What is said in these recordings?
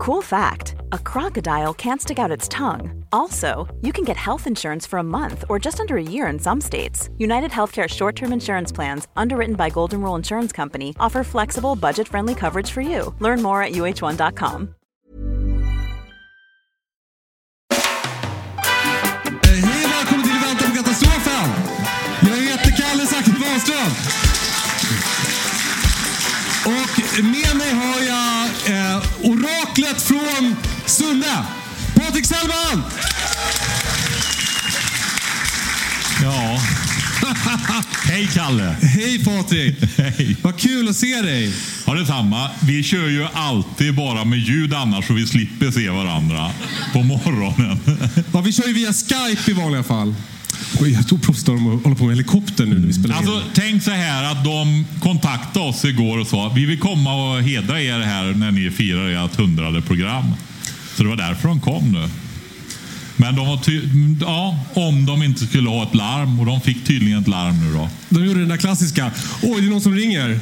Cool fact a crocodile can't stick out its tongue. Also, you can get health insurance for a month or just under a year in some states. United Healthcare short term insurance plans, underwritten by Golden Rule Insurance Company, offer flexible, budget friendly coverage for you. Learn more at uh1.com. Hej välkommen till Vänta på katastrofen! Jag heter Kalle Zackari Wahlström. Och med mig har jag eh, oraklet från Sunne, Patrik Sellman! Ja. Hej Kalle! Hej Patrik! Hej. Vad kul att se dig! Ja, detsamma. Vi kör ju alltid bara med ljud annars så vi slipper se varandra på morgonen. Ja, vi kör ju via Skype i vanliga fall. Jag tror proffs de håller på med helikopter nu när vi spelar Alltså, in. tänk så här att de kontaktade oss igår och sa vi vill komma och hedra er här när ni firar ert hundrade program. Så det var därför de kom nu. Men de var ja, om de inte skulle ha ett larm och de fick tydligen ett larm nu då. De gjorde den där klassiska. Oj, det är någon som ringer.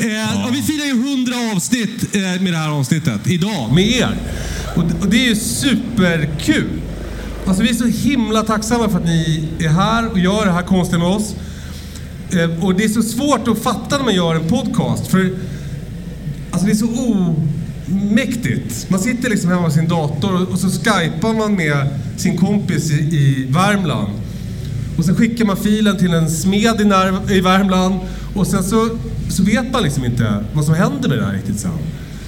eh, ja. Vi firar ju 100 avsnitt eh, med det här avsnittet idag med er. Och, och det är ju superkul. Alltså vi är så himla tacksamma för att ni är här och gör det här konstiga med oss. Eh, och det är så svårt att fatta när man gör en podcast. För Alltså det är så omäktigt. Man sitter liksom hemma med sin dator och så skypar man med sin kompis i, i Värmland. Och sen skickar man filen till en smed i, när, i Värmland och sen så, så vet man liksom inte vad som händer med det här riktigt sen.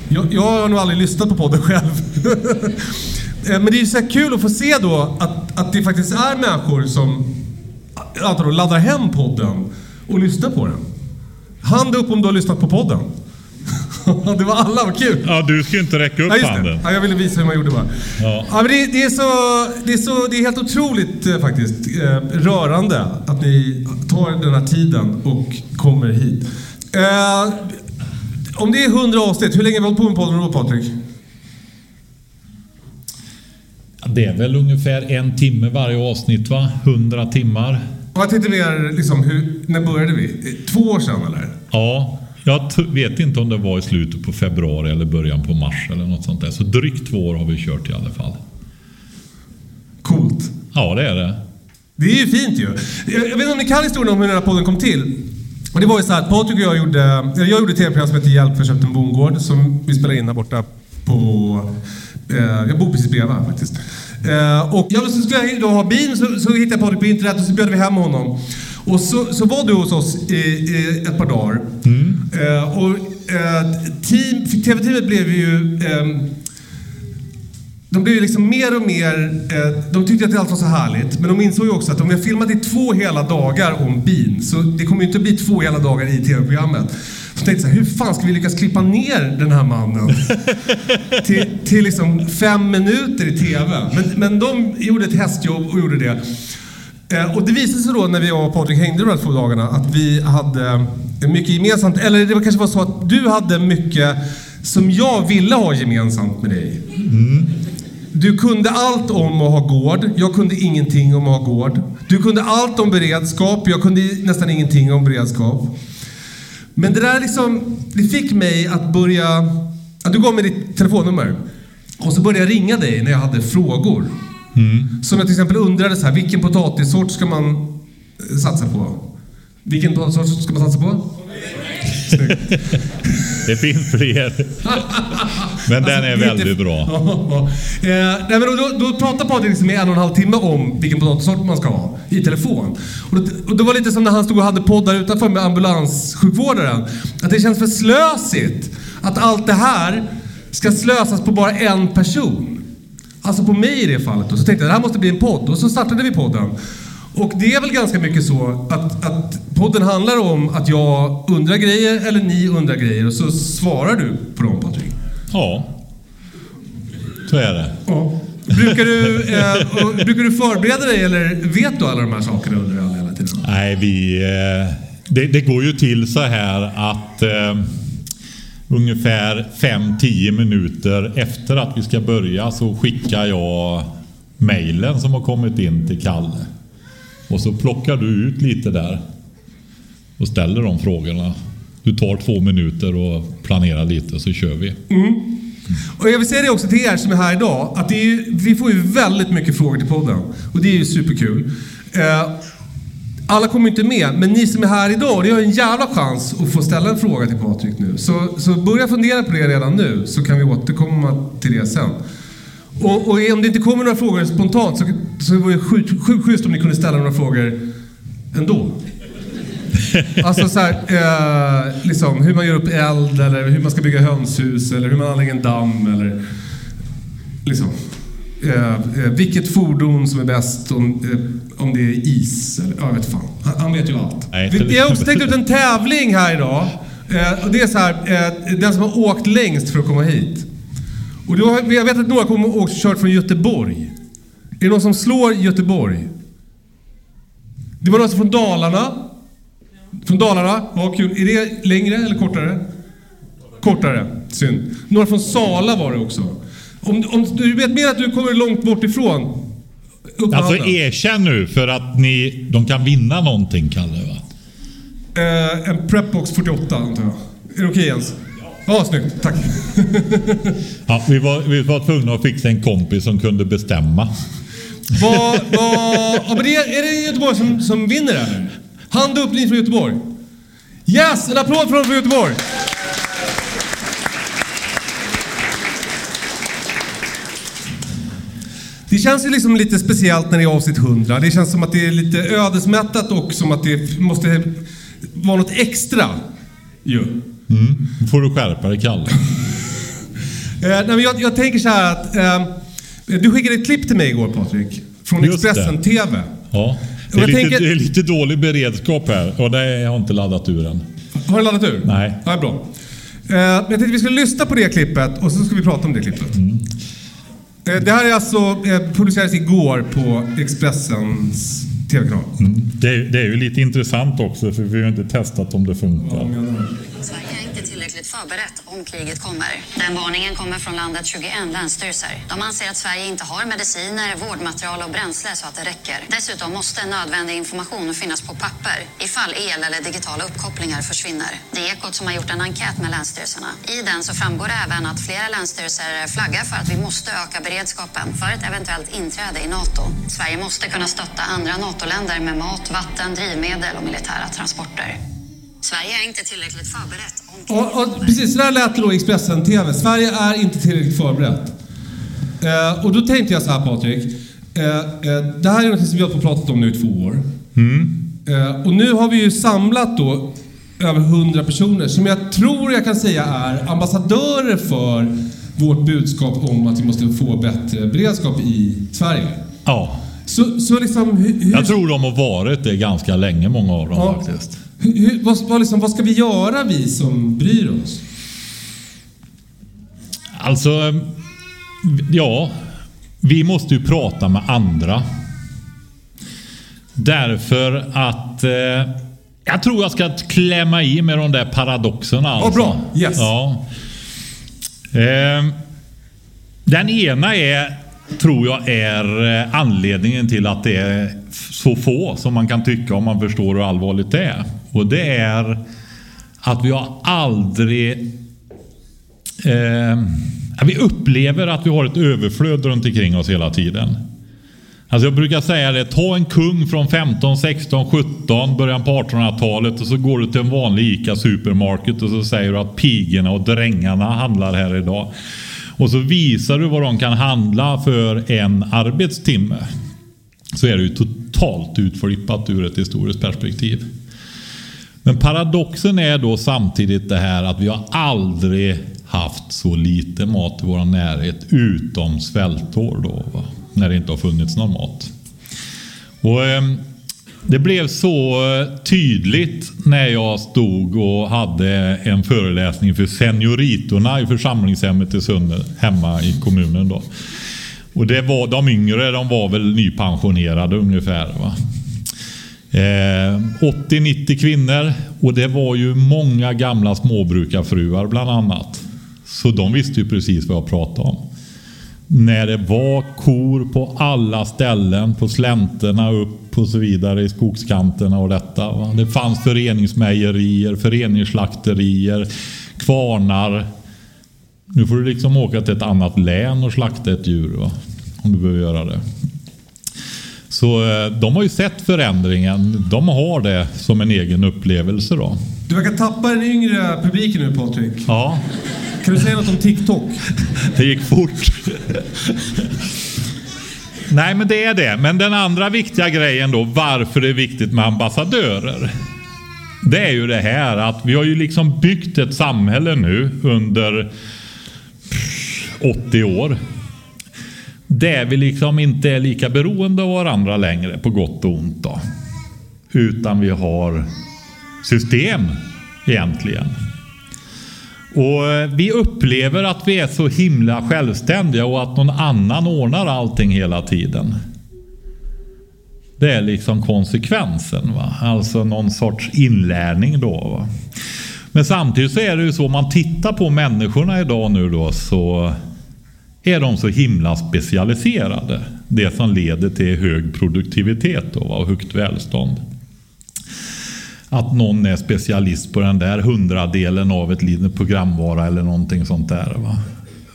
Jag, jag har nog aldrig lyssnat på podden själv. Eh, Men det är ju så kul att få se då att, att det faktiskt är människor som då, laddar hem podden och lyssnar på den. Hand upp om du har lyssnat på podden. det var alla, vad kul! Ja, du ska inte räcka upp Ja, just det. handen. Ja, jag ville visa hur man gjorde bara. Ja. men det, det, är så, det, är så, det är helt otroligt eh, faktiskt eh, rörande att ni tar den här tiden och kommer hit. Eh, om det är 100 avsnitt, hur länge har vi hållit på med podden då Patrik? Det är väl ungefär en timme varje avsnitt va? 100 timmar. Jag tänkte mer, liksom, hur, när började vi? Två år sedan eller? Ja, jag vet inte om det var i slutet på februari eller början på mars eller något sånt där. Så drygt två år har vi kört i alla fall. Coolt. Ja, det är det. Det är ju fint ju. Jag vet inte om ni kan historien om hur den här podden kom till. Och det var ju så här att Patrik och jag gjorde, jag gjorde ett tv-program som heter Hjälp, för köpt en bondgård som vi spelade in här borta på... Eh, jag bor precis bredvid faktiskt. Eh, och jag så skulle jag då ha bil så, så hittade jag Patrik på internet och så bjöd vi hem honom. Och så, så var du hos oss i, i ett par dagar. Eh, och team, TV-teamet blev ju... ehm, de blev ju liksom mer och mer... De tyckte att det allt var så härligt, men de insåg ju också att om vi har filmat i två hela dagar om bin, så det kommer ju inte bli två hela dagar i tv-programmet. Tänkte så här, hur fan ska vi lyckas klippa ner den här mannen till, till liksom fem minuter i tv? Men, men de gjorde ett hästjobb och gjorde det. Eh, och det visade sig då när vi och Patrik hängde de här två dagarna att vi hade mycket gemensamt. Eller det var kanske var så att du hade mycket som jag ville ha gemensamt med dig. Du kunde allt om att ha gård. Jag kunde ingenting om att ha gård. Du kunde allt om beredskap. Jag kunde nästan ingenting om beredskap. Men det där liksom, det fick mig att börja... Att du gav mig ditt telefonnummer. Och så började jag ringa dig när jag hade frågor. Som jag till exempel undrade så här, vilken potatissort ska man eh, satsa på? Vilken potatissort ska man satsa på? Snyggt. Det finns fler. Men den är Alltså, väldigt inte- bra. Eh, nej, men då, då pratar Patrik liksom i en och en halv timme om vilken potatissort man ska ha i telefon. Och det, och det var lite som när han stod och hade poddar utanför med ambulanssjukvårdaren. Att det känns för slösigt att allt det här ska slösas på bara en person. Alltså på mig i det fallet. Och så tänkte jag det här måste bli en podd. Och så startade vi podden. Och det är väl ganska mycket så att, att podden handlar om att jag undrar grejer eller ni undrar grejer och så svarar du på dem Patrik. Ja, så är det. Ja. Brukar du, eh, och, brukar du förbereda dig eller vet du alla de här sakerna under all hela tiden? Nej, vi... Eh, det, det går ju till så här att eh, ungefär 5-10 minuter efter att vi ska börja så skickar jag mejlen som har kommit in till Kalle. Och så plockar du ut lite där och ställer de frågorna. Du tar två minuter och planerar lite så kör vi. Mm. Och jag vill säga det också till er som är här idag, att det är ju, vi får ju väldigt mycket frågor till podden. Och det är ju superkul. Eh, alla kommer inte med, men ni som är här idag, ni har en jävla chans att få ställa en fråga till Patrik nu. Så, så börja fundera på det redan nu, så kan vi återkomma till det sen. Och, och om det inte kommer några frågor spontant så, så vore det sjukt sjukt schysst om ni kunde ställa några frågor ändå. Alltså så här, eh, liksom, hur man gör upp eld eller hur man ska bygga hönshus eller hur man anlägger en damm eller liksom. Eh, eh, vilket fordon som är bäst om, eh, om det är is eller ja, jag vet fan. Han, han vet ju allt. Nej, Vi, inte- vi har också tänkt ut en tävling här idag. Eh, och det är så här, eh, den som har åkt längst för att komma hit. Och då, jag vet att några kommer och kört från Göteborg. Är det någon som slår Göteborg? Det var någon som från Dalarna. Från Dalarna, ja kul. Är det längre eller kortare? Kortare, synd. Några från Sala var det också. Om, om du vet mer att du kommer långt bort ifrån. Alltså erkänn nu för att ni, de kan vinna någonting Kalle va? Eh, en Prepbox 48 antar jag. Är det okej Jens? Ja, snyggt. Tack. Ja, vi, var, vi var tvungna att fixa en kompis som kunde bestämma. Vad, ja, men det är, är det Göteborg som, som vinner eller? Hand upp ni från Göteborg. Yes! En applåd från, från Göteborg! Det känns ju liksom lite speciellt när det är avsnitt 100. Det känns som att det är lite ödesmättat och som att det måste vara något extra. Ju. Mm. Får du skärpa dig Kalle. Eh, nej, men jag, jag tänker så här att... Eh, du skickade ett klipp till mig igår Patrik. Från Just det. Expressen TV. Ja. Det är, lite, tänker- det är lite dålig beredskap här och det har jag inte laddat ur än. Har du laddat ur? Nej. Ja, bra. Eh, men jag tänkte vi skulle lyssna på det klippet och så ska vi prata om det klippet. Eh, det här är alltså eh, publicerades igår på Expressens TV-kanal. Det, är- det är ju lite intressant också för vi har ju inte testat om det funkar. Inte tillräckligt förberett om kriget kommer. Den varningen kommer från landets 21 länsstyrelser. De anser att Sverige inte har mediciner, vårdmaterial och bränsle så att det räcker. Dessutom måste nödvändig information finnas på papper ifall el eller digitala uppkopplingar försvinner. Det är Ekot som har gjort en enkät med länsstyrelserna. I den så framgår det även att flera länsstyrelser flaggar för att vi måste öka beredskapen för ett eventuellt inträde i NATO. Sverige måste kunna stötta andra NATO-länder med mat, vatten, drivmedel och militära transporter. Sverige är inte tillräckligt förberett om Och, och precis, så där lät det då i Expressen TV. Sverige är inte tillräckligt förberett. Eh, och då tänkte jag så här Patrik. Eh, eh, det här är något som vi har pratat om nu i två år. Eh, och nu har vi ju samlat då över 100 personer som jag tror jag kan säga är ambassadörer för vårt budskap om att vi måste få bättre beredskap i Sverige. Ja, Så, så liksom hur, hur, jag tror de har varit det ganska länge många av dem Ja. faktiskt. Hur, hur, vad, vad, liksom, vad ska vi göra vi som bryr oss? Alltså, ja. Vi måste ju prata med andra. Därför att eh, jag tror jag ska klämma i med de där paradoxerna. Alltså. bra. Yes. Ja. Eh, den ena är, tror jag, är eh, anledningen till att det är så få som man kan tycka om man förstår hur allvarligt det är. Och det är att vi har aldrig Eh, vi upplever att vi har ett överflöd runt omkring oss hela tiden. Alltså jag brukar säga det, ta en kung från 15, 16, 17, början på 1800-talet och så går du till en vanlig ICA Supermarket och så säger du att pigorna och drängarna handlar här idag. Och så visar du vad de kan handla för en arbetstimme. Så är det ju totalt utflippat ur ett historiskt perspektiv. Men paradoxen är då samtidigt det här att vi har aldrig haft så lite mat i vår närhet utom svältår då. Va? När det inte har funnits någon mat. Och, eh, det blev så eh, tydligt när jag stod och hade en föreläsning för senioritorna i församlingshemmet i Sunne, hemma i kommunen. Då. Och det var, de yngre de var väl nypensionerade ungefär. Va? Eh, 80-90 kvinnor och det var ju många gamla småbrukarfruar bland annat. Så de visste ju precis vad jag pratade om. När det var kor på alla ställen, på slänterna upp och så vidare i skogskanterna och detta. Va? Det fanns föreningsmejerier, föreningsslakterier, kvarnar. Nu får du liksom åka till ett annat län och slakta ett djur va? om du behöver göra det. Så eh, de har ju sett förändringen. De har det som en egen upplevelse då. Du verkar tappa den yngre publiken nu Patrik. Ja, Kan du säga något om TikTok? det gick fort. Nej, men det är det. Men den andra viktiga grejen då, varför det är viktigt med ambassadörer. Det är ju det här att vi har ju liksom byggt ett samhälle nu under 80 år. Där vi liksom inte är lika beroende av varandra längre på gott och ont. Då. Utan vi har system egentligen. Och eh, Vi upplever att vi är så himla självständiga och att någon annan ordnar allting hela tiden. Det är liksom konsekvensen. Va? Alltså någon sorts inlärning då. Va? Men samtidigt så är det ju så om man tittar på människorna idag nu då så är de så himla specialiserade. Det som leder till hög produktivitet och högt välstånd att någon är specialist på den där hundradelen av ett litet programvara eller någonting sånt där. Va?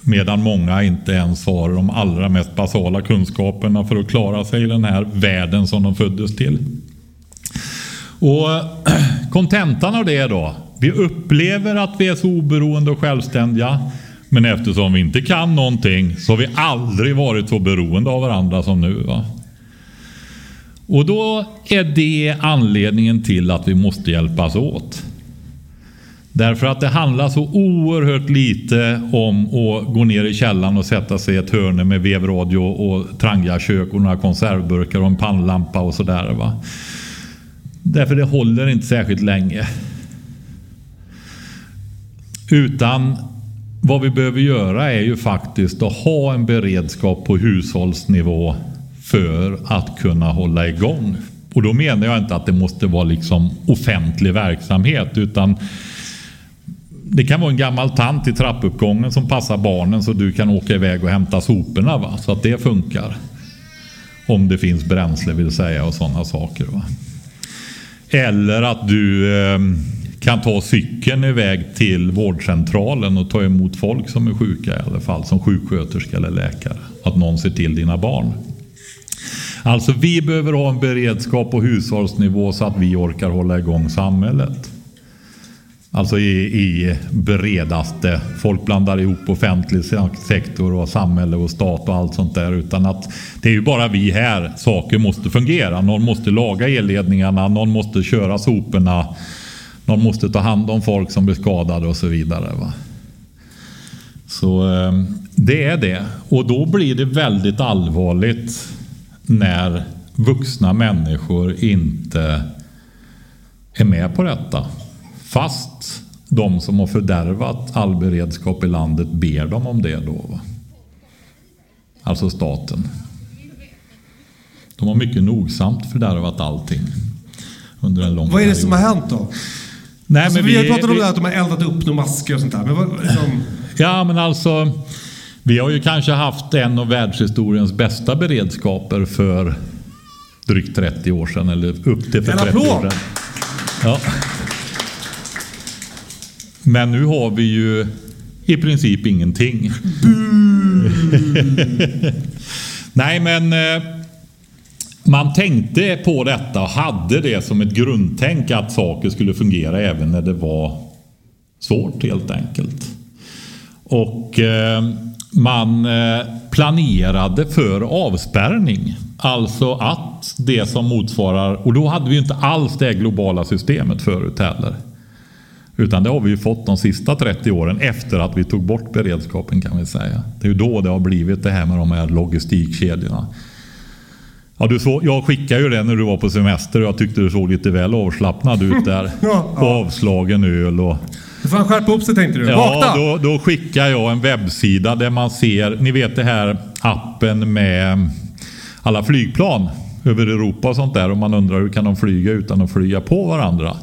Medan många inte ens har de allra mest basala kunskaperna för att klara sig i den här världen som de föddes till. Och kontentan av det då. Vi upplever att vi är så oberoende och självständiga. Men eftersom vi inte kan någonting så har vi aldrig varit så beroende av varandra som nu. Va? Och då är det anledningen till att vi måste hjälpas åt. Därför att det handlar så oerhört lite om att gå ner i källaren och sätta sig i ett hörn med vevradio och trangiakök och några konservburkar och en pannlampa och sådär. Va? Därför det håller inte särskilt länge. Utan vad vi behöver göra är ju faktiskt att ha en beredskap på hushållsnivå för att kunna hålla igång. Och då menar jag inte att det måste vara liksom offentlig verksamhet utan det kan vara en gammal tant i trappuppgången som passar barnen så du kan åka iväg och hämta soporna va? så att det funkar. Om det finns bränsle vill säga och sådana saker. Va? Eller att du eh, kan ta cykeln iväg till vårdcentralen och ta emot folk som är sjuka i alla fall som sjuksköterska eller läkare. Att någon ser till dina barn. Alltså vi behöver ha en beredskap på hushållsnivå så att vi orkar hålla igång samhället. Alltså i, i bredaste. Folk blandar ihop offentlig sektor och samhälle och stat och allt sånt där. Utan att det är ju bara vi här saker måste fungera. Någon måste laga elledningarna, någon måste köra soporna. Någon måste ta hand om folk som blir skadade och så vidare. Va? Så eh, det är det. Och då blir det väldigt allvarligt när vuxna människor inte är med på detta. Fast de som har fördärvat all beredskap i landet ber dem om det då. Va? Alltså staten. De har mycket nogsamt fördärvat allting. Under en lång Vad är det period. som har hänt då? Nej, Alltså, men vi har vi- pratat om vi- det här att de har eldat upp några masker och sånt där. Men vad, liksom, Ja, men alltså. Vi har ju kanske haft en av världshistoriens bästa beredskaper för drygt 30 år sedan. Eller upp till för En 30 applåd! år sedan. Ja. Men nu har vi ju i princip ingenting. Nej, men eh, man tänkte på detta och hade det som ett grundtänk att saker skulle fungera även när det var svårt helt enkelt. Och eh, man eh, planerade för avspärrning. Alltså att det som motsvarar, och då hade vi inte alls det globala systemet förut heller. Utan det har vi ju fått de sista 30 åren efter att vi tog bort beredskapen kan vi säga. Det är ju då det har blivit det här med de här logistikkedjorna. Ja, du så, jag skickade ju det när du var på semester och jag tyckte du såg lite väl avslappnad ut där. Ja, Och avslagen öl och nu får skärpa upp sig tänkte du. Ja, då, då skickar jag en webbsida där man ser, ni vet det här appen med alla flygplan över Europa och sånt där och man undrar hur kan de flyga utan att flyga på varandra.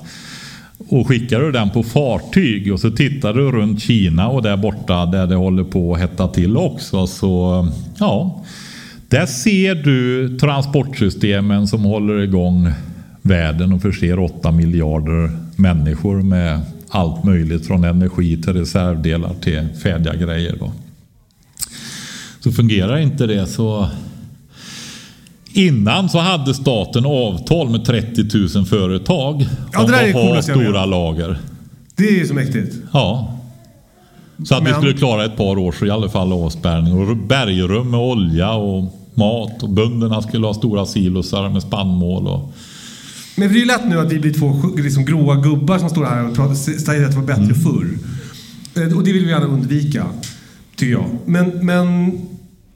och skickar du den på fartyg och så tittar du runt Kina och där borta där det håller på att hetta till också så ja. Där ser du transportsystemen som håller igång världen och förser 8 miljarder människor med allt möjligt från energi till reservdelar till färdiga grejer. Då. Så fungerar inte det så Innan så hade staten avtal med 30 000 företag Ja, om att ha stora lager. Det är ju så mäktigt. Ja. Så att vi Men- skulle klara ett par års i alla fall avspärrning. Och bergrum med olja och mat. Och bönderna skulle ha stora silosar med spannmål. Och... Men det är ju lätt nu att vi blir två liksom, gråa gubbar som står här och säger att det var bättre Mm. förr. Eh, Och det vill vi gärna undvika, tycker jag. Men, men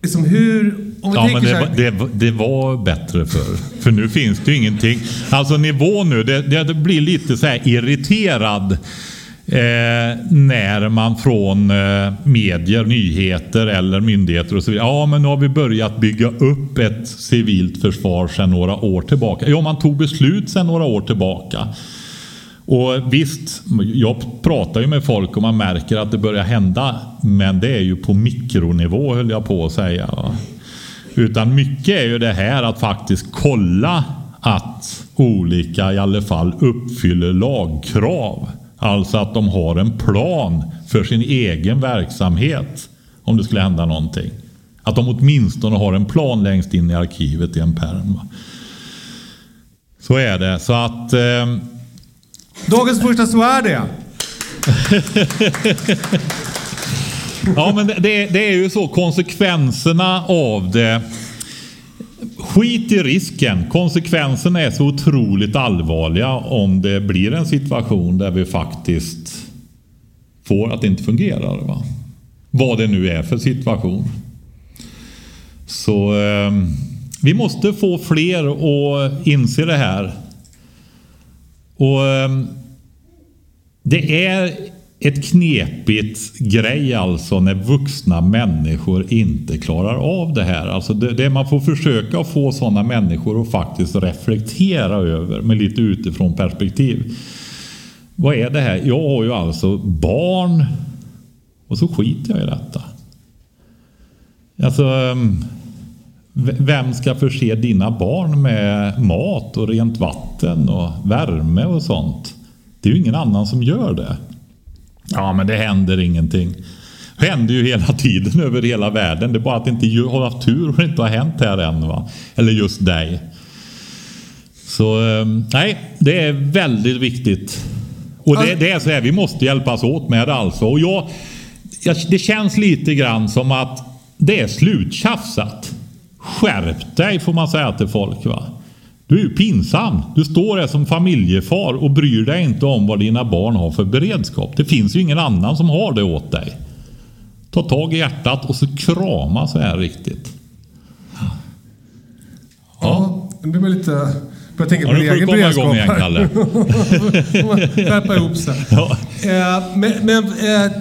liksom hur... Vi Ja, men det, här, det, det var bättre förr. För nu finns det ju ingenting. Alltså nivån nu, det, det blir lite så här irriterad. Eh, när man från eh, medier, nyheter eller myndigheter och så vidare. Ja, men nu har vi börjat bygga upp ett civilt försvar sedan några år tillbaka. Ja, man tog beslut sedan några år tillbaka. Och visst, jag pratar ju med folk och man märker att det börjar hända. Men det är ju på mikronivå höll jag på att säga. va. Utan mycket är ju det här att faktiskt kolla att olika i alla fall uppfyller lagkrav. Alltså att de har en plan för sin egen verksamhet om det skulle hända någonting. Att de åtminstone har en plan längst in i arkivet i en pärm. Så är det. Så att... Eh, Dagens första så är det. Ja, men det, det är ju så konsekvenserna av det. Skit i risken. Konsekvenserna är så otroligt allvarliga om det blir en situation där vi faktiskt får att det inte fungerar. Va? Vad det nu är för situation. Så eh, vi måste få fler att inse det här. Och eh, det är ett knepigt grej alltså när vuxna människor inte klarar av det här. Alltså det, det man får försöka få sådana människor att faktiskt reflektera över med lite utifrån perspektiv. Vad är det här? Jag har ju alltså barn och så skiter jag i detta. Alltså, ehm, vem ska förse dina barn med mat och rent vatten och värme och sånt? Det är ju ingen annan som gör det. Ja, men det händer ingenting. Det händer ju hela tiden över hela världen. Det är bara att inte har haft tur och det inte har hänt här än. Va? Eller just dig. Så ehm, nej, det är väldigt viktigt. Och det, det är så här, vi måste hjälpas åt med det alltså. Och jag, jag, det känns lite grann som att det är sluttjafsat. Skärp dig får man säga till folk. va. Du är ju pinsam. Du står där som familjefar och bryr dig inte om vad dina barn har för beredskap. Det finns ju ingen annan som har det åt dig. Ta tag i hjärtat och så krama så här riktigt. Ja, det blir lite... Börjar tänka Ja, på nu min får du egen komma igång beredskap igen här. Kalle. Ihop sig. Ja. Eh, men men eh,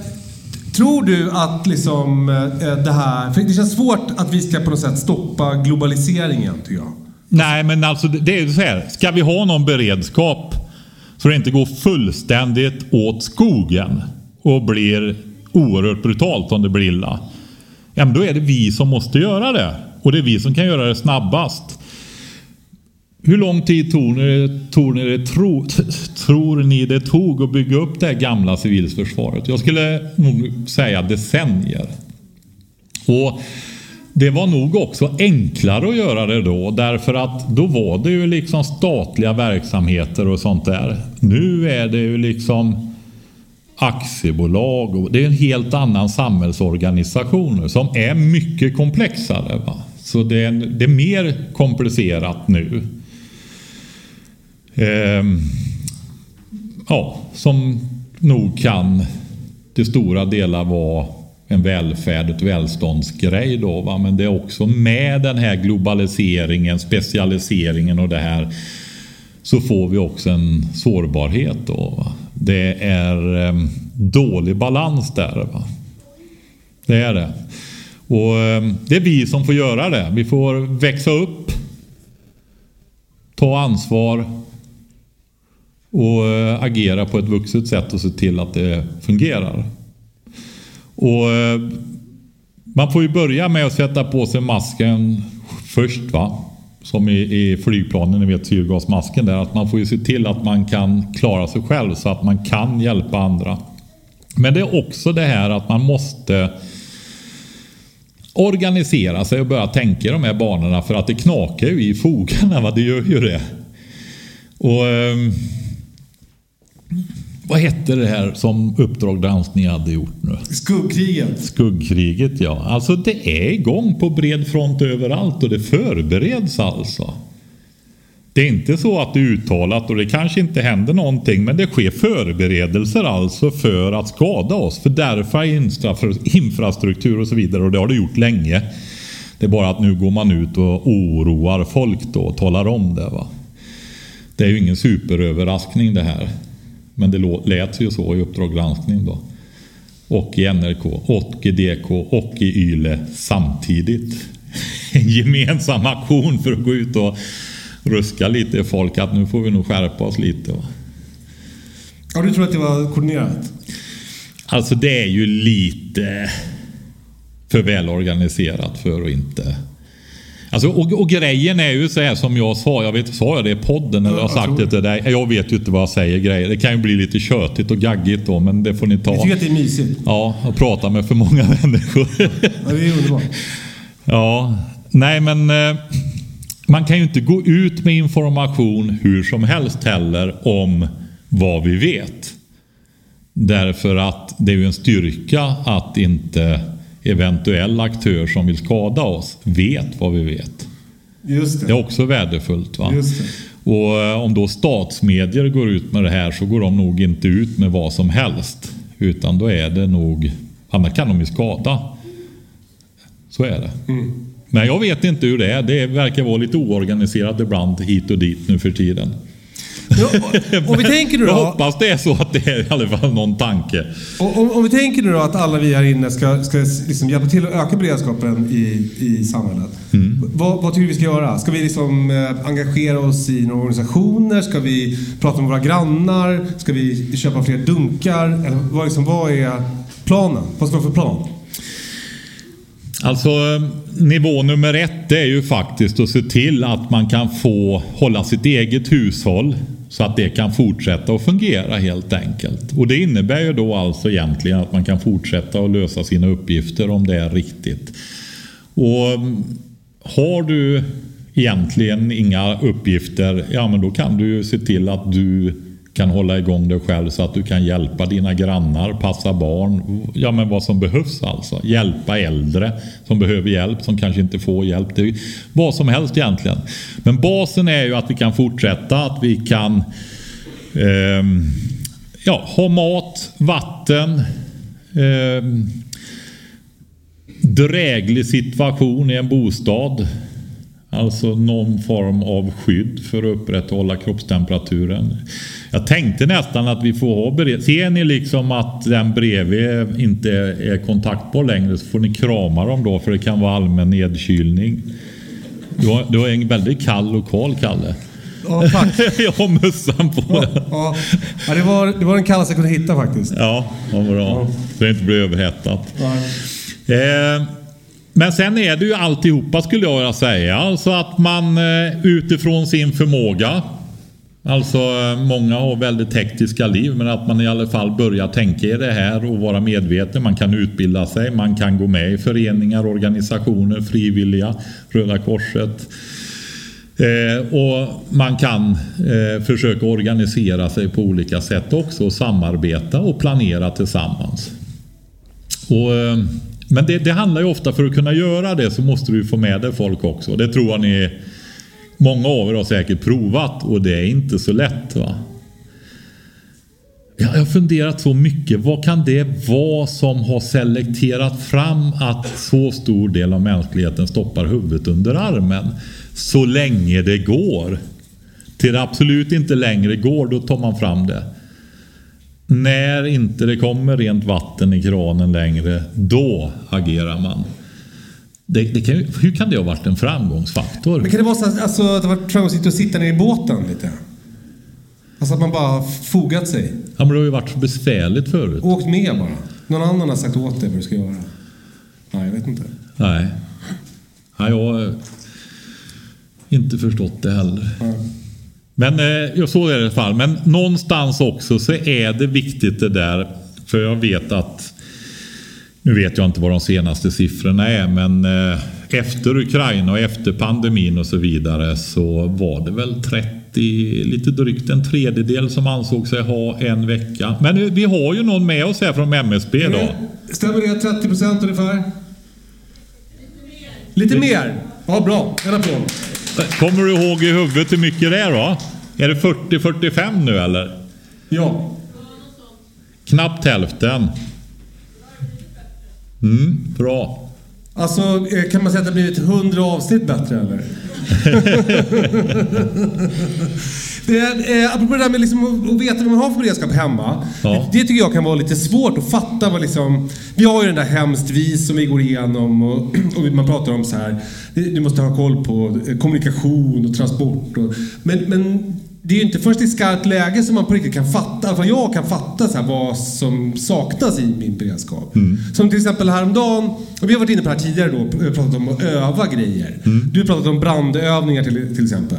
tror du att liksom eh, det här... För det känns svårt att vi ska på något sätt stoppa globaliseringen, tycker jag. Nej, men alltså det är ju så här. Ska vi ha någon beredskap så det inte går fullständigt åt skogen och blir oerhört brutalt om det blir illa. Ja, men då är det vi som måste göra det. Och det är vi som kan göra det snabbast. Hur lång tid tog ni, tog ni det, tro, tror ni det tog att bygga upp det här gamla civilförsvaret? Jag skulle nog säga decennier. Och det var nog också enklare att göra det då därför att då var det ju liksom statliga verksamheter och sånt där. Nu är det ju liksom aktiebolag och det är en helt annan samhällsorganisation som är mycket komplexare. Va? Så det är, det är mer komplicerat nu. Ehm, ja, som nog kan till stora delar vara en välfärd, ett välståndsgrej då. Va? Men det är också med den här globaliseringen, specialiseringen och det här så får vi också en sårbarhet då. Va? Det är eh, dålig balans där. Va? Det är det. Och eh, det är vi som får göra det. Vi får växa upp, ta ansvar och eh, agera på ett vuxet sätt och se till att det fungerar. Och eh, man får ju börja med att sätta på sig masken först. va? Som i, i flygplanen, ni vet syrgasmasken där. Att man får ju se till att man kan klara sig själv så att man kan hjälpa andra. Men det är också det här att man måste organisera sig och börja tänka i de här banorna för att det knakar ju i fogarna. Va? Det gör ju det. Och... Ehm, vad hette det här som Uppdrag granskning hade gjort nu? Skuggkriget. Skuggkriget ja. Alltså det är igång på bred front överallt och det förbereds alltså. Det är inte så att det är uttalat och det kanske inte händer någonting men det sker förberedelser alltså för att skada oss. För därför är infrastruktur och så vidare och det har det gjort länge. Det är bara att nu går man ut och oroar folk då och talar om det. Va? Det är ju ingen superöverraskning det här. Men det lät ju så i Uppdrag granskning då. Och i NRK, och i DK och i YLE samtidigt. En gemensam aktion för att gå ut och ruska lite i folk att nu får vi nog skärpa oss lite. Va? Ja, du tror att det var koordinerat? Alltså det är ju lite för välorganiserat för att inte Alltså, och, och, grejen är ju så här som jag sa, jag vet, sa jag det i podden eller ja, jag sagt det till dig? Jag vet ju inte vad jag säger grejer. Det kan ju bli lite tjötigt och gaggigt då, men det får ni ta. Jag tycker att det är mysigt. Ja, att prata med för många människor. Ja, det är underbart. Ja, nej men eh, man kan ju inte gå ut med information hur som helst heller om vad vi vet. Därför att det är ju en styrka att inte eventuell aktör som vill skada oss vet vad vi vet. Just det. det är också värdefullt. Va? Och eh, om då statsmedier går ut med det här så går de nog inte ut med vad som helst. Utan då är det nog, annars kan de ju skada. Så är det. Mm. Men jag vet inte hur det är. Det verkar vara lite oorganiserat ibland hit och dit nu för tiden. Om vi tänker nu då, jag hoppas det är så att det är i alla fall någon tanke. Om, om vi tänker nu då att alla vi här inne ska, ska liksom hjälpa till att öka beredskapen i, i samhället. Mm. Vad, vad tycker du vi ska göra? Ska vi liksom eh, engagera oss i några organisationer? Ska vi prata med våra grannar? Ska vi köpa fler dunkar? Eller vad, liksom, vad är planen? Vad ska vi ha för plan? Alltså eh, nivå nummer ett är ju faktiskt att se till att man kan få hålla sitt eget hushåll så att det kan fortsätta att fungera helt enkelt. Och det innebär ju då alltså egentligen att man kan fortsätta att lösa sina uppgifter om det är riktigt. Och mm, har du egentligen inga uppgifter, ja men då kan du ju se till att du kan hålla igång dig själv så att du kan hjälpa dina grannar, passa barn. Ja, men vad som behövs alltså. Hjälpa äldre som behöver hjälp, som kanske inte får hjälp. Det är vad som helst egentligen. Men basen är ju att vi kan fortsätta, att vi kan eh, ja, ha mat, vatten, eh, dräglig situation i en bostad. Alltså någon form av skydd för att upprätthålla kroppstemperaturen. Jag tänkte nästan att vi får ha beredskap. Ser ni liksom att den bredvid inte är kontaktbar längre så får ni krama dem då för det kan vara allmän nedkylning. Du har, du har en väldigt kall lokal, Kalle. Ja, tack. jag har mössan på. Ja, ja. ja, det, var, det var den kallaste jag kunde hitta faktiskt. Ja, vad bra. Ja. Så det inte blir överhettat. Eh, men sen är det ju alltihopa skulle jag vilja säga. Alltså att man eh, utifrån sin förmåga Alltså eh, många har väldigt hektiska liv men att man i alla fall börjar tänka i det här och vara medveten. Man kan utbilda sig, man kan gå med i föreningar, organisationer, frivilliga, Röda Korset. Eh, och man kan eh, försöka organisera sig på olika sätt också och samarbeta och planera tillsammans. Och, eh, men det, det handlar ju ofta för att kunna göra det så måste du få med dig folk också. Det tror jag ni Många av er har säkert provat och det är inte så lätt. va? Jag har funderat så mycket. Vad kan det vara som har selekterat fram att så stor del av mänskligheten stoppar huvudet under armen så länge det går? Till det absolut inte längre går, då tar man fram det. När inte det kommer rent vatten i kranen längre, då agerar man. Det, det kan, hur kan det ha varit en framgångsfaktor? Men kan det vara så alltså, att det varit framgångsrikt att sitta ner i båten lite? Alltså att man bara fogat sig. Ja, men det har ju varit besvärligt förut. Åkt med bara. Någon annan har sagt åt dig vad du ska göra. Nej, jag vet inte. Nej. Nej, jag har inte förstått det heller. Men eh, jag såg det i alla fall. Men någonstans också så är det viktigt det där. För jag vet att nu vet jag inte vad de senaste siffrorna är, men eh, efter Ukraina och efter pandemin och så vidare så var det väl 30, lite drygt en tredjedel som ansåg sig ha en vecka. Men vi har ju någon med oss här från MSB då. Mm. Stämmer det? 30 procent ungefär? Lite mer. Lite mer? Ja, bra. En applåd. Kommer du ihåg i huvudet hur mycket det är då? Är det 40-45 nu eller? Ja. Knappt hälften. Mm, bra. Alltså, eh, kan man säga att det blivit 100 avsnitt bättre eller? det är, eh, apropå det där med liksom att, att veta vad man har för beredskap hemma. Ja. Det, det tycker jag kan vara lite svårt att fatta vad liksom... Vi har ju den där hemskt vis som vi går igenom och, och man pratar om så här. Du måste ha koll på eh, kommunikation och transport. Och, men, men det är ju inte först i skarpt läge som man på riktigt kan fatta, fall jag kan fatta så här vad som saknas i min beredskap. Som till exempel häromdagen, och vi har varit inne på det här tidigare då, pratat om att öva grejer. Du har pratat om brandövningar till, till exempel.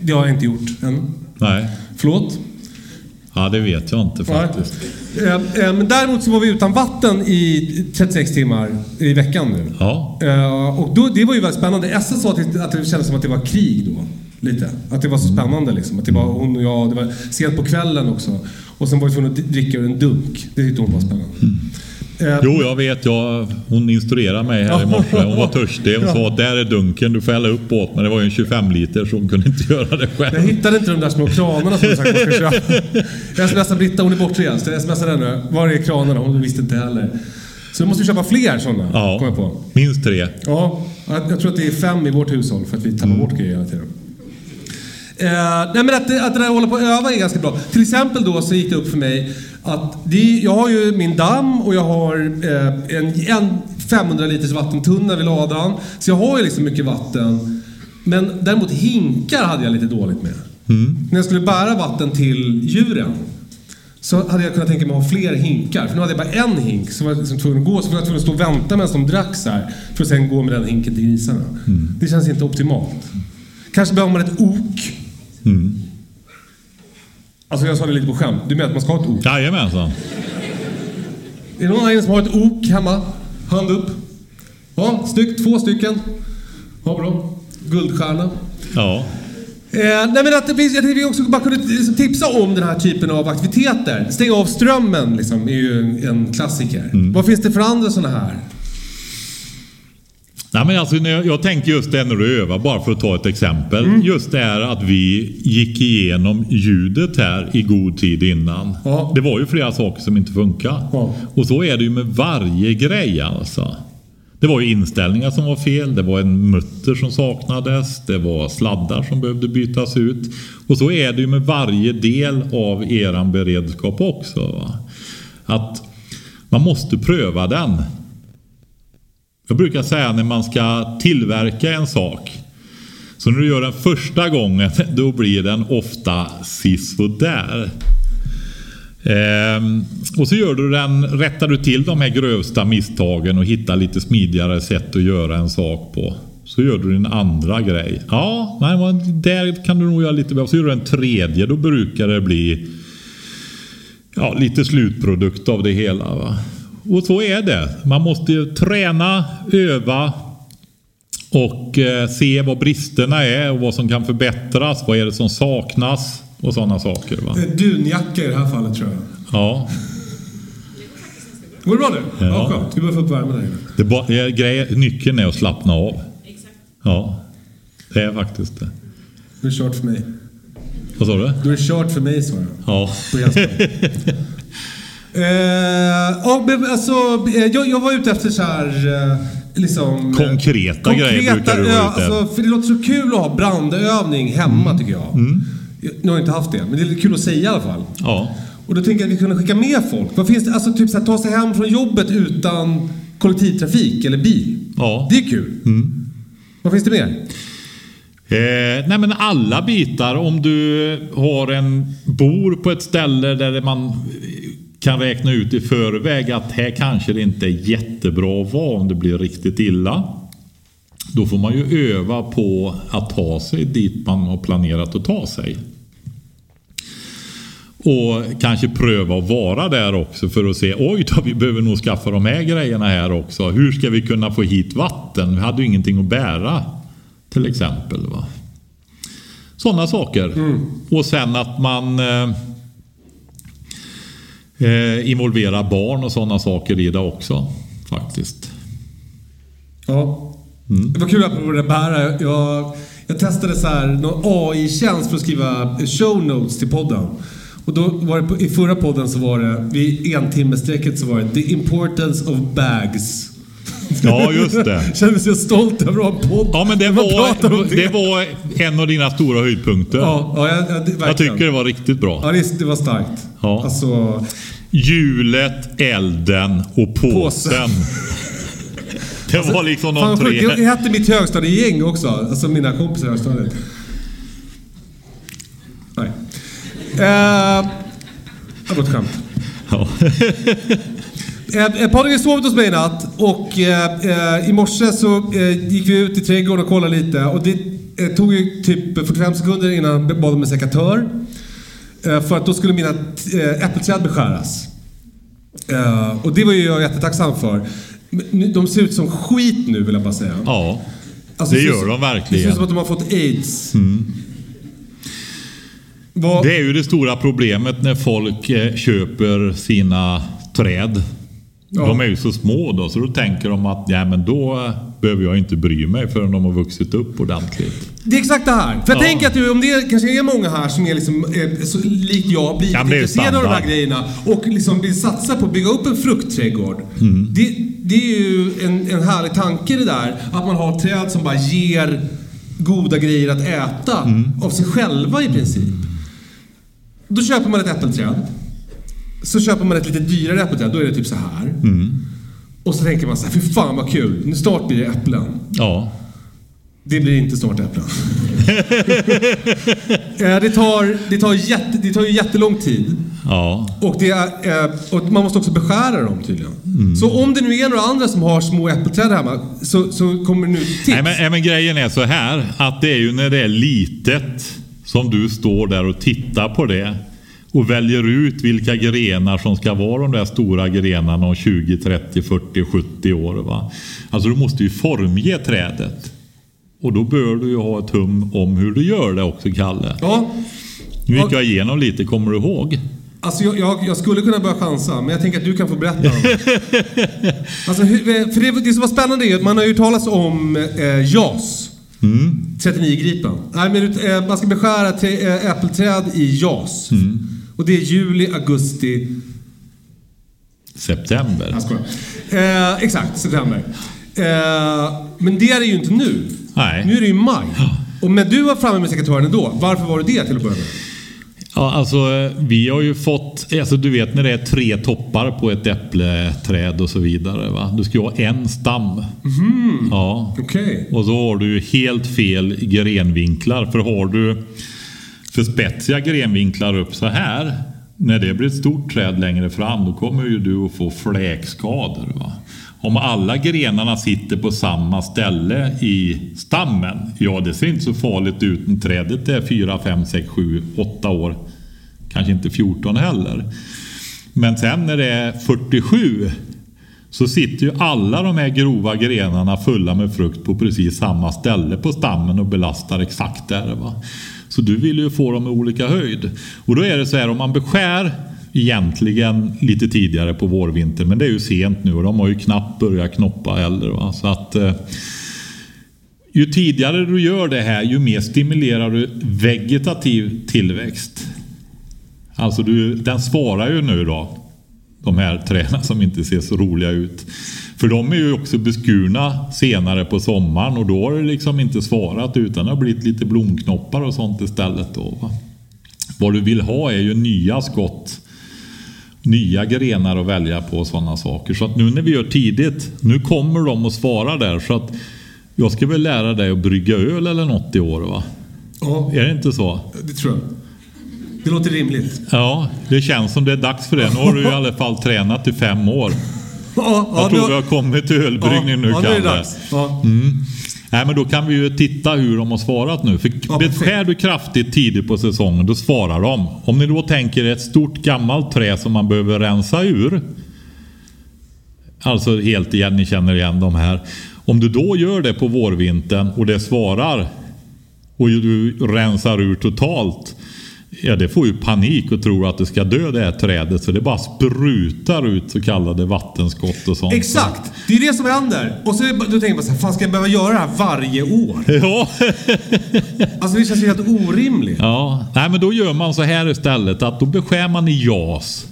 Det har jag inte gjort än. Nej. Förlåt? Ja, det vet jag inte faktiskt. Eh, eh, Men däremot så var vi utan vatten i 36 timmar i veckan nu. Ja. Eh, Och då, det var ju väldigt spännande. Essa sa att det, att det kändes som att det var krig då. Lite. Att det var så spännande liksom. Att det var hon och jag. Det var sent på kvällen också. Och sen var vi tvungna att dricka ur en dunk. Det tyckte hon var spännande. Eh, Jo, jag vet. Jag, hon instruerade mig här i morse. Hon var törstig. Hon sa där är dunken, du får hälla upp åt Men det var ju en 25 liter så hon kunde inte göra det Jag själv. hittade inte de där små kranarna som du sagt man ska köpa. Jag smsade Britta, hon är bortrest. Jag smsade henne. Var är kranarna? Hon visste inte heller. Så vi måste köpa fler sådana, Ja, kom jag på. minst tre. Ja, jag jag tror att det är fem i vårt hushåll för att vi tappar bort grejer hela tiden. Eh, nej men att, att det där att hålla på och öva är ganska bra. Till exempel då så gick det upp för mig att det, jag har ju min damm och jag har eh, en, en 500 liters vattentunna vid ladan. Så jag har ju liksom mycket vatten. Men däremot hinkar hade jag lite dåligt med. När jag skulle bära vatten till djuren så hade jag kunnat tänka mig att ha fler hinkar. För nu hade jag bara en hink som var jag liksom tvungen att gå. Så var jag tvungen att stå och vänta medan de drack så här. För att sen gå med den hinken till grisarna. Det känns inte optimalt. Kanske behöver man ett ok. Alltså jag sa det lite på skämt. Du menar att man ska ha ett ok? Jajamensan. Är det någon här inne som har ett ok hemma? Hand upp. Ja, snyggt. Två stycken. Ja, bra. Guldstjärna. Ja. Eh, nej men att det finns, jag tänkte vi också bara kunde liksom tipsa om den här typen av aktiviteter. Stänga av strömmen liksom, är ju en, en klassiker. Vad finns det för andra sådana här? Nej, men alltså, jag, jag tänker just det när du övar, bara för att ta ett exempel. Just det här att vi gick igenom ljudet här i god tid innan. Ja. Det var ju flera saker som inte funkar. Ja. Och så är det ju med varje grej alltså. Det var ju inställningar som var fel, det var en mutter som saknades, det var sladdar som behövde bytas ut. Och så är det ju med varje del av eran beredskap också. Va? Att man måste pröva den. Jag brukar säga när man ska tillverka en sak. Så när du gör den första gången, då blir den ofta sisådär. Ehm, och så gör du den, rättar du till de här grövsta misstagen och hittar lite smidigare sätt att göra en sak på. Så gör du din andra grej. Ja, nej, där kan du nog göra lite bättre. Så gör du en tredje, då brukar det bli ja, lite slutprodukt av det hela. Va? Och så är det. Man måste ju träna, öva och eh, se vad bristerna är och vad som kan förbättras. Vad är det som saknas och sådana saker. Va? Eh, Dunjacka i det här fallet tror jag. Ja, Går det bra nu? Ja, Ja. skönt. Vi börjar få upp värmen där inne. eh, grej, nyckeln är att slappna av. Ja, det är faktiskt det. Då är det kört för mig. Vad sa du? Då är det kört för mig, sa jag. Ja. Eh, ja, men alltså, eh, jag, jag var ute efter så här, eh, liksom... eh, Konkreta grejer brukar du vara ö- ute alltså, För det låter så kul att ha brandövning hemma, tycker jag. Nu har jag inte haft det, men det är kul att säga i alla fall. ja. Och då tänker jag att vi kunde skicka med folk. Vad finns det? Alltså typ så här, ta sig hem från jobbet utan kollektivtrafik eller bil. Ja. Det är kul. Vad finns det mer? Eh, nej men alla bitar. Om du har en bor på ett ställe där man kan räkna ut i förväg att här kanske det inte är jättebra att vara om det blir riktigt illa. Då får man ju öva på att ta sig dit man har planerat att ta sig. Och kanske pröva att vara där också för att se oj då, vi behöver nog skaffa de här grejerna här också. Hur ska vi kunna få hit vatten? Vi hade ju ingenting att bära till exempel. Va? Sådana saker. Mm. Och sen att man eh, involverar barn och sådana saker i det också. Faktiskt. Ja. Mm. Det var kul att det bära. Jag, jag testade så här, någon AI-tjänst för att skriva show notes till podden. Och då var det, I förra podden så var det, vid entimmestrecket så var det The importance of bags. Ja, just det. Kände sig stolt över att ha en podd. Ja, men det var, det. det var en av dina stora höjdpunkter. Ja, ja, ja det, jag tycker det var riktigt bra. Ja, det, det var starkt. Ja. Alltså... Hjulet, elden och påsen. påsen. Det var liksom de fan, tre. Det hette mitt högstadiegäng också. Alltså mina kompisar i högstadiet. Nej. Eh, det var ett skämt. Ja. Eh, Patrik har sovit hos mig i natt och eh, eh, i morse så eh, gick vi ut i trädgården och kollade lite. Och det eh, tog ju typ 45 sekunder innan han bad om en sekatör. Eh, för att då skulle mina eh, äppelträd beskäras. Och det var ju jag jättetacksam för. De ser ut som skit nu vill jag bara säga. Ja, alltså, det gör de verkligen. Det ser ut som att de har fått aids. Mm. Det är ju det stora problemet när folk köper sina träd. Ja. De är ju så små då, så då tänker de att ja, men då behöver jag inte bry mig förrän de har vuxit upp ordentligt. Det är exakt det här. För jag ja. tänker att om det kanske är många här som är liksom, eh, så, likt jag, blir ja, intresserade av de här grejerna och liksom vill satsa på att bygga upp en fruktträdgård. Mm. Det, det är ju en, en härlig tanke det där. Att man har träd som bara ger goda grejer att äta mm. av sig själva i princip. Då köper man ett äppelträd. Så köper man ett lite dyrare äppelträd, då är det typ så här. Mm. Och så tänker man så här, fy fan vad kul, nu snart blir det äpplen. Ja. Det blir inte snart äpplen. Eh, det, tar, det, tar jätte, det tar ju jättelång tid. Ja. Och, det är, eh, och man måste också beskära dem tydligen. Mm. Så om det nu är några andra som har små äppelträd hemma så, så kommer det nu tips. Nej men, men grejen är så här att det är ju när det är litet som du står där och tittar på det och väljer ut vilka grenar som ska vara de där stora grenarna om 20, 30, 40, 70 år. Va? Alltså du måste ju formge trädet. Och då bör du ju ha ett hum om hur du gör det också, Kalle. Ja. Nu gick jag igenom lite, kommer du ihåg? Alltså jag, jag, jag, skulle kunna börja chansa, men jag tänker att du kan få berätta. alltså, för det, det som var spännande är att man har ju talat om eh, JAS. Mm. 39 Gripen. Nej, men, eh, man ska beskära till, eh, äppelträd i JAS. Mm. Och det är juli, augusti... September. Jag skojar. Eh, exakt, september. Eh, men det är det ju inte nu. Nej. Nu är det ju maj. Och men du var framme med sekatören då. Varför var du det till att börja med? Ja, alltså vi har ju fått, alltså du vet när det är tre toppar på ett äppleträd och så vidare. Va? Du ska ju ha en stam. Mm. Ja. Okay. Och så har du helt fel grenvinklar. För har du för spetsiga grenvinklar upp så här. När det blir ett stort träd längre fram då kommer ju du att få fläkskador. Va? Om alla grenarna sitter på samma ställe i stammen, ja det ser inte så farligt ut när trädet är 4, 5, 6, 7, 8 år. Kanske inte 14 heller. Men sen när det är 47 så sitter ju alla de här grova grenarna fulla med frukt på precis samma ställe på stammen och belastar exakt där. Va? Så du vill ju få dem i olika höjd. Och då är det så här om man beskär egentligen lite tidigare på vårvintern. Men det är ju sent nu och de har ju knappt börjat knoppa heller. Va? Så att, eh, ju tidigare du gör det här ju mer stimulerar du vegetativ tillväxt. Alltså du, den svarar ju nu då. De här träden som inte ser så roliga ut. För de är ju också beskurna senare på sommaren och då har det liksom inte svarat utan det har blivit lite blomknoppar och sånt istället. Då, va? Vad du vill ha är ju nya skott nya grenar att välja på och sådana saker. Så att nu när vi gör tidigt, nu kommer de att svara där. Så att Jag ska väl lära dig att brygga öl eller något i år va? Ja, Är det inte så? det tror jag. Det låter rimligt. Ja, det känns som det är dags för det. Nu har du i alla fall tränat i fem år. Ja, ja, Jag tror vi har kommit till ölbryggning nu ja, Kalle. Ja. Nej, men då kan vi ju titta hur de har svarat nu. För Ja, beskär du kraftigt tidigt på säsongen, då svarar de. Om ni då tänker ett stort gammalt trä som man behöver rensa ur. Alltså helt igen, ni känner igen de här. Om du då gör det på vårvintern och det svarar och du rensar ur totalt. Ja, det får ju panik och tror att det ska dö det här trädet. Så det bara sprutar ut så kallade vattenskott och sånt. Exakt! Det är det som händer. Och så då tänker man så här, fan ska jag behöva göra det här varje år? Ja. Alltså det känns ju helt orimligt. Ja, nej men då gör man så här istället att då beskär man i JAS.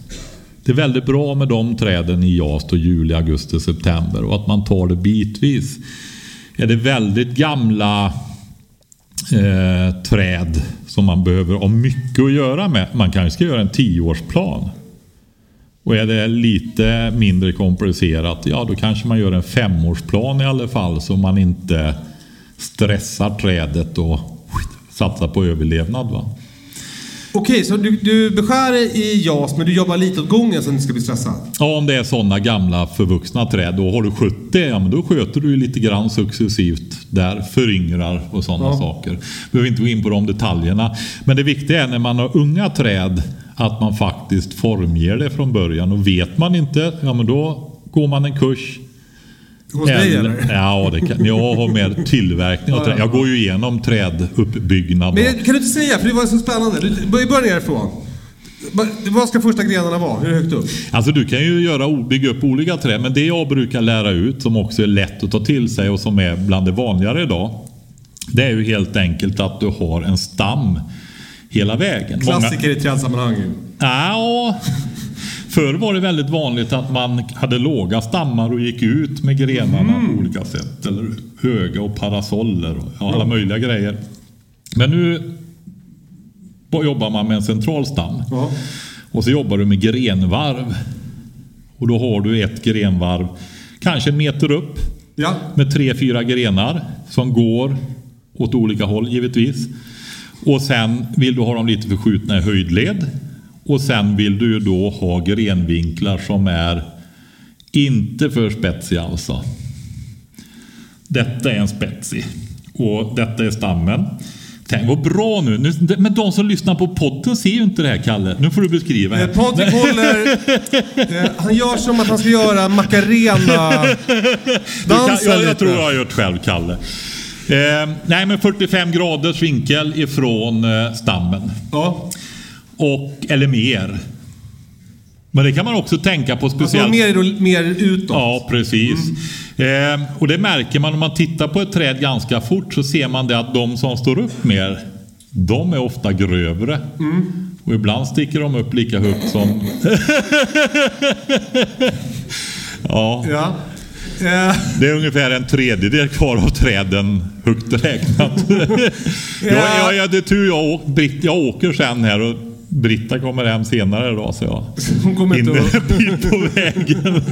Det är väldigt bra med de träden i JAS då juli, augusti, september och att man tar det bitvis. Är det väldigt gamla eh, träd som man behöver ha mycket att göra med. Man kanske ska göra en tioårsplan. Och är det lite mindre komplicerat, ja då kanske man gör en femårsplan i alla fall så man inte stressar trädet och satsar på överlevnad. Va? Okej, så du, du beskär i JAS men du jobbar lite åt gången så att du inte ska bli stressad? Ja, om det är sådana gamla förvuxna träd, då har du 70, ja men då sköter du lite grann successivt där, föryngrar och sådana Ja. saker. Behöver inte gå in på de detaljerna. Men det viktiga är när man har unga träd att man faktiskt formger det från början och vet man inte, ja men då går man en kurs. Hos dig eller? Ja, det kan, jag har med tillverkning ja. Jag går ju igenom träduppbyggnad. Men och- kan du inte säga, för det var så spännande. Du, börja nerifrån. Va- Vad ska första grenarna vara? Hur högt upp? Alltså du kan ju göra, bygga upp olika träd, men det jag brukar lära ut som också är lätt att ta till sig och som är bland det vanligare idag. Det är ju helt enkelt att du har en stam hela vägen. Många- Klassiker i trädsammanhang. Ja, förr var det väldigt vanligt att man hade låga stammar och gick ut med grenarna på olika sätt. Eller höga och parasoller och alla möjliga grejer. Men nu jobbar man med en central stam. Ja. Och så jobbar du med grenvarv. Och då har du ett grenvarv, kanske en meter upp, Ja. med tre, fyra grenar som går åt olika håll givetvis. Och sen vill du ha dem lite förskjutna i höjdled. Och sen vill du ju då ha grenvinklar som är inte för spetsiga alltså. Detta är en spetsig. Och detta är stammen. Tänk vad bra nu. nu. Men de som lyssnar på podden ser ju inte det här Kalle. Nu får du beskriva. Eh, Patrik håller... eh, han gör som att han ska göra Macarena-dansen jag, jag tror jag har gjort själv, Kalle. Eh, nej, men 45 graders vinkel ifrån eh, stammen. Ja. Och, eller mer. Men det kan man också tänka på Alltså speciellt. mer, mer utåt. Ja, precis. Eh, och det märker man om man tittar på ett träd ganska fort så ser man det att de som står upp mer, de är ofta grövre. Och ibland sticker de upp lika högt som... ja, Ja. Eh, det är ungefär en tredjedel kvar av träden högt räknat. ja, ja, ja, det är tur jag, Britt, jag åker sen här och Britta kommer hem senare idag så jag hon kommer inte att... bit på vägen.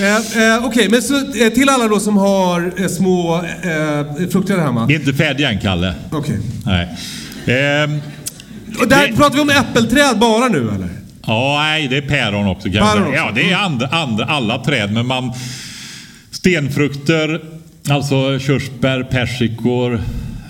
Eh, eh, Okej, men så eh, till alla då som har eh, små eh, frukter där hemma. Vi är inte färdiga än Kalle. Okej. Nej. Ehm, Och där Det- pratar vi om äppelträd bara nu eller? ja, nej, det är päron också kan Päron också. Ja, det är andra, andra, alla träd. Men man... Stenfrukter, alltså körsbär, persikor,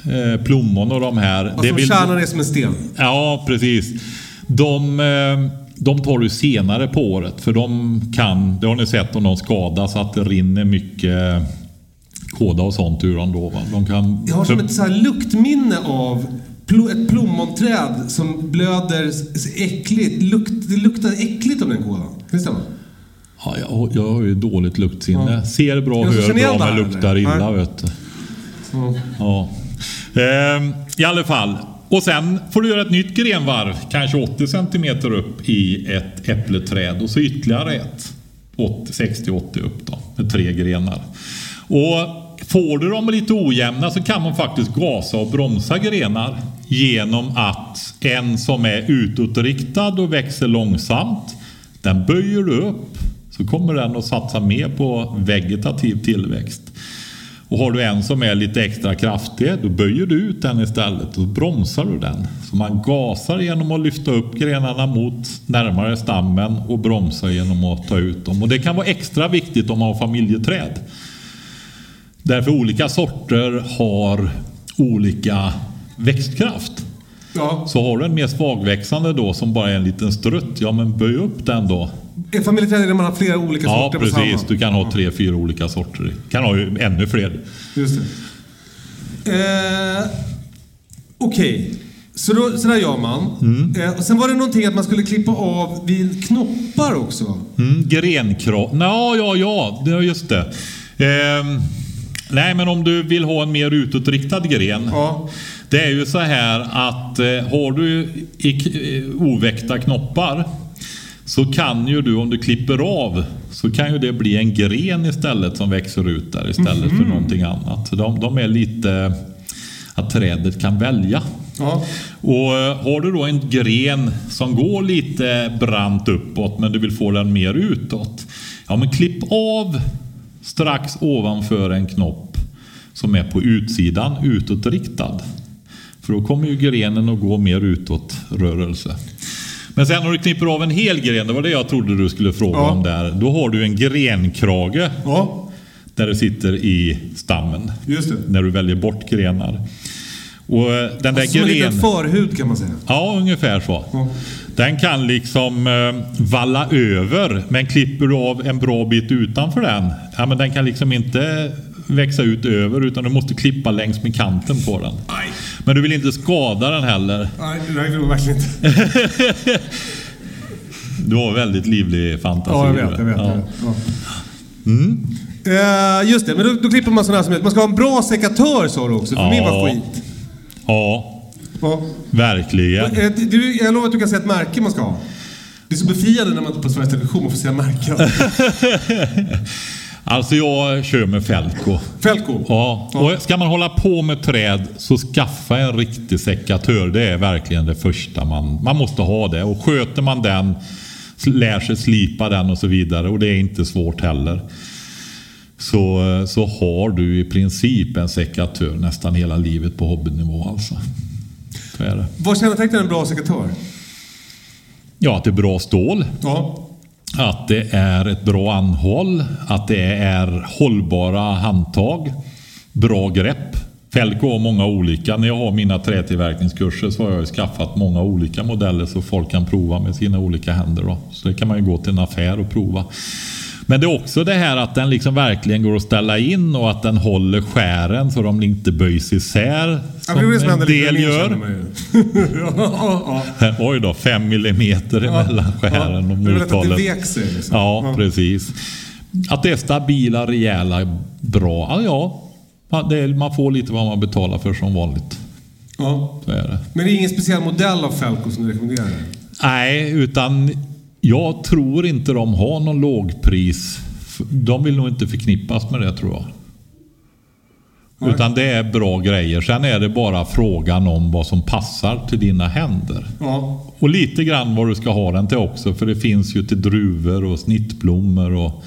eh, plommon och de här. Alltså vill- kärnan är som en sten. Ja, precis. De, eh, de tar du senare på året. För de kan, det har ni sett om de skadas, att det rinner mycket kåda och sånt ur dem då. Va? De kan, Jag har som ett så här luktminne av ett plommonträd som blöder äckligt. Lukt, det luktar äckligt av den kolan. Kan det stämma? Ja, jag, jag har ju dåligt luktsinne. Ja. Ser bra, hör bra, det men luktar illa. Nej. Vet du. Ja. Ehm, I alla fall. Och sen får du göra ett nytt grenvarv, kanske 80 cm upp i ett äppleträd och så ytterligare ett. 60-80 upp då, med tre grenar. Och får du dem lite ojämna så kan man faktiskt gasa och bromsa grenar genom att en som är utåtriktad och växer långsamt, den böjer du upp så kommer den att satsa mer på vegetativ tillväxt. Och har du en som är lite extra kraftig, då böjer du ut den istället och bromsar du den. Så man gasar genom att lyfta upp grenarna mot närmare stammen och bromsar genom att ta ut dem. Och det kan vara extra viktigt om man har familjeträd. Därför olika sorter har olika växtkraft. Ja. Så har du en mer svagväxande då som bara är en liten strutt, ja men böj upp den då. Är familjeträd där man har flera olika Ja sorter på precis, samma? du kan ha tre, fyra olika sorter. Du kan ha ännu fler. Just det. Eh, Okej, så, då, så där gör man. Mm. Eh, och sen var det någonting att man skulle klippa av vid knoppar också. Mm, grenkropp. Ja, ja, ja, det är just det. Ehm, nej, men om du vill ha en mer utåtriktad gren. Ja. Det är ju så här att eh, har du eh, oväckta knoppar så kan ju du om du klipper av så kan ju det bli en gren istället som växer ut där istället för någonting annat. De, de är lite att trädet kan välja. Ja. Och eh, har du då en gren som går lite brant uppåt men du vill få den mer utåt. Ja men klipp av strax ovanför en knopp som är på utsidan utåtriktad. För då kommer ju grenen att gå mer utåt rörelse. Men sen när du klipper av en hel gren, det var det jag trodde du skulle fråga Ja. om där. Då har du en grenkrage Ja, där det sitter i stammen. just det. När du väljer bort grenar. Och eh, den där Alltså, som en liten gren... förhud kan man säga. Ja, ungefär så. Ja. Den kan liksom eh, valla över, men klipper du av en bra bit utanför den, ja, men den kan liksom inte växa ut över utan du måste klippa längs med kanten på den. Men du vill inte skada den heller. Nej, det vill man verkligen inte. Du har väldigt livlig fantasi. Ja, jag vet. Jag vet, Ja. jag. Ja. Eh, just det, men då, då klipper man sådana här som Man ska ha en bra sekatör sa du också, för Ja. min var skit. ja, Ja. verkligen. Eh, Du, jag lovar att du kan säga ett märke man ska ha. Det är så befriande när man är på Sveriges Television och får säga märken. Alltså jag kör med Felco. Felco. Ja, och ska man hålla på med träd så skaffa en riktig sekatör. Det är verkligen det första man, man måste ha det. Och sköter man den, lär sig slipa den och så vidare. Och det är inte svårt heller. Så, så har du i princip en sekatör nästan hela livet på hobbynivå alltså. Så är det. Vad kännetecknar en bra sekatör? Ja, att det är bra stål. Ja. Att det är ett bra anhåll, att det är hållbara handtag, bra grepp. Felco har många olika. När jag har mina trätillverkningskurser så har jag skaffat många olika modeller så folk kan prova med sina olika händer. Då. Så det kan man ju gå till en affär och prova. Men det är också det här att den liksom verkligen går att ställa in och att den håller skären så de inte böjs isär. Ja, det som Som en del gör. ja, ja. Oj då, fem millimeter emellan skären och är väl att det mothållet. vek sig liksom. Ja, precis. Att det är stabila, rejäla, bra. Ja, ja. Ja, är, man får lite vad man betalar för som vanligt. Ja. Så är det. Men det är ingen speciell modell av Felco som du rekommenderar? Nej, utan jag tror inte de har någon lågpris. De vill nog inte förknippas med det tror jag. Nej. Utan det är bra grejer. Sen är det bara frågan om vad som passar till dina händer. Ja. Och lite grann vad du ska ha den till också. För det finns ju till druvor och snittblommor. Och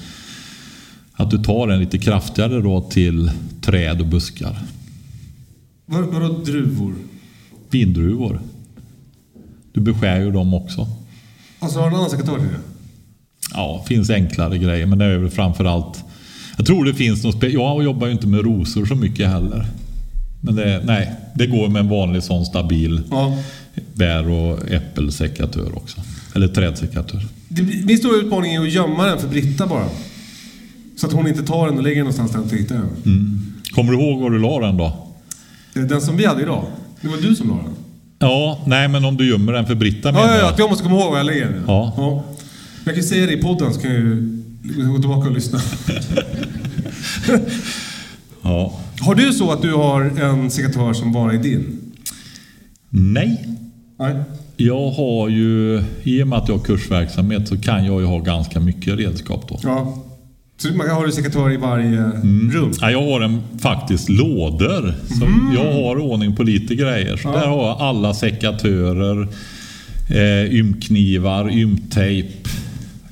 att du tar den lite kraftigare då till träd och buskar. Vad, vadå druvor? Vindruvor. Du beskär ju dem också. Alltså har du en annan det? Ja, finns enklare grejer. Men det är väl framförallt... Jag tror det finns något... Jag jobbar ju inte med rosor så mycket heller. Men det, nej, det går med en vanlig sån stabil Ja. bär och äppelsekatör också. Eller trädsekatör. Min stora utmaning är att gömma den för Britta bara. Så att hon inte tar den och lägger den någonstans där hon inte hittar den. Kommer du ihåg var du la den då? Eh, Den som vi hade idag. Det var du som la den. Ja, nej men om du gömmer den för Britta Ja, menar ja, ja, jag. att jag måste komma ihåg var jag lägger den. Ja. Jag kan säga det i podden så kan jag ju gå tillbaka och lyssna. Ja. Har du så att du har en sekatör som bara är din? Nej. Nej. Jag har ju, i och med att jag har kursverksamhet så kan jag ju ha ganska mycket redskap då. Ja. Så man har sekatör i varje rum? Ja, jag har en, faktiskt lådor. Som Jag har ordning på lite grejer. Så Ja. där har jag alla sekatörer, eh, ymknivar, ymtejp,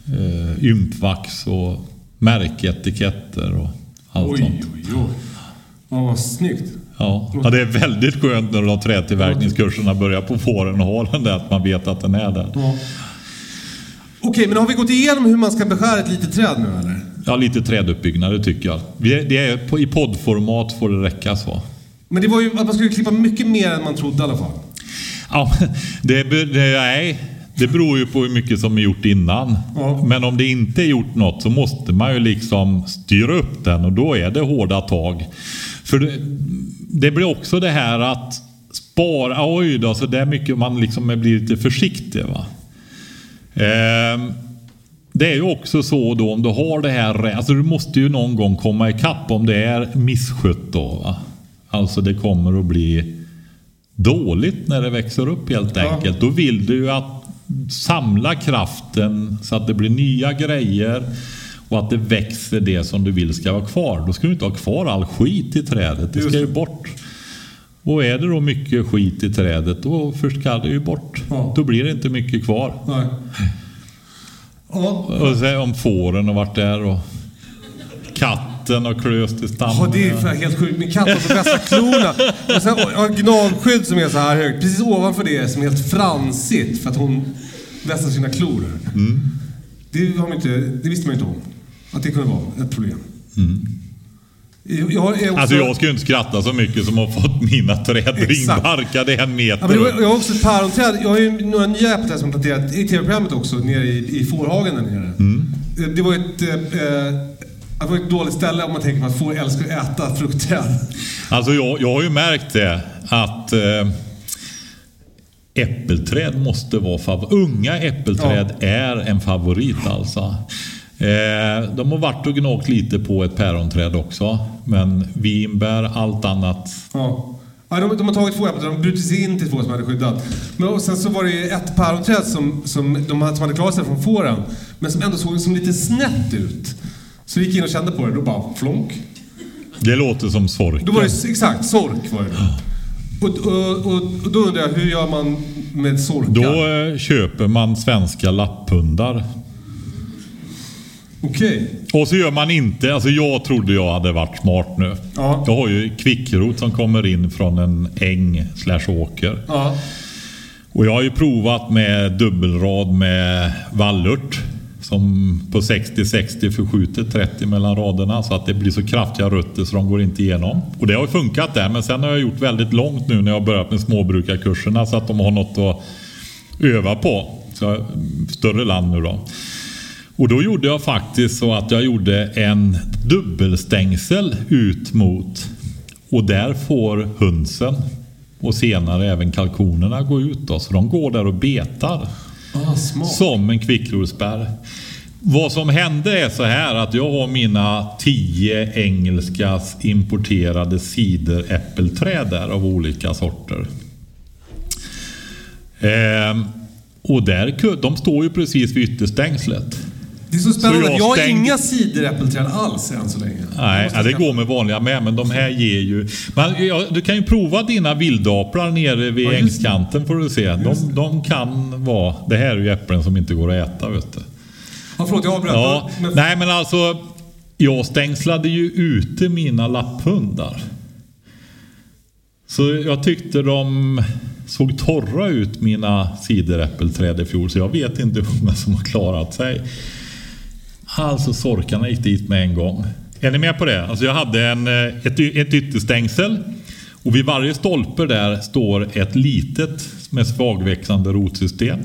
eh, ympvax och märketiketter och allt Oj, sånt. oj, oj. Ja, vad snyggt. Ja. ja, det är väldigt skönt när de trätillverkningskurserna börjar på fåren och ha den där, att man vet att den är där. Ja. Okej, men har vi gått igenom hur man ska beskära ett litet träd nu eller? Ja, lite träduppbyggnad, det tycker jag. Det är, på, I poddformat får det räcka så. Men det var ju att man skulle klippa mycket mer än man trodde i alla fall. Ja, det, det, nej, det beror ju på hur mycket som är gjort innan. Ja. Men om det inte är gjort något så måste man ju liksom styra upp den och då är det hårda tag. För det, det blir också det här att spara, oj då, så där mycket man liksom blir lite försiktig. Va? Ehm, det är ju också så då om du har det här, alltså du måste ju någon gång komma ikapp om det är misskött då. Va? Alltså det kommer att bli dåligt när det växer upp helt Ja. enkelt. Då vill du ju att samla kraften så att det blir nya grejer och att det växer det som du vill ska vara kvar. Då ska du inte ha kvar all skit i trädet. Det ska ju bort. Och är det då mycket skit i trädet då först ska det ju bort. Ja. Då blir det inte mycket kvar. Nej. Ja, Och sen om fåren har varit där och katten har klöst i stammen. Ja, det är fan helt sjukt. Min katt har de bästa klorna. Och sen har jag gnagskydd som är så här högt. Precis ovanför det som är helt fransigt för att hon vässar sina klor. Det, har man inte, det visste man inte om. Att det kunde vara ett problem. Jag, jag är också, Alltså jag ska ju inte skratta så mycket som har fått mina träd Exakt. ringbarkade en meter Ja, jag, jag har också ett päronträd. Jag har ju några nya äppelträd som planterat i tv-programmet också, nere i, i fårhagen där nere. Eh, Det var ett, eh, eh, det var ett dåligt ställe om man tänker på att får älskar att äta fruktträd. Alltså jag, jag har ju märkt det att eh, äppelträd måste vara favorit. Unga äppelträd är en favorit alltså. Eh, de har varit och gnagt lite på ett päronträd också. Men vinbär, allt annat. Ja. Ja, de, de har tagit två äppelträd, de brutit sig in till två som hade skyddat. Men och sen så var det ju ett päronträd som, som, de hade, som hade klarat sig från fåren, men som ändå såg som lite snett ut. Så vi gick in och kände på det, då bara flonk. Det låter som sork. Då var det exakt, sork var det. Och, och, och, och då undrar jag, hur gör man med sorkar? Då eh, köper man svenska lapphundar. Okej. Och så gör man inte, alltså jag trodde jag hade varit smart nu. Ja. Jag har ju kvickrot som kommer in från en äng slash åker. Ja. Och jag har ju provat med dubbelrad med vallört. Som på 60-60 förskjuter 30 mellan raderna så att det blir så kraftiga rötter så de går inte igenom. Och det har ju funkat där men sen har jag gjort väldigt långt nu när jag har börjat med småbrukarkurserna så att de har något att öva på. Så större land nu då. Och då gjorde jag faktiskt så att jag gjorde en dubbelstängsel ut mot och där får hönsen och senare även kalkonerna gå ut då. Så de går där och betar Ah, som en kvickrospärr. Vad som hände är så här att jag har mina tio engelska importerade cideräppelträd där av olika sorter. Ehm, och där, de står ju precis vid ytterstängslet. Det är så spännande. Så jag jag, har stäng- inga cideräppelträd alls än så länge. Nej, ja, det går med vanliga med, men de här ger ju... Men, ja, du kan ju prova dina vildaplar nere vid Ja, ängskanten får du se. De, de kan vara... Det här är ju äpplen som inte går att äta, vet du. Ja, förlåt, jag avbröt. Ja, Men, nej men alltså. Jag stängslade ju ute mina lapphundar. Så jag tyckte de såg torra ut mina cideräppelträd i fjol. Så jag vet inte hur många som har klarat sig. Alltså sorkarna gick dit med en gång. Är ni med på det? Alltså jag hade en, eh, ett, ett ytterstängsel. Och vid varje stolpe där står ett litet med svagväxande rotsystem.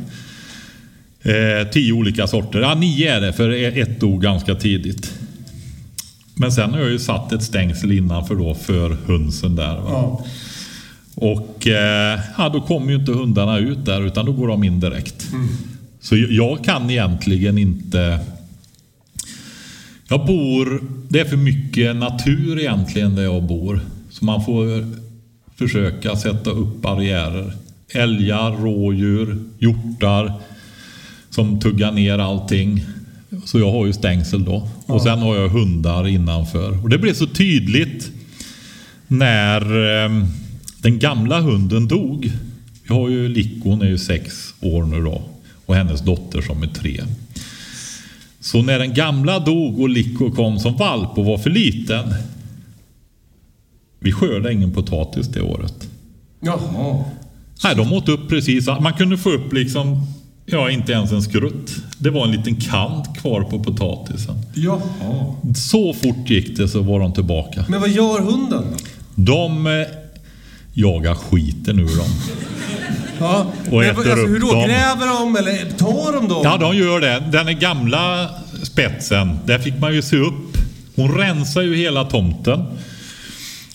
Eh, tio olika sorter. Ja, nio är det, för ett dog ganska tidigt. Men sen har jag ju satt ett stängsel innanför då för hönsen där. Va? ja. Och eh, ja, då kommer ju inte hundarna ut där utan då går de in direkt. Så jag- jag kan egentligen inte... Jag bor... Det är för mycket natur egentligen där jag bor. Så man får försöka sätta upp barriärer. Älgar, rådjur, hjortar som tuggar ner allting. Så jag har ju stängsel då. Och sen har jag hundar innanför. Och det blev så tydligt när eh, den gamla hunden dog. Vi har ju Lico, hon är ju sex år nu då. Och hennes dotter som är tre. Så när den gamla dog och Lico kom som valp och var för liten. Vi skördade ingen potatis det året. Jaha. Nej, de åt upp precis. Man kunde få upp liksom, ja inte ens en skrutt. Det var en liten kant kvar på potatisen. Jaha. Så fort gick det så var de tillbaka. Men vad gör hunden? De eh, jagar skiten ur dem. Ja. Och Men, äter alltså, hur upp då? dem. Gräver de eller tar de dem? Ja, de gör det. Den är gamla spetsen, där fick man ju se upp. Hon rensade ju hela tomten.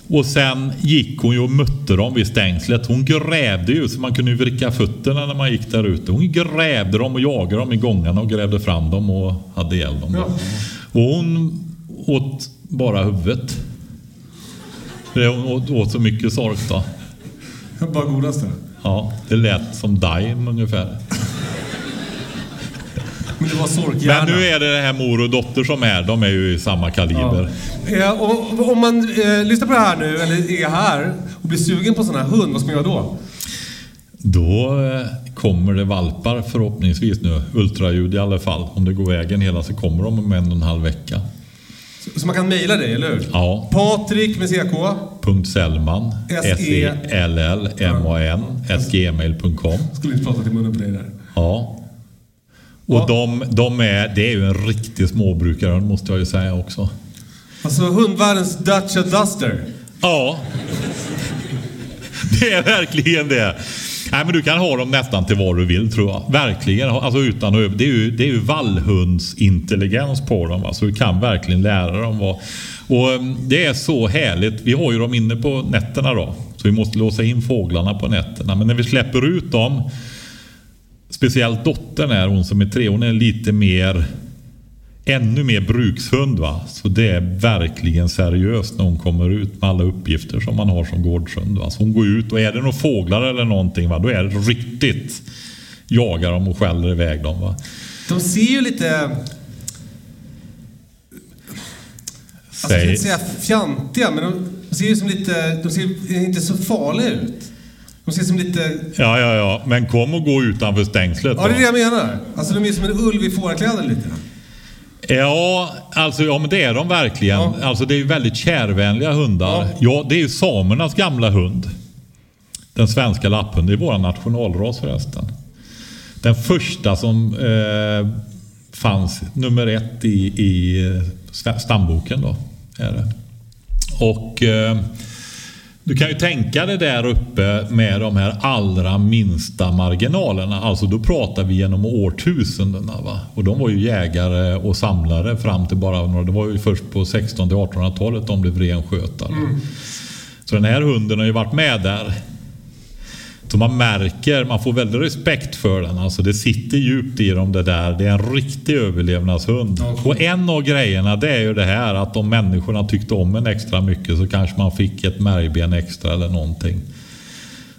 Och sen gick hon ju och mötte dem vid stängslet. Hon grävde ju så man kunde ju vricka fötterna när man gick där ute. Hon grävde dem och jagade dem i gångarna och grävde fram dem och hade ihjäl dem. Ja. Och hon åt bara huvudet. Det- Hon åt, åt så mycket sork då. Bara godaste. Ja, det lät som Daim ungefär. Men det var sorkhjärna. Men nu är det det här mor och dotter som är. De är ju i samma kaliber. Ja, och om man eh, lyssnar på det här nu, eller är här och blir sugen på en sån här hund, vad ska man göra då? Då eh, kommer det valpar förhoppningsvis nu. Ultraljud i alla fall. Om det går vägen hela så kommer de om en och en halv vecka. Så, man kan mejla dig, eller hur? Ja. Patrik med CK. Punkt Sellman. S-E- S-E-L-L-M-A-N. gmail.com. Skulle inte prata till munnen på dig där. Ja. Och de, de är, det är ju en riktig småbrukare måste jag ju säga också. Alltså hundvärldens Dacia Duster. Ja. Det är verkligen det. Nej, men du kan ha dem nästan till vad du vill tror jag. Verkligen. Alltså utan att det är ju, det är ju vallhundsintelligens på dem. Alltså du kan verkligen lära dem vad... Och ehm, det är så härligt. Vi har ju dem inne på nätterna då. Så vi måste låsa in fåglarna på nätterna. Men när vi släpper ut dem Speciellt dottern är hon som är tre. Hon är lite mer ännu mer brukshund. Va? Så det är verkligen seriöst när hon kommer ut med alla uppgifter som man har som gårdshund. Va? Så hon går ut och är det några fåglar eller någonting, va? då är det riktigt jagar dem och skäller iväg dem. Va? De ser ju lite... Alltså, jag Säg, inte säga fjantiga, men de, de ser ju som lite... De ser inte så farliga ut. De ser som lite... ja, ja, ja. Men kom och gå utanför stängslet. Ja, det är det jag menar. Alltså de är som en ulv i fårakläder lite. Ja, alltså, ja men det är de verkligen. Ja. Alltså, det är väldigt kärvänliga hundar. Ja. Ja. det är ju samernas gamla hund. Den svenska lapphunden. Det är vår nationalras förresten. Den första som eh, fanns, nummer ett i, i eh, stamboken då. Är det. Och eh, du kan ju tänka dig där uppe med de här allra minsta marginalerna. Alltså då pratar vi genom årtusendena. Va? Och de var ju jägare och samlare fram till bara några... Det var ju först på 1600-1800-talet de blev renskötare. Så den här hunden har ju varit med där. Så man märker, man får väldigt respekt för den. Alltså det sitter djupt i dem det där. Det är en riktig överlevnadshund. Och en av grejerna det är ju det här att om människorna tyckte om en extra mycket så kanske man fick ett märgben extra eller någonting.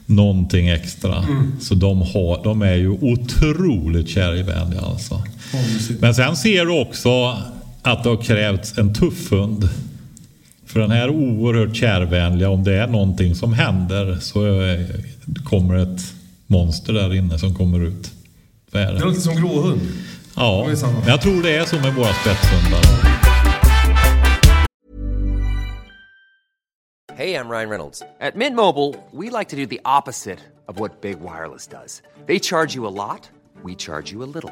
Någonting extra. Så de, har, de är ju otroligt kärvänliga alltså. Men sen ser du också att det har krävts en tuff hund. För den här oerhört kärvänliga, om det är någonting som händer så eh, kommer ett monster där inne som kommer ut. Är Det det. låter som gråhund. Ja, men jag tror det är så med våra spetshundar. Hey, I'm Ryan Reynolds. At Mint Mobile, we like to do the opposite of what Big Wireless does. They charge you a lot, we charge you a little.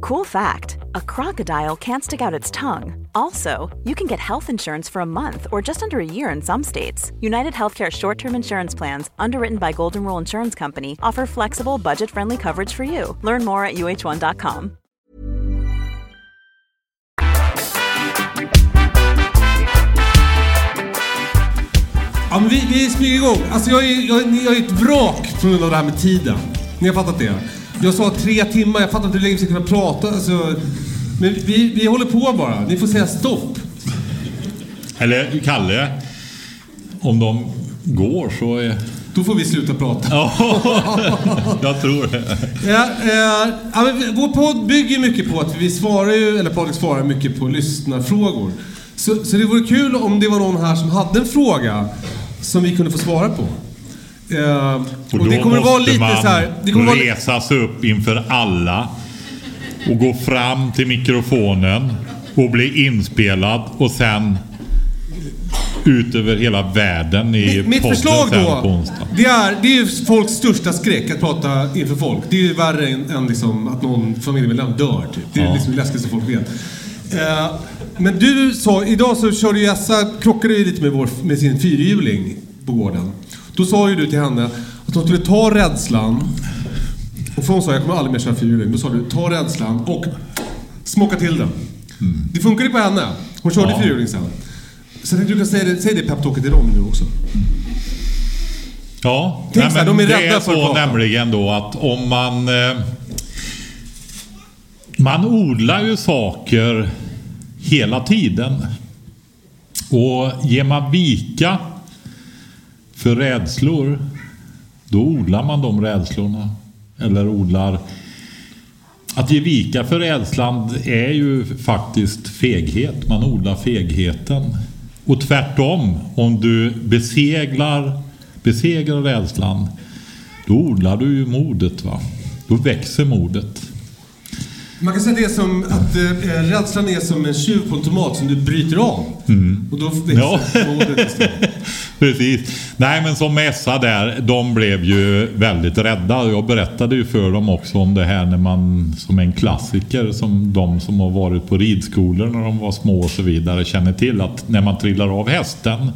Cool fact a crocodile can't stick out its tongue. Also, you can get health insurance for a month or just under a year in some states. United Healthcare short term insurance plans, underwritten by Golden Rule Insurance Company, offer flexible, budget friendly coverage for you. Learn more at uh1.com. Ja, men vi, vi smyger igång. Alltså jag är, jag, jag är ett vrak på grund av det här med tiden. Ni har fattat det? Jag sa tre timmar, jag fattar inte hur länge vi ska kunna prata. Alltså, men vi, vi håller på bara. Ni får säga stopp. Eller Kalle, om de går så är... Då får vi sluta prata. Ja, jag tror det. Ja, eh, ja, vår podd bygger mycket på att vi svarar ju, eller Patrik svarar mycket på lyssnarfrågor. Så, så det vore kul om det var någon här som hade en fråga som vi kunde få svara på. Eh, Och, och det kommer vara lite man så här... Det kommer vara, resa sig upp inför alla och gå fram till mikrofonen och bli inspelad och sen ut över hela världen i mitt förslag då, det är, det är ju folks största skräck att prata inför folk. Det är ju värre än, än liksom att någon familjemedlem dör. Typ. Det är Ja. liksom det läskigaste folk vet. Eh, men du sa, idag så körde ju Essa, krockade ju lite med, vår, med sin fyrhjuling på gården. Då sa ju du till henne att hon skulle ta rädslan. Och för hon sa, jag kommer aldrig mer köra fyrhjuling. Då sa du, ta rädslan och smocka till den. Det funkade på henne. Hon körde Mm. Ja. fyrhjuling sen. Så jag tänkte du kan säga det, säg det peptalket till dem nu också. Ja, Tänk så här, de är det rädda är för att så nämligen då att om man... Eh, man odlar ju saker hela tiden. Och ger man vika för rädslor, då odlar man de rädslorna. Eller odlar... Att ge vika för rädslan är ju faktiskt feghet. Man odlar fegheten. Och tvärtom, om du beseglar, besegrar rädslan, då odlar du ju modet. Va? Då växer modet. Man kan säga det som att eh, rädslan är som en tjuv på en tomat som du bryter av. Och då växer Ja. modet istället. Precis. Nej men som Essa där, de blev ju väldigt rädda. Jag berättade ju för dem också om det här när man, som en klassiker, som de som har varit på ridskolor när de var små och så vidare känner till att när man trillar av hästen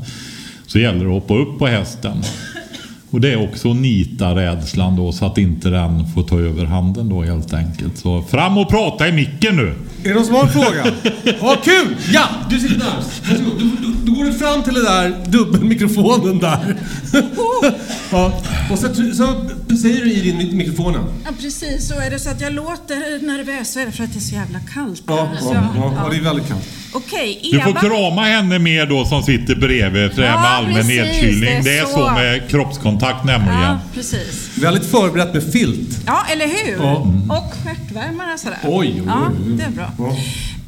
så gäller det att hoppa upp på hästen. Och det är också att nita rädslan då så att inte den får ta över handen då helt enkelt. Så fram och prata i micken nu! Är det någon som har en fråga? Ja, kul! Ja, du sitter där. Varsågod. Då, då, då går du fram till den där dubbelmikrofonen där ja. Och så, så säger du i din mik- mikrofonen. Ja, precis. Och är det så att jag låter nervös så är det för att det är så jävla kallt. Ja. Så ja, ja, ja, det är väldigt kallt. Okej, Du Eva. får krama henne mer då som sitter bredvid för det här med allmän precis, nedkylning. det är Det är så så. med kroppskontakt nämligen. Ja, precis. Väldigt förberett med filt. Ja, eller hur? Ja. Och stjärtvärmare sådär. Oj, oj, oj, Ja, det är bra. Ja.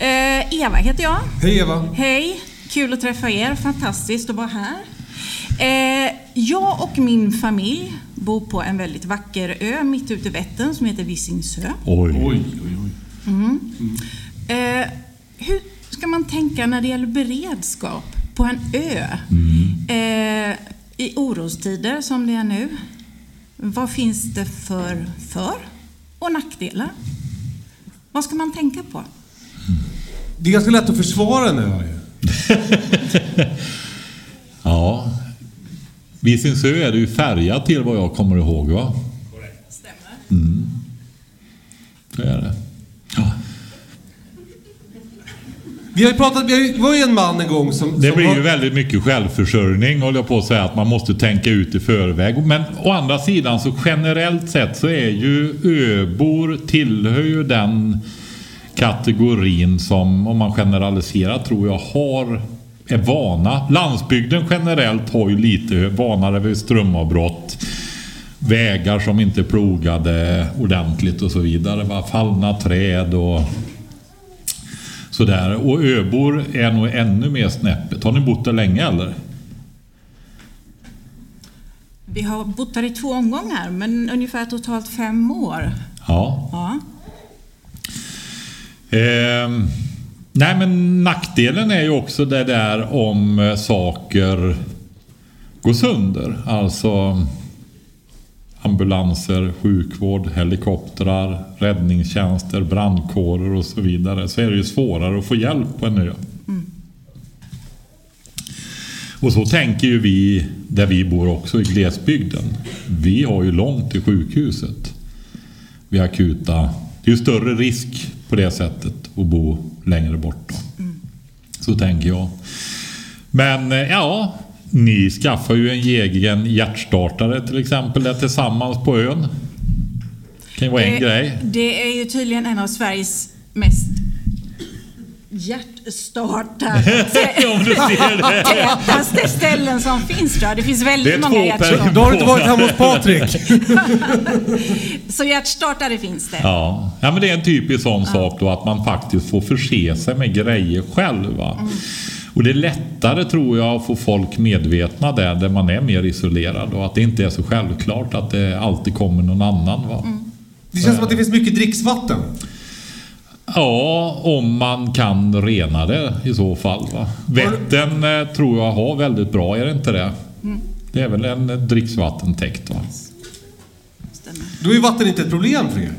Eh, Eva heter jag. Hej Eva. Hej, kul att träffa er. Fantastiskt att vara här. Eh, jag och min familj bor på en väldigt vacker ö mitt ute i Vättern som heter Visingsö. Oj. Oj, oj, oj. Eh, hur ska man tänka när det gäller beredskap på en ö? Eh, I orostider som det är nu. Vad finns det för för och nackdelar? Vad ska man tänka på? Det är ganska lätt att försvara en ö. Ja. Visingsö är det ju färgat till vad jag kommer ihåg va? Stämmer. Det är det. Ja. Vi har ju pratat, det var ju en man en gång som... Det som blir har- ju väldigt mycket självförsörjning håller jag på att säga att man måste tänka ut i förväg. Men å andra sidan så generellt sett så är ju öbor tillhör ju den kategorin som om man generaliserar tror jag har är vana. Landsbygden generellt har ju lite vanare vid strömavbrott. Vägar som inte är plogade ordentligt och så vidare. Va? Fallna träd och sådär. Och öbor är nog ännu mer snäppet. Har ni bott där länge eller? Vi har bott här i två omgångar, men ungefär totalt fem år. Ja. Ja. Ehm, nej men nackdelen är ju också det där om eh, saker går sönder. Alltså ambulanser, sjukvård, helikoptrar, räddningstjänster, brandkårer och så vidare. Så är det ju svårare att få hjälp på en ö. Och så tänker ju vi där vi bor också i glesbygden. Vi har ju långt till sjukhuset. Vid akuta. Det är ju större risk på det sättet att bo längre bort. Då. Så tänker jag. Men eh, ja, ni skaffar ju en egen hjärtstartare till exempel där tillsammans på ön. kan ju vara en det, grej. Det är ju tydligen en av Sveriges mest hjärtstartar Om du ser det. tätaste ställen som finns tror jag. Det finns Det är väldigt många två hjärtstartare. Då har du inte varit hemma hos Patrik. Så hjärtstartare finns det. Ja. ja, men det är en typisk sån sak då att man faktiskt får förse sig med grejer själv. Va? Och det är lättare tror jag att få folk medvetna där, där man är mer isolerad och att det inte är så självklart att det alltid kommer någon annan. Va? Det känns som att det finns mycket dricksvatten. Ja, om man kan rena det i så fall. Va? Vättern eh, tror jag har väldigt bra, är det inte det? Det är väl en dricksvattentäkt va? Då är vatten inte ett problem för er.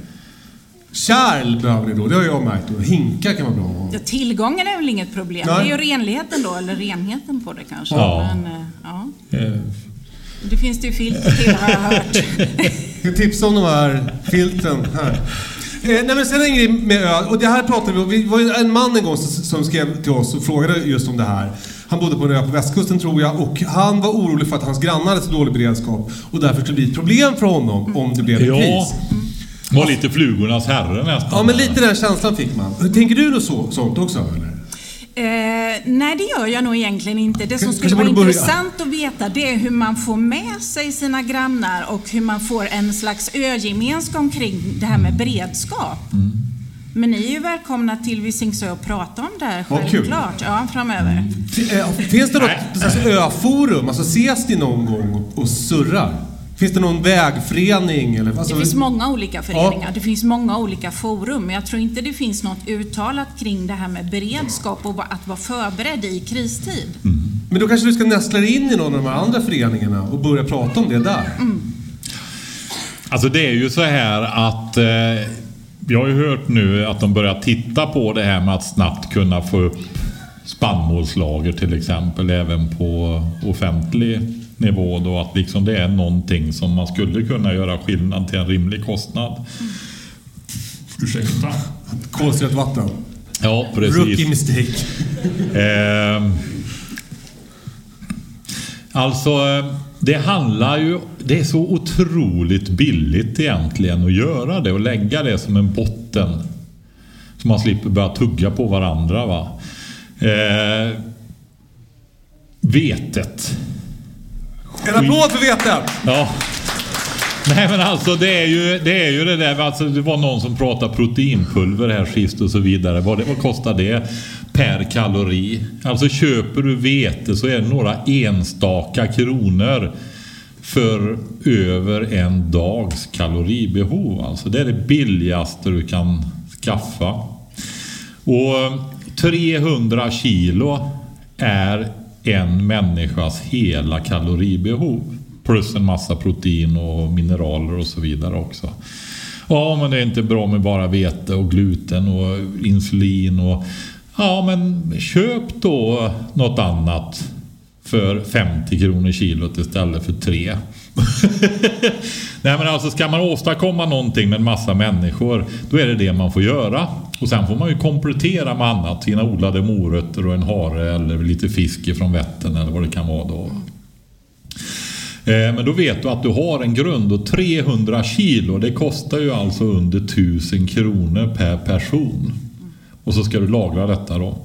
Kärl behöver ni då, det har jag märkt. Och hinkar kan vara bra att ha. Ja, tillgången är väl inget problem. Nej. Det är ju renligheten då, eller renheten på det kanske. Ja. Men, eh, ja. Eh, Det finns det ju filter till har jag hört. Tipsa om de här filtren här. Eh, nej men sen en grej med öl, och det här pratade vi om. Vi var en man en gång som, som skrev till oss och frågade just om det här. Han bodde på en ö på västkusten tror jag och han var orolig för att hans grannar hade så dålig beredskap och därför skulle det bli ett problem för honom om det blev en Ja. kris. var lite flugornas herre nästan. Ja men lite den känslan fick man. Tänker du något så, sånt också eller? Eh, nej, det gör jag nog egentligen inte. Det som skulle vara intressant att veta det är hur man får med sig sina grannar och hur man får en slags ögemenskap kring det här med beredskap. Mm. Men ni är ju välkomna till Visingsö och prata om det här självklart. Ja, framöver. Eh, Finns det något slags öforum? Alltså ses ni någon gång och, och surrar? Finns det någon vägförening? Eller, alltså, Det finns många olika föreningar, Ja. det finns många olika forum, men jag tror inte det finns något uttalat kring det här med beredskap och att vara förberedd i kristid. Men då kanske du ska nästla dig in i någon av de här andra föreningarna och börja prata om det där? Alltså det är ju så här att eh, jag har ju hört nu att de börjar titta på det här med att snabbt kunna få upp spannmålslager till exempel även på offentlig nivå då att liksom det är någonting som man skulle kunna göra skillnad till en rimlig kostnad. Ursäkta. Kolsyrat vatten. Ja, precis. Rookie mistake. Eh, alltså, eh, det handlar ju... Det är så otroligt billigt egentligen att göra det och lägga det som en botten. Så man slipper börja tugga på varandra. Va? Eh, vetet. En applåd för vete! Ja. Nej men alltså det är ju det, är ju det där, alltså, det var någon som pratade proteinpulver här sist och så vidare. Vad, det, vad kostar det per kalori? Alltså köper du vete så är det några enstaka kronor för över en dags kaloribehov. Alltså det är det billigaste du kan skaffa. Och 300 kilo är en människas hela kaloribehov. Plus en massa protein och mineraler och så vidare också. Ja, men det är inte bra med bara vete och gluten och insulin och... Ja, men köp då något annat för 50 kronor kilot istället för 3. Nej men alltså ska man åstadkomma någonting med en massa människor då är det det man får göra. Och sen får man ju komplettera med annat. Sina odlade morötter och en hare eller lite fisk ifrån Vättern eller vad det kan vara då. Eh, men då vet du att du har en grund och 300 kilo det kostar ju alltså under 1000 kronor per person. Och så ska du lagra detta då.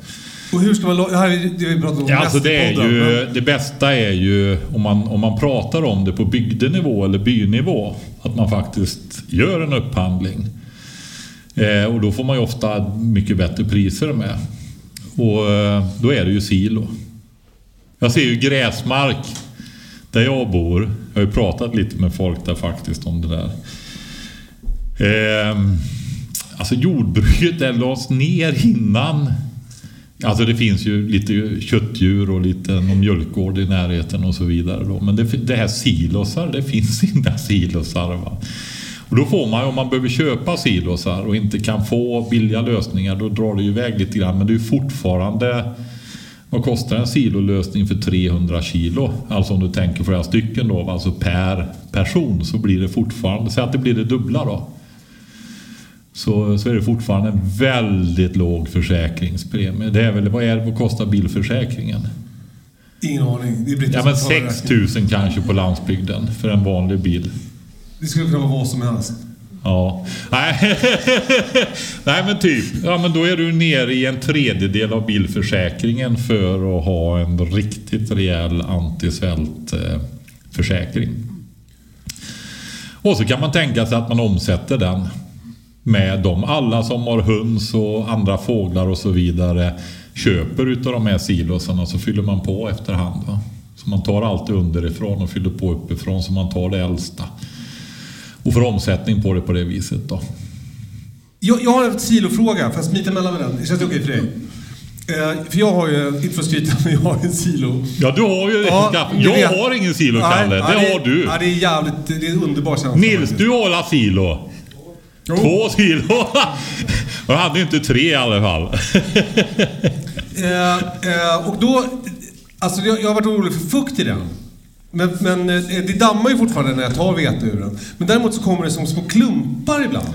Och hur ska man... Det här är det vi om Ja, alltså det, är ju, det bästa är ju om man, om man pratar om det på bygdenivå eller bynivå. Att man faktiskt gör en upphandling. Eh, och då får man ju ofta mycket bättre priser med. Och eh, då är det ju silo. Jag ser ju gräsmark där jag bor. Jag har ju pratat lite med folk där faktiskt om det där. Eh, alltså jordbruket det lades ner innan Alltså det finns ju lite köttdjur och lite någon mjölkgård i närheten och så vidare. Då. Men det, det här silosar, det finns inga silosar. Va? Och då får man, om man behöver köpa silosar och inte kan få billiga lösningar, då drar det ju iväg lite grann. Men det är ju fortfarande... Vad kostar en silolösning för 300 kilo? Alltså om du tänker flera stycken då, alltså per person, så blir det fortfarande... Säg att det blir det dubbla då så, så är det fortfarande en väldigt låg försäkringspremie. Det är väl, vad, är, vad kostar bilförsäkringen? Ingen aning. Det Britta Ja men betalar 6 räkningen. 000 kanske på landsbygden för en vanlig bil. Det skulle kunna vara vad som helst. Ja. Nej. Nej men typ. Ja men då är du nere i en tredjedel av bilförsäkringen för att ha en riktigt rejäl antisvältförsäkring. Och så kan man tänka sig att man omsätter den med dem. Alla som har höns och andra fåglar och så vidare köper utav de här silosarna så fyller man på efterhand. Va? Så man tar allt underifrån och fyller på uppifrån så man tar det äldsta. Och får omsättning på det på det viset då. Jag, jag har en silofråga, jag smita emellan med den? Känns det okej för dig? Eh, för jag har ju, inte för att skryta, men jag har en silo. Ja, du har ju Ja, Jag vet. har ingen silo, Kalle. Nej, det nej, har du. Ja, det är jävligt, det är en underbar känsla. Nils, du har la silo. Jo. Två kilo. Jag hade ju inte tre i alla fall. Eh, eh, och då, alltså jag, jag har varit orolig för fukt i den. Men, men eh, det dammar ju fortfarande när jag tar vete ur den. Men däremot så kommer det som små klumpar ibland.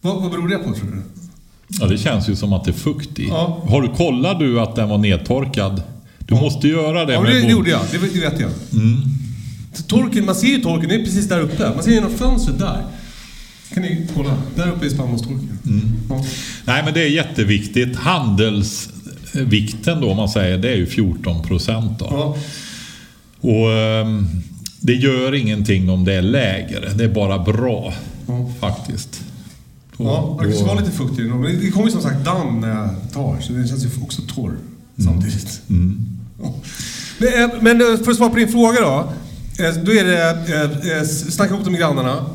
Vad, vad beror det på tror du? Ja, det känns ju som att det är fukt i. Ja. Har du kollat du att den var nedtorkad? Du måste göra det Ja, det, det gjorde jag. Det, det vet jag. Så Torken, man ser ju torken, det är precis där uppe. Man ser genom fönstret där. Kan ni kolla? Där uppe är spannmålstorken. Ja. Nej, men det är jätteviktigt. Handelsvikten då, om man säger, det är ju 14 procent. Då. Ja. Och ehm, det gör ingenting om det är lägre. Det är bara bra, faktiskt. Då- Ja, det kanske då- var lite fukt i den. Men det kommer ju som sagt damm när jag tar, så den känns ju också torr samtidigt. Ja. Men, eh, Men eh, för att svara på din fråga då. eh, Då är det snacka ihop det med grannarna,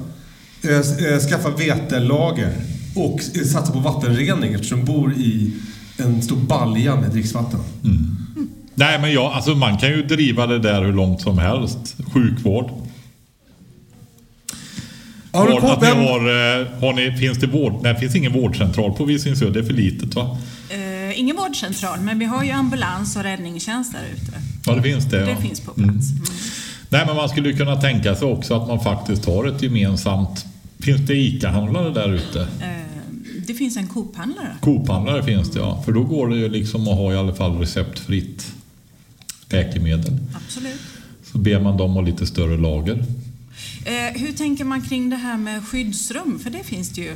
skaffa vetelager och eh, satsa på vattenrening eftersom de bor i en stor balja med dricksvatten. Nej, men ja, alltså man kan ju driva det där hur långt som helst. Sjukvård. Har du ni vem- har, eh, har ni, finns det vård? Nej, finns ingen vårdcentral på Visingsö. Det är för litet va? Eh, ingen vårdcentral, men vi har ju ambulans och räddningstjänst där ute. Ja, det finns det. Det ja. finns på plats. Mm. Nej, men man skulle kunna tänka sig också att man faktiskt har ett gemensamt... Finns det ICA-handlare där ute? Eh, det finns en Coop-handlare. Coop-handlare finns det ja. För då går det ju liksom att ha i alla fall receptfritt läkemedel. Absolut. Så ber man dem ha lite större lager. Eh, hur tänker man kring det här med skyddsrum? För det finns det ju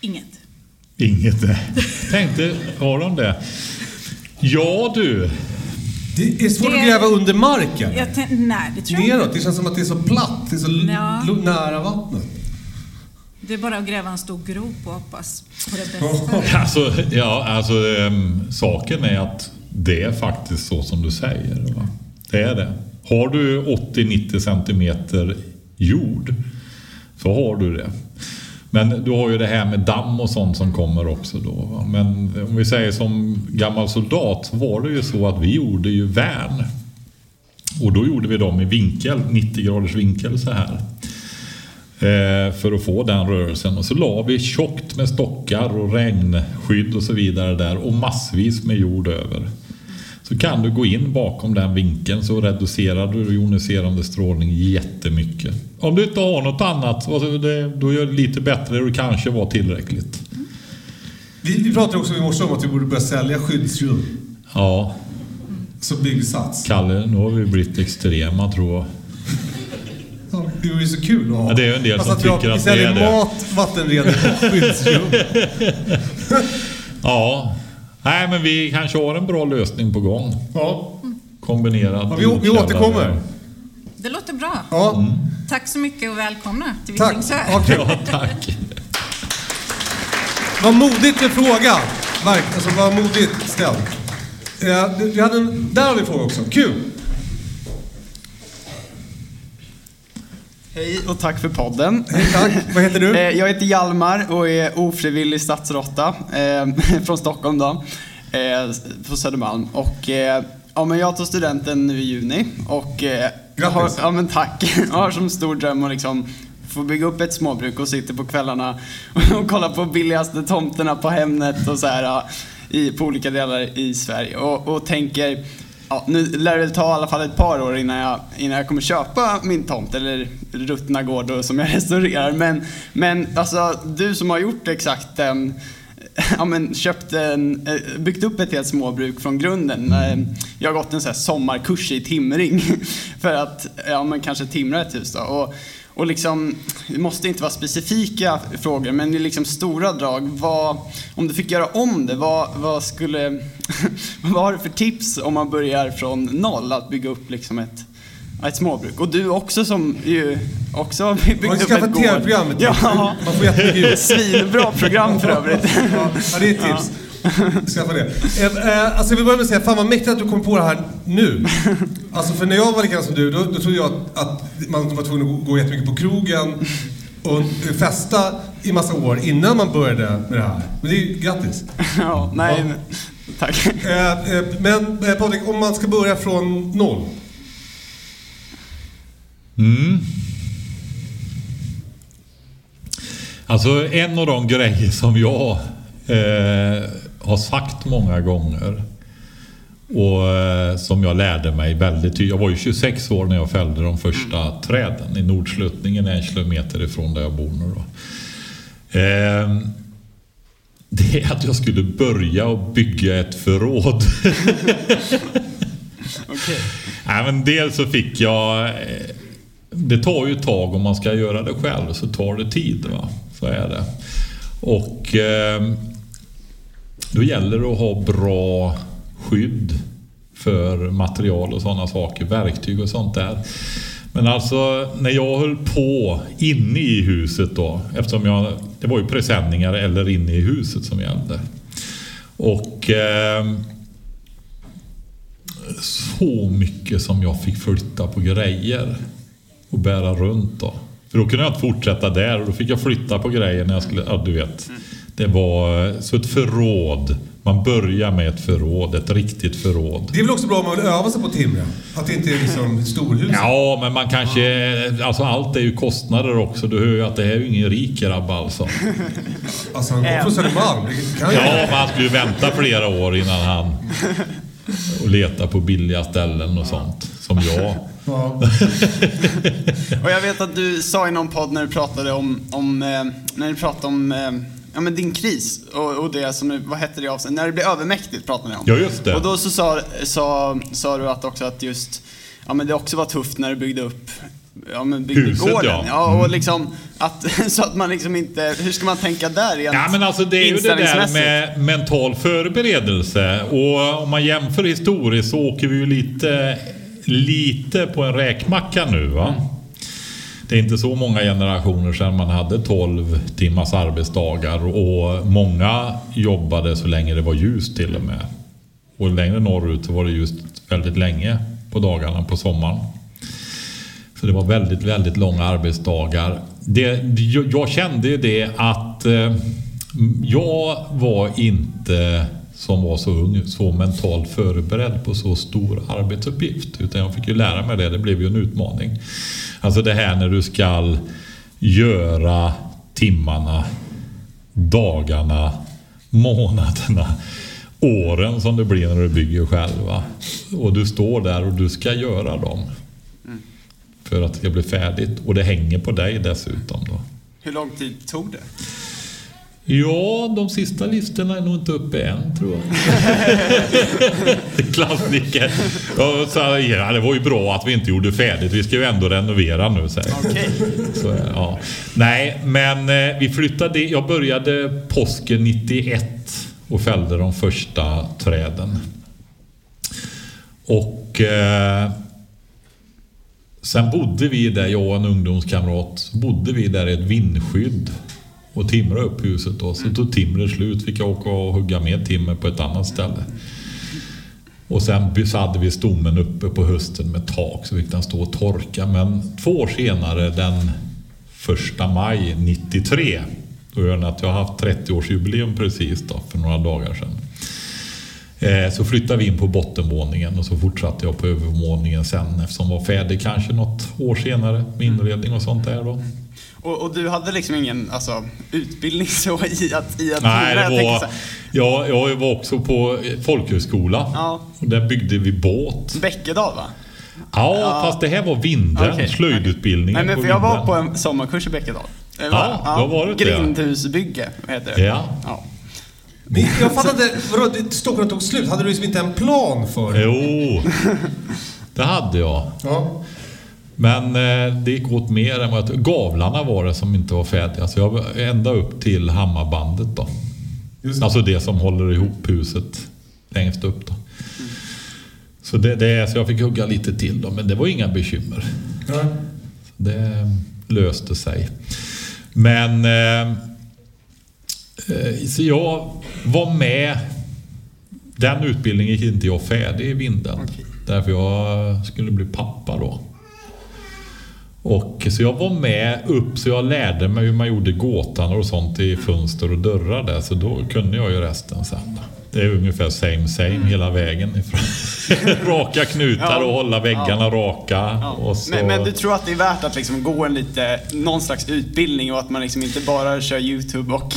inget. Inget där. Tänkte, har de det? Ja du. Det är svårt Det- att gräva under marken. Nej, det tror jag Neråt. inte. Det känns som att det är så platt. Det är så Ja. l- nära vattnet. Det är bara att gräva en stor grop och hoppas på det bästa. Alltså, ja, alltså ehm, saken är att det är faktiskt så som du säger. Va? Det är det. Har du 80-90 centimeter jord så har du det. Men du har ju det här med damm och sånt som kommer också då. Men om vi säger som gammal soldat så var det ju så att vi gjorde ju värn. Och då gjorde vi dem i vinkel, 90 graders vinkel så här. Eh, för att få den rörelsen. Och så la vi tjockt med stockar och regnskydd och så vidare där och massvis med jord över. Så kan du gå in bakom den vinkeln så reducerar du joniserande strålning jättemycket. Om du inte har något annat, då gör det lite bättre och det kanske var tillräckligt. Vi, vi pratade också i morse om att vi borde börja sälja skyddsrum. Ja, Som byggsats. Kalle, nu har vi blivit extrema tror jag. Ja, det vore ju så kul att ha. Ja, det är en del Fast som vi har- tycker att Vi säljer det är det. mat, vattenrening och skyddsrum. Ja, nej men vi kanske har en bra lösning på gång. Ja. Kombinerad Ja, vi, vi återkommer. Det låter bra. Ja, Tack så mycket och välkomna till tack. Visingsö. Ja, kul. Ja, tack. Vad modigt med fråga. Verk, alltså vad modigt ställt. Eh, vi hade en, där har vi en fråga också. Kul! Hej och tack för podden. Hej, tack. Vad heter du? Eh, Jag heter Hjalmar och är ofrivillig stadsråtta eh, från Stockholm då, eh, på Södermalm. Och, ja, men jag tar studenten nu i juni och har, ja, men tack. Jag har som stor dröm att liksom få bygga upp ett småbruk och sitta på kvällarna och kolla på billigaste tomterna på Hemnet och så här i, på olika delar i Sverige. Och, och tänker Ja, nu lär det väl ta i alla fall ett par år innan jag, innan jag kommer köpa min tomt eller ruttna gård som jag restaurerar. Men, men alltså, du som har gjort exakt den, ehm, ja, men köpt en, eh, byggt upp ett helt småbruk från grunden. Ehm, jag har gått en så här sommarkurs i timring för att ja, men kanske timra ett hus. Då. Och, och liksom, det måste inte vara specifika frågor, men i liksom stora drag, vad, om du fick göra om det, vad, vad skulle, vad har du för tips om man börjar från noll att bygga upp liksom ett, ett småbruk? Och du också som ju också har byggt Man upp ska skaffa ett ett gård. tv-program. Ja, Man får jättemycket svinbra program för övrigt. Ja, det är ett tips. Skaffa det. Eh, eh, Alltså jag vill börja med att säga, fan vad mäktigt att du kom på det här nu. Alltså för när jag var likadan som du, då, då trodde jag att, att man var tvungen att gå- jättemycket på krogen och festa i massa år innan man började med det här. Men det är ju grattis. Ja, nej, Ja. tack. Eh, eh, Men eh, Patrik, om man ska börja från noll. Alltså en av de grejer som jag eh, har sagt många gånger och eh, som jag lärde mig väldigt tydligt. Jag var ju 26 år när jag fällde de första träden i Nordsluttningen en kilometer ifrån där jag bor nu då. Eh, det är att jag skulle börja och bygga ett förråd. Okej. Nej, men dels så fick jag... eh, Det tar ju ett tag om man ska göra det själv, så tar det tid. Va? Så är det. Och eh, då gäller det att ha bra skydd för material och sådana saker, verktyg och sånt där. Men alltså när jag höll på inne i huset då, eftersom jag, det var ju presenningar eller inne i huset som gällde. Och eh, så mycket som jag fick flytta på grejer och bära runt då. För då kunde jag inte fortsätta där och då fick jag flytta på grejer när jag skulle, ja du vet. Mm. Det var så ett förråd. Man börjar med ett förråd, ett riktigt förråd. Det är väl också bra om man vill öva sig på timren? Att det inte är liksom storhus? Ja, men man kanske... Alltså allt är ju kostnader också. Du hör ju att det här är ju ingen rik grabb alltså. Alltså han kommer från Södermalm. Ja, men han skulle ju vänta flera år innan han... Och leta på billiga ställen och sånt. Som jag. Ja. Och jag vet att du sa i någon podd när du pratade om, om eh, när du pratade om eh, ja, men din kris och, och det som, vad hette det avsnitt? När det blev övermäktigt pratade ni om. Ja, just det. Och då så sa, sa, sa du att också att just, ja men det också var tufft när du byggde upp Ja men byggde Huset, gården. ja. och Mm. liksom att, så att man liksom inte, hur ska man tänka där rent Ja men alltså det är ju det där med mental förberedelse. Och om man jämför historiskt så åker vi ju lite, lite på en räkmacka nu va. Det är inte så många generationer sedan man hade 12 timmars arbetsdagar och många jobbade så länge det var ljust till och med. Och längre norrut så var det ljust väldigt länge på dagarna på sommaren. Så det var väldigt, väldigt långa arbetsdagar. Det, jag, kände ju det att eh, jag var inte, som var så ung, så mentalt förberedd på så stor arbetsuppgift. Utan jag fick ju lära mig det. Det blev ju en utmaning. Alltså det här när du ska göra timmarna, dagarna, månaderna, åren som det blir när du bygger själv. Och du står där och du ska göra dem för att det ska bli färdigt. Och det hänger på dig dessutom. Då. Hur lång tid tog det? Ja, de sista listorna är nog inte uppe än tror jag. Klassiker. Ja, så, ja, det var ju bra att vi inte gjorde färdigt. Vi ska ju ändå renovera nu. Säger. Okej. Så, ja. Nej, men eh, vi flyttade. Jag började påsken 91 och fällde de första träden. Och eh, sen bodde vi där, jag och en ungdomskamrat, bodde vi där i ett vindskydd och timrade upp huset. Då. Så tog timret slut, fick jag åka och hugga mer timmer på ett annat ställe. Och sen så hade vi stommen uppe på hösten med tak så fick den stå och torka. Men två år senare, den första maj 93, då gör det att jag har haft 30-årsjubileum precis då, för några dagar sedan. Eh, Så flyttade vi in på bottenvåningen och så fortsatte jag på övervåningen sen eftersom jag var färdig kanske något år senare med inredning och sånt där då. Och, och du hade liksom ingen alltså, utbildning så i att, i att Nej, jag det var, ja, jag var också på folkhögskola. Ja. Och där byggde vi båt. Bäckedal va? Ja, fast det här var Vinden, Okej. slöjdutbildningen Nej men för jag var på en sommarkurs i Bäckedal. Ja, har varit det. Grindhusbygge heter det. Ja. ja. Men jag fattar inte, vadå, det- Stockholm tog slut? Hade du liksom inte en plan för det? Jo, det hade jag. Ja. Men eh, det gick åt mer än vad jag Gavlarna var det som inte var färdiga. Så jag var ända upp till Hammarbandet då. Det. Alltså det som håller ihop huset längst upp då. Så, det, det, så jag fick hugga lite till då, men det var inga bekymmer. Ja. Det löste sig. Men... Eh, eh, så jag var med... Den utbildningen gick inte jag färdig i Vindeln. Därför jag skulle bli pappa då. Och, så jag var med upp, så jag lärde mig hur man gjorde gåtan och sånt i fönster och dörrar där. Så då kunde jag ju resten sen. Det är ungefär same same hela vägen. Raka knutar Ja. och hålla väggarna Ja. raka. Ja. Och så... Men, men du tror att det är värt att liksom gå en lite, någon slags utbildning och att man liksom inte bara kör YouTube och...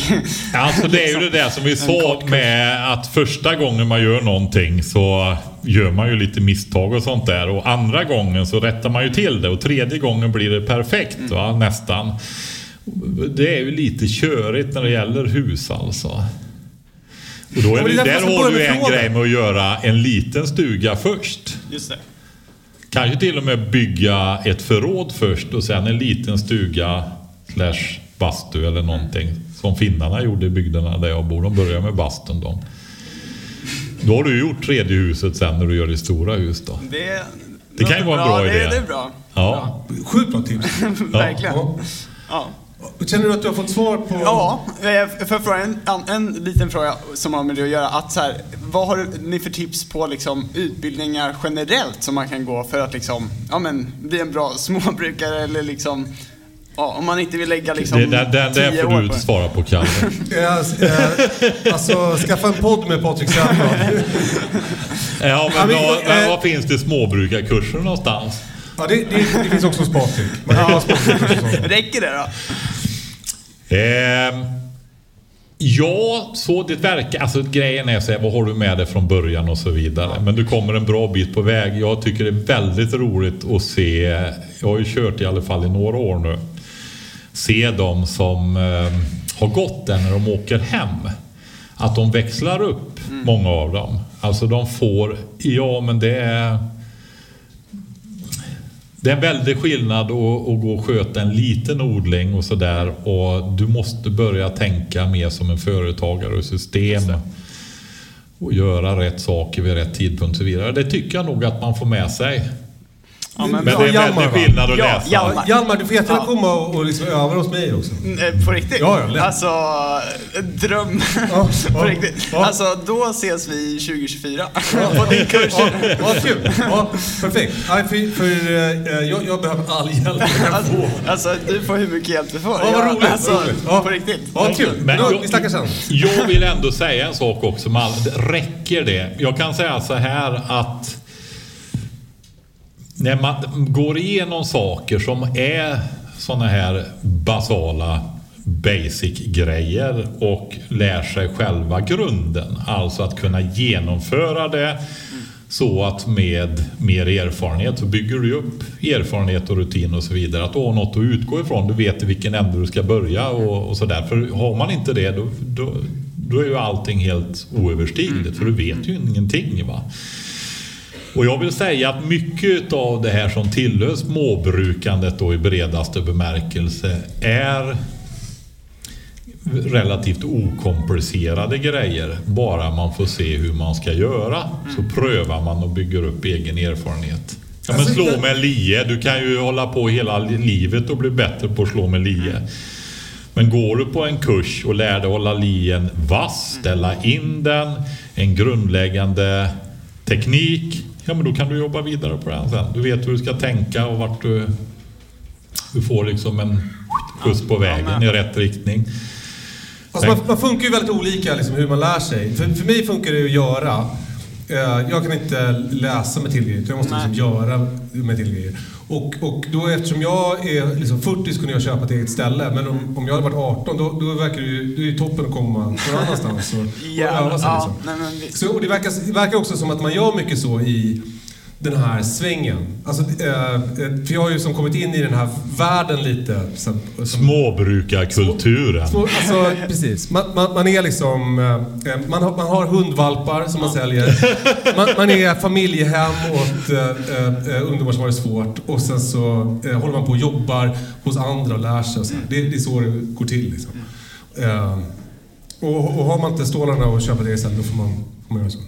Alltså det är ju det där som vi sa med att första gången man gör någonting så gör man ju lite misstag och sånt där. Och andra gången så rättar man ju till det och tredje gången blir det perfekt Mm. va, nästan. Det är ju lite körigt när det gäller hus alltså. Och då är det, där har du en grej med att göra en liten stuga först. Just det. Kanske till och med bygga ett förråd först och sen en liten stuga slash bastu eller någonting. Som finnarna gjorde i bygderna där jag bor. De börjar med bastun de. Då har du gjort tredje huset sen när du gör det stora hus då. Det, Det kan ju vara en bra ja, idé. Det, det är bra. Ja. Sjukt bra tips. Verkligen. Ja. Ja. Känner du att du har fått svar på... Ja, eh, för att fråga en, en, en liten fråga som har med det att göra. Att så här, vad har ni för tips på liksom, utbildningar generellt som man kan gå för att liksom, ja, men, bli en bra småbrukare eller liksom, ja, om man inte vill lägga liksom, Det, det, det, det tio får år du på det. svara på Kalle. Eh, eh, alltså, skaffa en podd med Patrik Sandblad. Ja, Ja, men men, var, eh, men var finns det småbrukarkurser någonstans? Ja, det, det, det finns också hos Patrik. Sånt. Räcker det då? Ehm, ja, så det verkar... Alltså grejen är så här, vad har du med dig från början och så vidare. Men du kommer en bra bit på väg. Jag tycker det är väldigt roligt att se... Jag har ju kört i alla fall i några år nu. Se de som eh, har gått där när de åker hem. Att de växlar upp, många av dem. Alltså de får... Ja, men det är... Det är en väldig skillnad att, att gå och sköta en liten odling och sådär och du måste börja tänka mer som en företagare och system och göra rätt saker vid rätt tidpunkt och så vidare. Det tycker jag nog att man får med sig. Ja, men, det är en Hjalmar, väldig skillnad att Ja, läsa. Hjalmar. Hjalmar, du får jättegärna Ja. komma och, och liksom öva hos mig också. Eh, På riktigt? Ja, ja, lätt. Alltså, dröm. Ja, på ja, riktigt. ja. Alltså, då ses vi 2024. på din kurs. Ja, ja, kul. Ja, perfekt. Nej, för, för eh, jag, jag behöver all hjälp jag Alltså, få. alltså, du får hur mycket hjälp du får. Ja, vad roligt. Alltså, roligt. Ja. På riktigt. Ja, kul. Men Då, jag- vi snackar sen. Jag vill ändå säga en sak också. all- Räcker det? Jag kan säga så här att när man går igenom saker som är såna här basala basic-grejer och lär sig själva grunden. Alltså att kunna genomföra det så att med mer erfarenhet så bygger du upp erfarenhet och rutin och så vidare. Att du har något att utgå ifrån. Du vet i vilken ände du ska börja och, och sådär. För har man inte det då, då, då är ju allting helt oöverstigligt. För du vet ju ingenting. Va? Och jag vill säga att mycket av det här som tillhör småbrukandet då i bredaste bemärkelse är relativt okomplicerade grejer. Bara man får se hur man ska göra så prövar man och bygger upp egen erfarenhet. Ja, men Alltså, slå med lie. Du kan ju hålla på hela livet och bli bättre på att slå med lie. Men går du på en kurs och lär dig hålla lien vass, ställa in den, en grundläggande teknik, ja men då kan du jobba vidare på den sen. Du vet hur du ska tänka och vart du, du får liksom en skjuts på vägen i rätt riktning. Alltså man, man funkar ju väldigt olika liksom, hur man lär sig. För, för mig funkar det att göra. Eh, Jag kan inte läsa mig till grejer, utan jag måste liksom göra mig till grejer. Och, och då eftersom jag är liksom 40 så kunde jag köpa ett eget ställe. Men om, om jag hade varit 18 då, då verkar det ju, det är ju toppen att komma någon annanstans och, och öva sig. ja, Liksom. Så, och det, verkar, det verkar också som att man gör mycket så i den här svängen. Alltså, eh, eh, för jag har ju som kommit in i den här världen lite. Som, som, Småbrukarkulturen. Små, alltså, precis. Man, man, man är liksom... eh, Man har, man har hundvalpar som man säljer. Man, man är familjehem åt eh, ungdomar som har det svårt. Och sen så eh, håller man på och jobbar hos andra och lär sig. Och så. Det, det är så det går till. Liksom. Och, och har man inte stålarna och köpa det istället, då får man, får man göra så.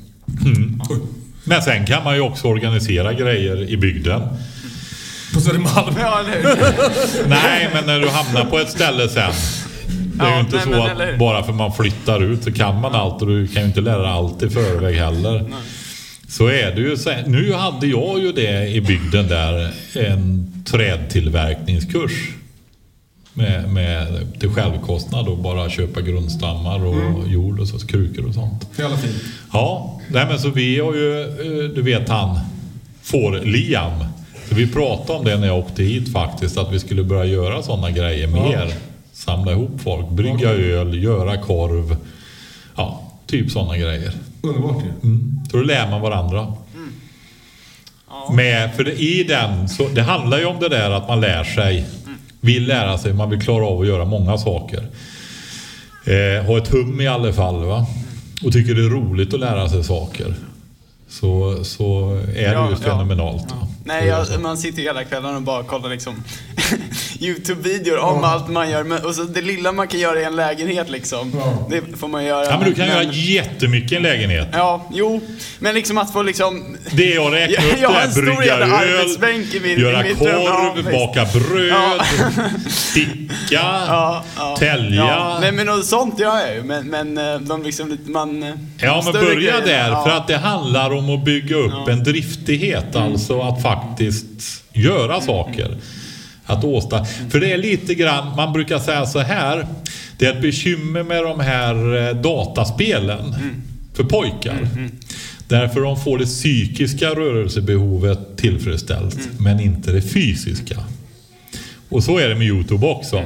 Oj. Men sen kan man ju också organisera grejer i bygden. På Södermalm. Ja? Nej, men när du hamnar på ett ställe sen. Det är Ja, ju inte nej, så att bara för man flyttar ut så kan man allt och du kan ju inte lära dig allt i förväg heller. Så är det ju. Nu hade jag ju det i bygden där, en trädtillverkningskurs. Med, med till självkostnad och bara köpa grundstammar och Mm. jord och så, krukor och sånt. Jävla fint. Ja, nej men så vi har ju, eh, du vet han, får Liam. Så vi pratade om det när jag åkte hit faktiskt, att vi skulle börja göra sådana grejer mer. Samla ihop folk, brygga öl, göra korv. Ja, typ sådana grejer. Underbart ju. Mm. Så då lär man varandra. Med, för det, i den, så, det handlar ju om det där att man lär sig, vill lära sig, man vill klara av att göra många saker. Eh, ha ett hum i alla fall va. Och tycker det är roligt att lära sig saker. Så, så är det Ja, ju ja. fenomenalt. Nej, jag, man sitter ju hela kvällen och bara kollar liksom YouTube-videor om allt man gör. Men, och så det lilla man kan göra i en lägenhet liksom. Ja. Det får man göra. Ja, men du kan göra jättemycket i en lägenhet. Ja, jo. Men liksom att få liksom... Det jag räknar upp Jag har det en är stor brygga jävla öl, arbetsbänk i min- göra i. Ja, korv, baka bröd, Ja. sticka, Ja, ja. tälja. Ja. Nej men och sånt gör jag ju. Men, men eh, de liksom lite, man... eh, Ja, men börja grejer, där. ja. För att det handlar om att bygga upp en driftighet. Alltså att faktiskt göra saker. Att åsta. För det är lite grann, man brukar säga så här. Det är ett bekymmer med de här eh, dataspelen. För pojkar. Därför de får det psykiska rörelsebehovet tillfredsställt. Men inte det fysiska. Och så är det med Youtube också.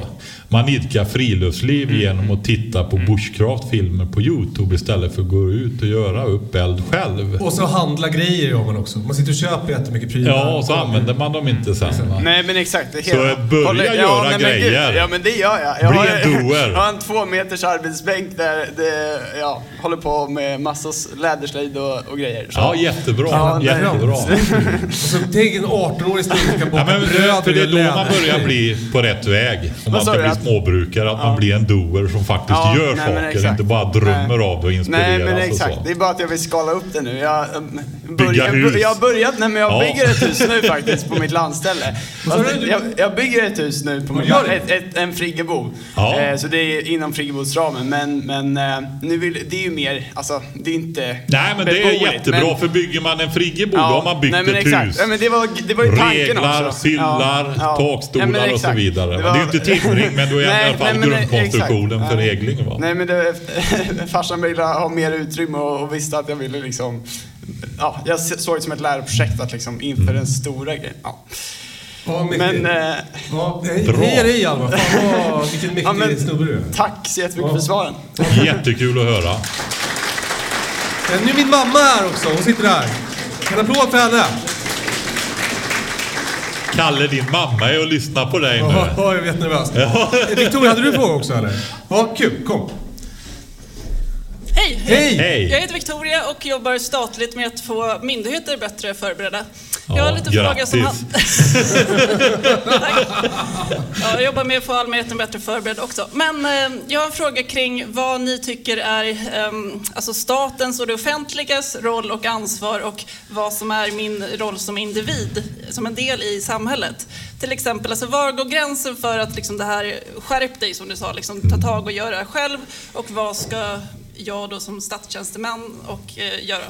Man idkar friluftsliv genom att titta på bushcraft-filmer på Youtube istället för att gå ut och göra upp eld själv. Och så handla grejer gör man också. Man sitter och köper jättemycket prylar. Ja, och så använder man dem inte sen. Va? Nej men exakt. Det Så hela- börja Håller- göra nej, men grejer. gud, Ja men det gör jag. Jag Bli har, en doer. Jag har en två meters arbetsbänk där det, ja, håller på med massa s- läderslöjd och, och grejer. Så. Ja, jättebra. Ja, nej. jättebra. Och så tänk en 18-årig snubbe som kan baka Ja, bröd för det är och då man börjar bli på rätt väg. Om man Vad sa småbrukare. Att man blir en doer som faktiskt gör nej, saker. Inte bara drömmer Nej. av det och inspireras Nej men och exakt, så. det är bara att jag vill skala upp det nu. Jag, um, Börjar, hus. jag har börjat, nej men jag Ja. bygger ett hus nu faktiskt på mitt landställe. Alltså, jag, jag bygger ett hus nu på mitt ett, ett, en friggebo. Ja. Eh, så det är inom friggebodsramen. Men, men eh, nu vill, det är ju mer, alltså det är inte Nej men det är jättebra men- för bygger man en friggebo då har man byggt nej, men ett exakt. hus. Ja, men det, var, det var ju tanken Reglar, också. syllar, takstolar men och så vidare. Det Det, är ju inte timring men då är Nej, i alla fall nej, grundkonstruktionen exakt. för Ja. regling. Va? Nej men det, farsan ville ha mer utrymme och, och visste att jag ville liksom Ja, jag såg det som ett läroprojekt att liksom inför Mm. den stora grejen. Ja. Ja. Men, eh, ja, hej, hej dig Alma. Fan vad, vilken mäktig ja, men snubbe du är. tack så jättemycket för svaren. Jättekul att höra. Nu är min mamma här också. Hon sitter här. En applåd för henne. Kalle, din mamma är och lyssnar på dig nu. Ja, jag är jättenervös. Victoria, hade du en fråga också eller? Ja, kul. Kom. Hej! Hej! Jag heter Victoria och jobbar statligt med att få myndigheter bättre förberedda. Jag Ja, har lite fråga som... grattis. Tack. Ja, jag jobbar med att få allmänheten bättre förberedd också. Men eh, jag har en fråga kring vad ni tycker är eh, alltså statens och det offentligas roll och ansvar och vad som är min roll som individ, som en del i samhället. Till exempel, alltså, var går gränsen för att liksom, det här, skärp dig som du sa, liksom, ta tag och göra själv och vad ska jag då som statstjänsteman och eh, göra.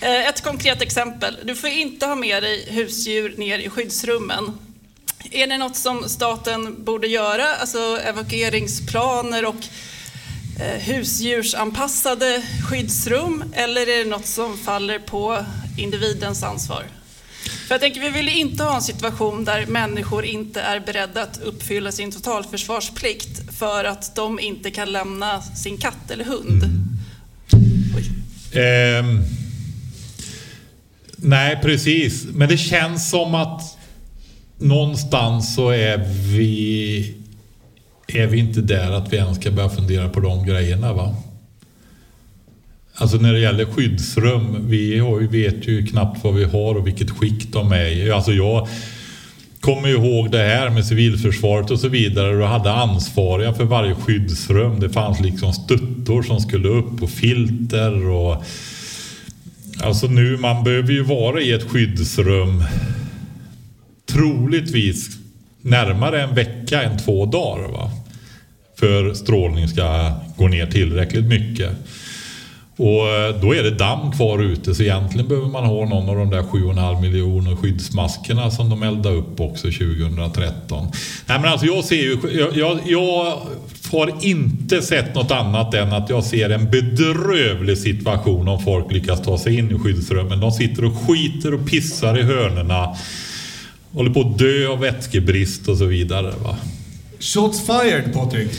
Eh, ett konkret exempel. Du får inte ha med dig husdjur ner i skyddsrummen. Är det något som staten borde göra, alltså evakueringsplaner och eh, husdjursanpassade skyddsrum, eller är det något som faller på individens ansvar? För jag tänker, vi vill inte ha en situation där människor inte är beredda att uppfylla sin totalförsvarsplikt för att de inte kan lämna sin katt eller hund. Oj. Ehm, Nej, precis. Men det känns som att någonstans så är vi är vi inte där att vi ens ska börja fundera på de grejerna va? Alltså när det gäller skyddsrum, vi vet ju knappt vad vi har och vilket skick de är i. Alltså jag kommer ihåg det här med civilförsvaret och så vidare. Du hade ansvariga för varje skyddsrum. Det fanns liksom stuttor som skulle upp och filter och Alltså nu, man behöver ju vara i ett skyddsrum troligtvis närmare en vecka än två dagar. Va? För strålning ska gå ner tillräckligt mycket. Och eh, då är det damm kvar ute så egentligen behöver man ha någon av de där 7,5 miljoner skyddsmaskerna som de eldade upp också 2013. Nej men alltså jag ser ju, jag, jag, jag har inte sett något annat än att jag ser en bedrövlig situation om folk lyckas ta sig in i skyddsrummen. De sitter och skiter och pissar i hörnerna. Håller på att dö av vätskebrist och så vidare. Va? Shots fired Patrik.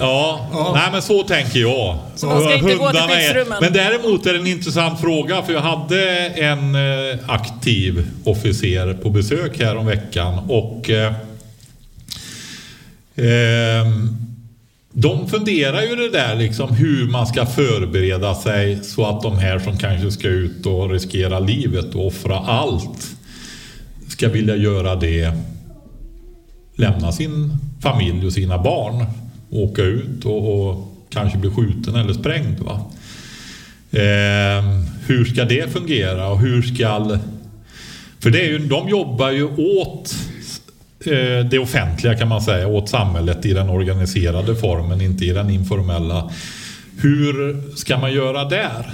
Ja, Ja. nej men så tänker jag. Så man ska inte gå till skyddsrummen? men däremot är det en intressant fråga för jag hade en eh, aktiv officer på besök här om veckan och eh, ehm, de funderar ju det där liksom hur man ska förbereda sig så att de här som kanske ska ut och riskera livet och offra allt ska vilja göra det lämna sin familj och sina barn åka ut och, och kanske bli skjuten eller sprängd. Va? Eh, hur ska det fungera och hur ska... För det är ju, de jobbar ju åt eh, det offentliga kan man säga, åt samhället i den organiserade formen, inte i den informella. Hur ska man göra där?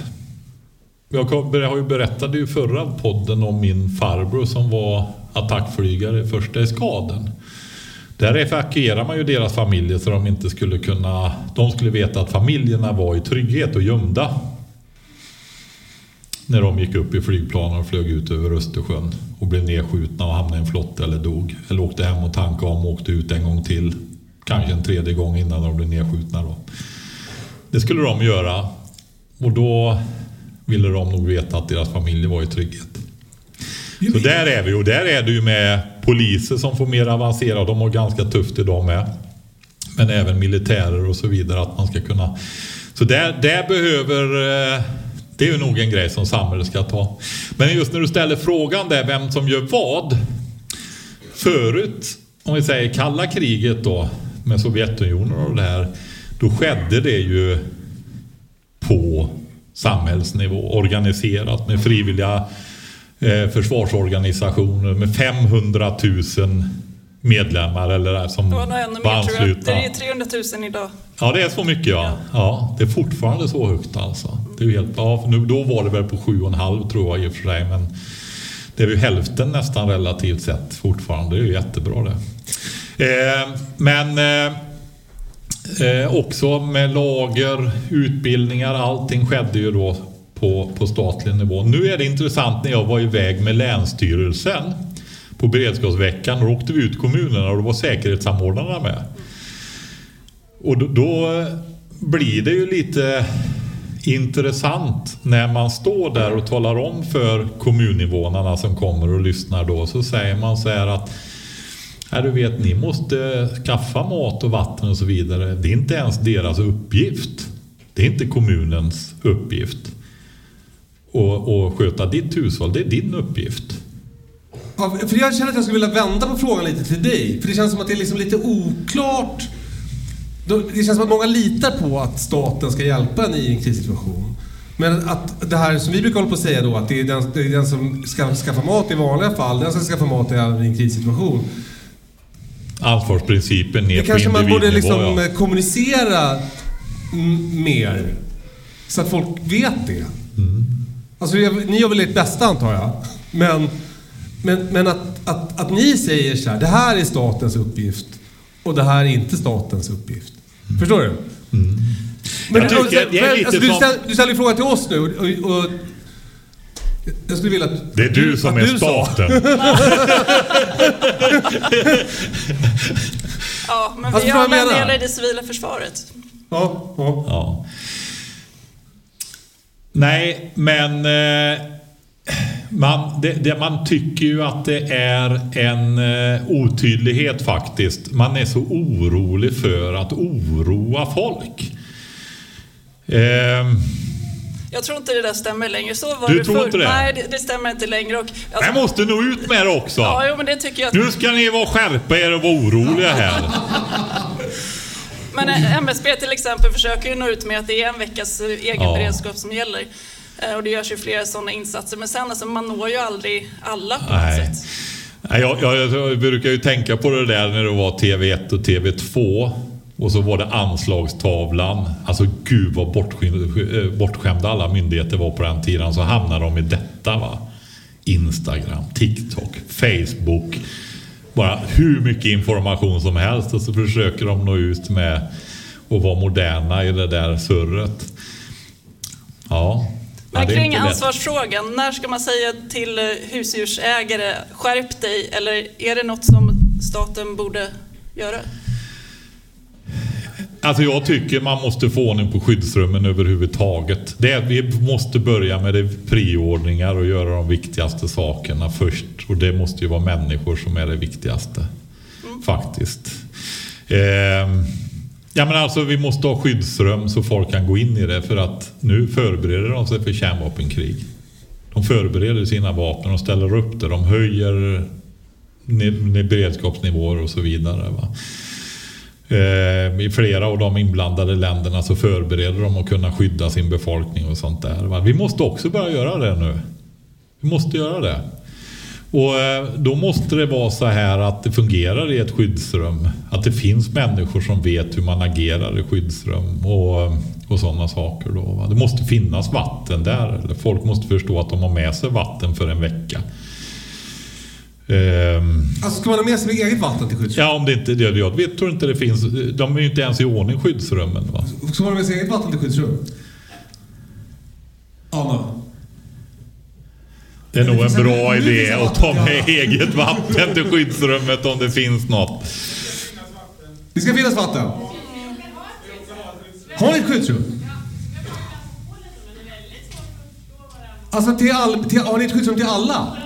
Jag jag har ju berättade ju förra podden om min farbror som var attackflygare i första eskaden. Där evakuerar man ju deras familjer så de inte skulle kunna... De skulle veta att familjerna var i trygghet och gömda. När de gick upp i flygplanen och flög ut över Östersjön och blev nedskjutna och hamnade i en flotte eller dog. Eller åkte hem och tankade om och åkte ut en gång till. Kanske en tredje gång innan de blev nedskjutna då. Det skulle de göra. Och då ville de nog veta att deras familjer var i trygghet. Så där är vi och där är det ju med poliser som får mer avancera. De har ganska tufft idag med. Men även militärer och så vidare att man ska kunna. Så där, där behöver eh, det är ju nog en grej som samhället ska ta. Men just när du ställer frågan där vem som gör vad. Förut, om vi säger kalla kriget då med Sovjetunionen och det här. Då skedde det ju på samhällsnivå organiserat med frivilliga eh, försvarsorganisationer med 500 000 medlemmar eller som Det var ännu anslutna. Det är 300 000 idag. Ja, det är så mycket ja. ja. Det är fortfarande så högt alltså. Det är helt, ja, nu, då var det väl på 7,5 tror jag i och för sig. Men det är ju hälften nästan relativt sett fortfarande. Det är ju jättebra det. Eh, men eh, eh, också med lager, utbildningar, allting skedde ju då på, på statlig nivå. Nu är det intressant när jag var iväg med Länsstyrelsen på beredskapsveckan. Då åkte vi ut kommunerna och då var säkerhetssamordnarna med. Och då, då eh, blir det ju lite intressant när man står där och talar om för kommuninvånarna som kommer och lyssnar då. Så säger man så här att Ja, du vet, ni måste skaffa mat och vatten och så vidare. Det är inte ens deras uppgift. Det är inte kommunens uppgift. Och, och sköta ditt hushåll, det är din uppgift. Ja, för jag känner att jag skulle vilja vända på frågan lite till dig. För det känns som att det är liksom lite oklart. Det känns som att många litar på att staten ska hjälpa en i en krissituation. Men att det här som vi brukar hålla på att säga då, att det är den, det är den som ska skaffa mat i vanliga fall, den ska skaffa mat i en krissituation. Ansvarsprincipen ner Det på kanske man borde liksom ja. kommunicera mer. Så att folk vet det. Mm. Alltså, jag- ni gör väl ert bästa antar jag. Men, men, men att, att, att ni säger så här, det här är statens uppgift och det här är inte statens uppgift. Förstår du? Men Mm. Jag tycker det är men, lite alltså, du, som- ställ, du ställer frågan till oss nu och, och jag skulle vilja att... Det är du som är du staten. Ja, men Alltså, vi vad har jag en menar? del i det civila försvaret. Ja, ja. Ja. Nej, men eh, man, det, det, man tycker ju att det är en eh, otydlighet faktiskt. Man är så orolig för att oroa folk. Ehm, Jag tror inte det där stämmer längre. Så var Du det tror förr. inte det? Nej, det, det stämmer inte längre. Och, alltså, jag måste nå ut med det också. Ja, jo, men det tycker jag. Nu ska ni vara skärpa er och vara oroliga här. Men eh, MSB till exempel försöker ju nå ut med att det är en veckas eh, egen Ja. beredskap som gäller. Eh, Och det görs ju flera sådana insatser. Men sen alltså, man når ju aldrig alla på något Nej. sätt. Nej, Jag, jag, jag brukar ju tänka på det där när det var TV1 och TV2 och så var det anslagstavlan. Alltså gud vad bortskämda, bortskämda alla myndigheter var på den tiden. Så hamnade de i detta va. Instagram, TikTok, Facebook. Bara hur mycket information som helst och så försöker de nå ut med att vara moderna i det där surret. Ja. Men kring ansvarsfrågan, när ska man säga till eh, husdjursägare skärp dig? Eller är det något som staten borde göra? Alltså jag tycker man måste få ordning på skyddsrummen överhuvudtaget. Det, är- vi måste börja med det prioordningar och göra de viktigaste sakerna först. Och det måste ju vara människor som är det viktigaste. Faktiskt. Ehm, ja men alltså vi måste ha skyddsrum så folk kan gå in i det för att nu förbereder de sig för kärnvapenkrig. De förbereder sina vapen och ställer upp det. De höjer beredskapsnivåer och så vidare. Va? Eh, I flera av de inblandade länderna så förbereder de att kunna skydda sin befolkning och sånt där. Vi måste också börja göra det nu. Vi måste göra det. Och eh, då måste det vara så här att det fungerar i ett skyddsrum. Att det finns människor som vet hur man agerar i skyddsrum och, och sådana saker. Då. Det måste finnas vatten där. Folk måste förstå att de har med sig vatten för en vecka. Ehm, Alltså ska man ha med sig eget vatten till skyddsrum? Ja, om det inte det. Jag vet, tror inte det finns. De är ju inte ens i ordning skyddsrummen. Va? Ska man ha med sig eget vatten till skyddsrum? Anna? Det är nog en bra idé att ta med eget vatten till skyddsrummet om det finns något. Det ska finnas vatten? Har ni ett skyddsrum? Alltså till all, till, har ni ett skyddsrum till alla?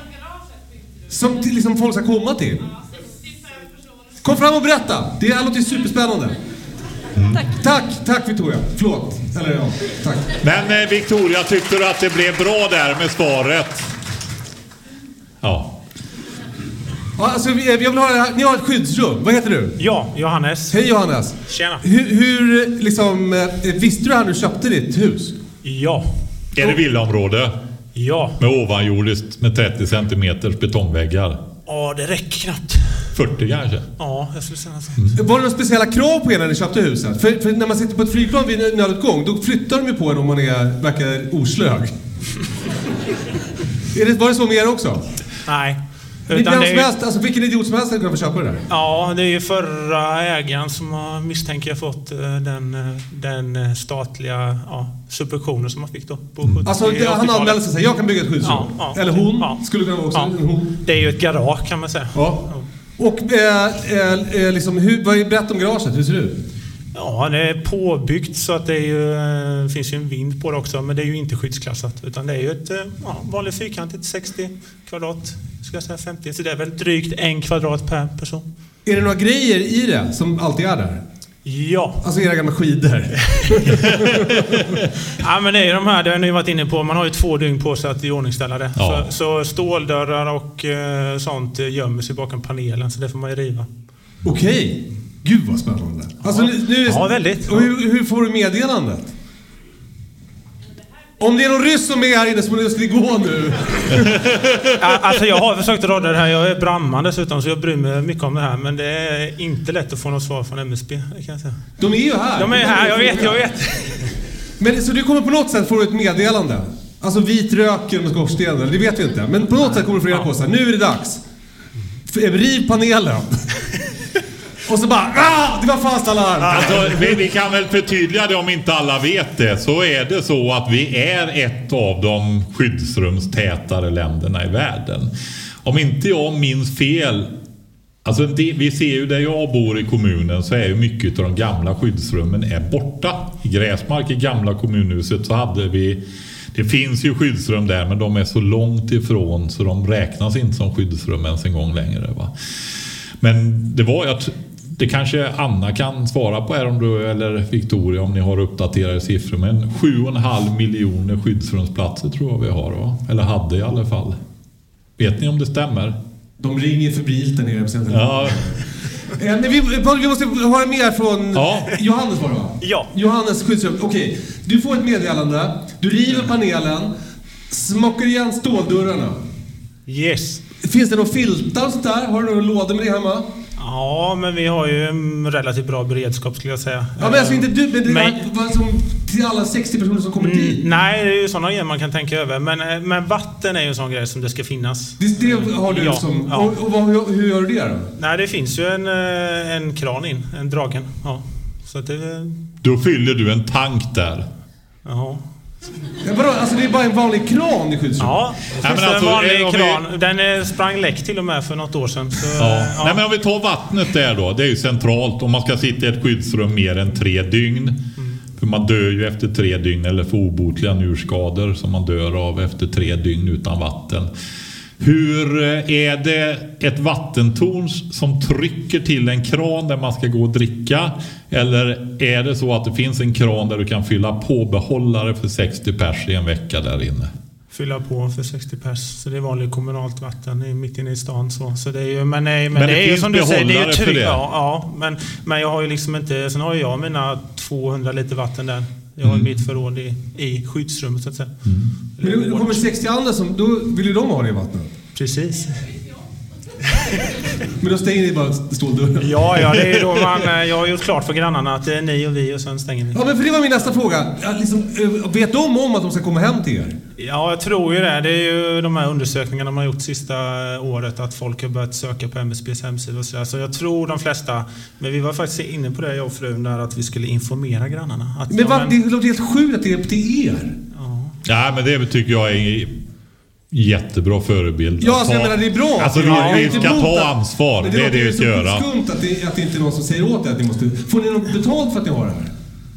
Som till, liksom folk ska komma till? Kom fram och berätta! Det här låter ju superspännande. Tack. Tack, tack Victoria. Förlåt. Eller ja, tack. Men eh, Victoria, tyckte du att det blev bra där med svaret? Ja. Ja, alltså, vi- jag vill ha. Ni har ett skyddsrum. Vad heter du? Ja, Johannes. Hej Johannes. Tjena. Hur, hur liksom, eh, visste du det här när du köpte ditt hus? Ja. Är det villaområde? Ja. Med ovanjordiskt med 30 centimeters betongväggar? Ja, det räcker knappt. 40 kanske? Ja, jag skulle säga så. Var det några speciella krav på er när ni köpte huset? För, för när man sitter på ett flygplan vid nödutgång, då flyttar de ju på en om man är, verkar oslög. är det, var det så med er också? Nej. Vem Utan som det är, helst, alltså vilken idiot som helst hade kunnat få köpa det där. ja, det är ju förra ägaren som har, misstänker jag, fått eh, den, eh, den eh, statliga ja, subventionen som man fick då. På 70 Alltså det, han 80-talet. anmälde sig jag kan bygga ett skyddsrum. Ja. Eller hon, Ja. skulle kunna vara också hon. Det är ju ett garage kan man säga. Ja. Och eh, eh, liksom, hur, vad är berätta om garaget, hur ser det ut? Ja, det är påbyggt så att det är ju, eh, finns ju en vind på det också, men det är ju inte skyddsklassat. Utan det är ju ett eh, ja, vanligt fyrkantigt 60 kvadrat, ska jag säga 50. Så det är väl drygt en kvadrat per person. Är det några grejer i det som alltid är där? Ja. Alltså era gamla skidor? ja, men det är ju de här, det har ni varit inne på, man har ju två dygn på sig att iordningställa det. Ja. Så, så ståldörrar och eh, sånt gömmer sig bakom panelen, så det får man ju riva. Okej. Gud vad spännande. Alltså, nu, nu, Ja, väldigt. Och hur, hur får du meddelandet? Om det är någon ryss som är här inne som ska gå nu. Ja, Alltså jag har försökt att råda det här. Jag är brandman dessutom så jag bryr mig mycket om det här. Men det är inte lätt att få något svar från MSB. Kan jag säga. De är ju här. De är här, jag vet, jag vet. Men så du kommer på något sätt få ett meddelande? Alltså vit rök genom skorstenen, det vet vi inte. Men på något sätt kommer du få reda på så här, nu är det dags. Riv panelen. Och så bara, ah, det var fast alarm. Alltså, vi, vi kan väl förtydliga det om inte alla vet det. Så är det så att vi är ett av de skyddsrumstätare länderna i världen. Om inte jag minns fel Alltså det, vi ser ju där jag bor i kommunen så är ju mycket av de gamla skyddsrummen är borta. I Gräsmark, i gamla kommunhuset, så hade vi Det finns ju skyddsrum där men de är så långt ifrån så de räknas inte som skyddsrum ens en gång längre. Va? Men det var jag det kanske Anna kan svara på här om du, eller Victoria om ni har uppdaterade siffror. Men 7,5 miljoner skyddsrumsplatser tror jag vi har. Va? Eller hade i alla fall. Vet ni om det stämmer? De ringer febrilt där nere. Ja, Eh, vi, vi måste höra mer från Ja. Johannes var det va? Ja. Johannes skyddsrum. Okej, du får ett meddelande. Du river panelen, smockar igen ståldörrarna. Yes. Finns det några filtar och sånt där? Har du några lådor med det hemma? Ja, men vi har ju en relativt bra beredskap skulle jag säga. Ja, men alltså inte du, men Men- till alla 60 personer som kommer Mm, dit. nej, det är ju sådana grejer man kan tänka över. Men, eh, men vatten är ju en sån grej som det ska finnas. Det, det har du Ja, som... ja. Och, och vad, hur, gör du det då? Nej, det finns ju en, eh, en kran in. En dragen. Ja. Så att det... då fyller du en tank där. Jaha. Ja, vadå? Alltså det är bara en vanlig kran i skyddsrummet? Ja, det Nej, men finns alltså, en vanlig om vi- kran. Den eh, sprang läck till och med för något år sedan. Så, Ja. eh, Nej, men om vi tar vattnet där då. Det är ju centralt om man ska sitta i ett skyddsrum mer än tre dygn. För man dör ju efter tre dygn eller får obotliga njurskador som man dör av efter tre dygn utan vatten. Hur eh, är det ett vattentorn som trycker till en kran där man ska gå och dricka? Eller är det så att det finns en kran där du kan fylla på behållare för 60 pers i en vecka där inne? fylla på för 60 pers. Så det är vanligt kommunalt vatten mitt inne i stan. Så, så det är ju, men nej, men, Men det det, är ju som du säger, det är ju tryggt. Ja, ja, men, men jag har ju liksom inte... Sen har jag mina 200 liter vatten där. Jag har Mm. mitt förråd i, i skyddsrummet så att säga. Men det, det kommer 60 andra som... Då vill ju de ha det i vattnet. Precis. Men då stänger ni bara ståldörren? Ja, ja, det är ju då man... eh, Jag har gjort klart för grannarna att det är ni och vi och sen stänger vi. Ja, men för det var min nästa fråga. Ja, liksom, eh, vet de om att de ska komma hem till er? Ja, jag tror ju det. Det är ju de här undersökningarna man har gjort sista året att folk har börjat söka på MSBs hemsida och sådär. Så jag tror de flesta... Men vi var faktiskt inne på det, jag och frun, där att vi skulle informera grannarna. Att, Men, ja, va, det låter helt sjukt att det är upp till er. Ja, men det tycker jag är jättebra förebild. Ja, alltså, jag menar det är bra. Alltså, är vi, vi inte ska ta att- ansvar. Men Det, är det vi ska göra. skumt att det, att det inte är någon som säger åt er att ni måste... Får ni något betalt för att ni har det här?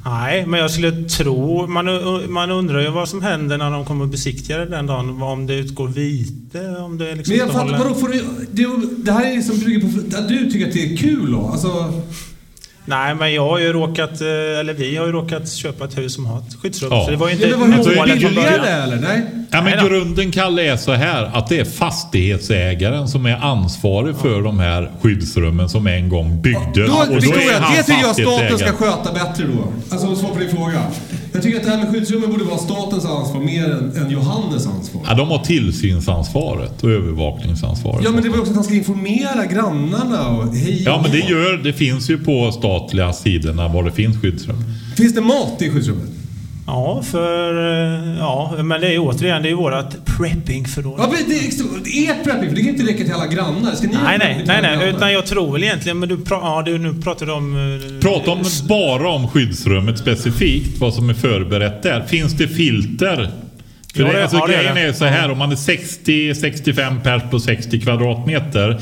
Nej, men jag skulle tro... Man, man undrar ju vad som händer när de kommer och besiktiga det den dagen. Om det utgår vite, om det liksom Men jag fattar, vadå, får du, det, det här är liksom bygger på att du tycker att det är kul då? Alltså, Nej, men jag har ju råkat... eh, Eller vi har ju råkat köpa ett hus som har ett skyddsrum. Ja. Så det var ju ja, inte men vad Alltså, målet från början. eller? Nej? Ja, Nej men då. grunden, Kalle, är så här att det är fastighetsägaren som är ansvarig för de här skyddsrummen som en gång byggdes. Då, och då Victoria, är han det tycker jag staten ska sköta bättre då. Alltså svar på din fråga. Jag tycker att det här med skyddsrummen borde vara statens ansvar mer än, än Johannes ansvar. Ja, de har tillsynsansvaret och övervakningsansvaret. Ja, men det var också att han ska informera grannarna och hej Ja, men det gör det finns ju på statliga sidorna var det finns skyddsrum. Finns det mat i skyddsrummet? Ja, för... eh, Ja, men det är ju återigen, det är ju vårat preppingförråd. Ja, men det är extra- ert prepping, för det kan inte räcka till alla grannar. Ska ni Nej, nej, nej, nej, utan jag tror väl egentligen, men du, pra, ja, du nu pratar du om... eh, Prata om bara om skyddsrummet specifikt, vad som är förberett där. Finns det filter? För Ja, det, det- alltså, ja, det är grejen det. är så här, om man är 60-65 pers på 60 kvadratmeter.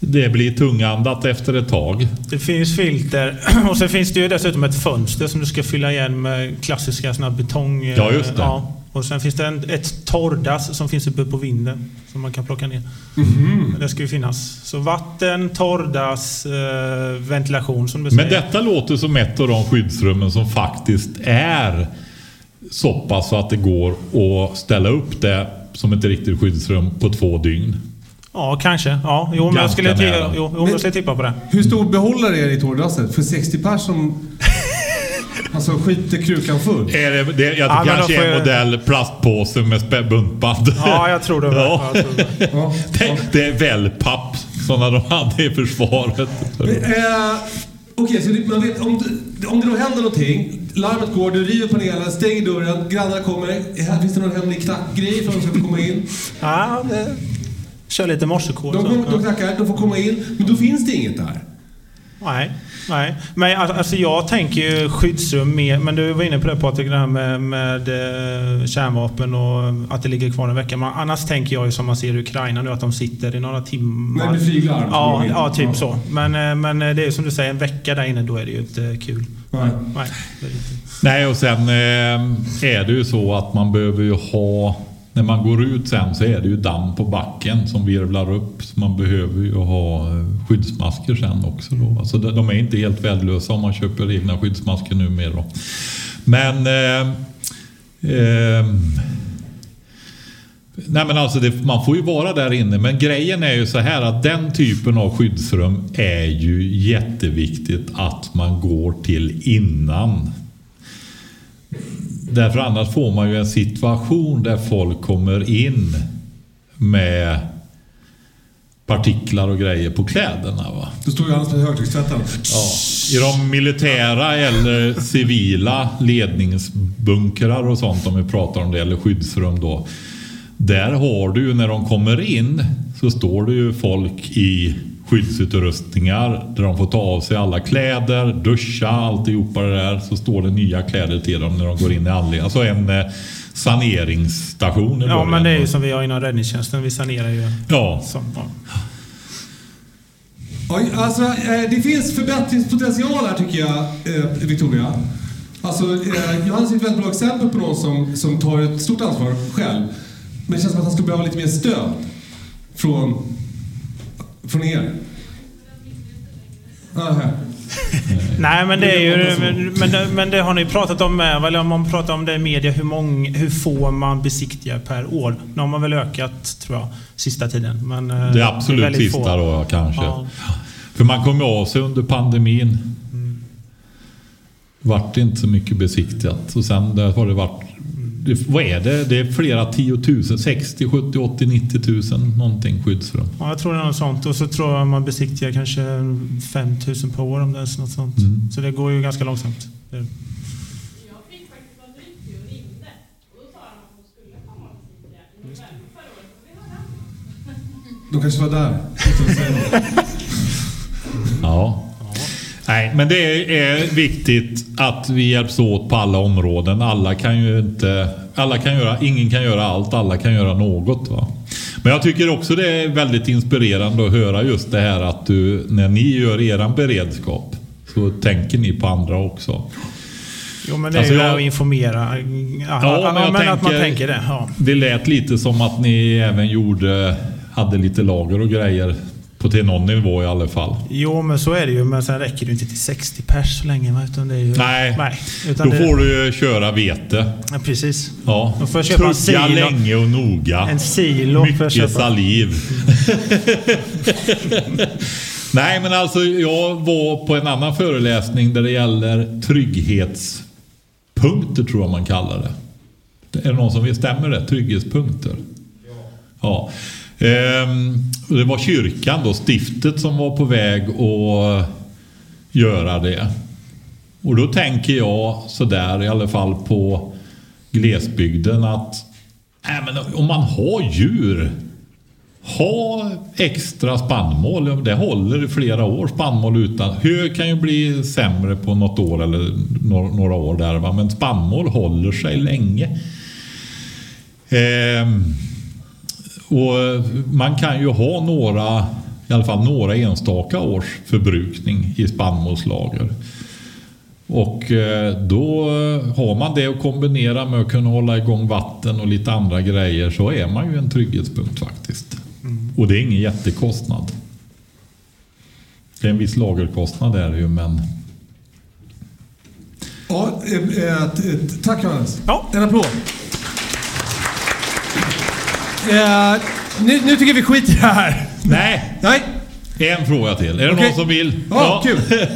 Det blir tungandat efter ett tag. Det finns filter och sen finns det ju dessutom ett fönster som du ska fylla igen med klassiska såna här betong... eh, Ja, just det. Och sen finns det en, ett torrdass som finns uppe på vinden som man kan plocka ner. Mhm. Det ska ju finnas. Så vatten, torrdass, eh, ventilation som du Men säger. detta låter som ett av de skyddsrummen som faktiskt är så pass så att det går att ställa upp det som ett riktigt skyddsrum på två dygn. Ja, kanske. Ja, jo, men jag skulle, ti- nära. jo, jo, jag skulle tippa på det. Hur stor behållare är det i torrdasset? För 60 pers som... Alltså skiter krukan full. Är det, det, jag Ja, men kanske är en jag- modell plastpåse med buntband. Ja, jag tror det. Ja. Jag tror det. Ja. Det, det är wellpapp, sådana de hade i försvaret. Eh, Okej, så det, man vet, om, det- om det då händer någonting, larmet går, du river panelen, stänger dörren, grannarna kommer. Här finns det någon hemlig knackgrej för att de ska komma in. Ja, det... Kör lite morsekod. De, de knackar, de får komma in, men då finns det inget där. Nej, nej. Men al- alltså jag tänker ju skyddsrum mer, men du var inne på det Patrik, det här med, med eh, kärnvapen och att det ligger kvar en vecka. Men annars tänker jag ju som man ser i Ukraina nu, att de sitter i några timmar. Nej, med flyglarm. Ja, Ja. typ Ja. så. Men, eh, men eh, det är som du säger, en vecka där inne, då är det ju inte kul. Nej. Nej. Nej, och sen eh, är det ju så att man behöver ju ha... När man går ut sen så är det ju damm på backen som virvlar upp. Så man behöver ju ha eh, skyddsmasker sen också. Då. Alltså de de är inte helt värdelösa om man köper egna skyddsmasker numera. Då. Men... Eh, eh, Nej men alltså det, man får ju vara där inne. Men grejen är ju så här att den typen av skyddsrum är ju jätteviktigt att man går till innan. Därför annars får man ju en situation där folk kommer in med partiklar och grejer på kläderna. Va? Då står ju med högtryckstvätten. Ja, I de militära eller civila ledningsbunkrar och sånt om vi pratar om det, eller skyddsrum då. Där har du ju när de kommer in så står det ju folk i skyddsutrustningar där de får ta av sig alla kläder, duscha, alltihopa det där. Så står det nya kläder till dem när de går in i anläggningen. Alltså en eh, saneringsstation i Ja, men det är ju som vi har inom räddningstjänsten. Vi sanerar ju. Ja. Som, ja. Oj, alltså, eh, det finns förbättringspotential här tycker jag, eh, Victoria. Alltså, Johannes är ett väldigt bra exempel på någon som, som tar ett stort ansvar själv. Men det känns som att han skulle behöva lite mer stöd från, från er. Aha. Nej, men det är ju... Är Men, det, men det har ni pratat om med, eller om man pratar om det i media, hur, många, hur få man besiktigar per år. Nu har man väl ökat, tror jag, sista tiden. Men, eh, Det absolut väldigt sista få. då kanske. Ja. För man kom ju av sig under pandemin. Vart det inte så mycket besiktigat. Och sen där har det varit... Det, vad är det? Det är flera tiotusen. 60, 70, 80, 90 tusen någonting skyddsrum. Ja, jag tror det är något sånt. Och så tror jag man besiktigar kanske 5000 per år om det är något sånt. Mm. Så det går ju ganska långsamt. Det- De kanske var där. Ja. Nej, men det är viktigt att vi hjälps åt på alla områden. Alla kan ju inte... Alla kan göra, ingen kan göra allt, alla kan göra något. Va? Men jag tycker också det är väldigt inspirerande att höra just det här att du, när ni gör eran beredskap så tänker ni på andra också. Jo, men det är Alltså, ju jag- att informera. Ja, Ja, men, men att man tänker- tänker det. Ja. Det lät lite som att ni även gjorde, hade lite lager och grejer på till någon nivå i alla fall. Jo, men så är det ju. Men sen räcker det inte till 60 pers så länge. Utan det är ju, Nej, utan då det, får du ju köra vete. Ja, precis. Ja. Då får jag köpa en Tugga silo. länge och noga. En silo Mycket saliv. Nej, men alltså jag var på en annan föreläsning där det gäller trygghetspunkter tror jag man kallar det. Är det någon som? Stämmer det? Trygghetspunkter? Ja. Och Ehm, det var kyrkan då, stiftet som var på väg att göra det. Och då tänker jag sådär i alla fall på glesbygden att nej, men om man har djur ha extra spannmål. Det håller i flera år spannmål utan. Hö kan ju bli sämre på något år eller några, år där. Va? Men spannmål håller sig länge. Ehm, och man kan ju ha några, i alla fall några enstaka års förbrukning i spannmålslager. Och eh, då har man det att kombinera med att kunna hålla igång vatten och lite andra grejer så är man ju en trygghetspunkt faktiskt. Och det är ingen jättekostnad. Det är en viss lagerkostnad är det ju men Ja, eh, eh, tack Johannes. Ja. En applåd. Eh, nu, nu tycker vi skiter i det här. nej, Nej. en fråga till. Är det Okej. någon som vill? Ja, kul.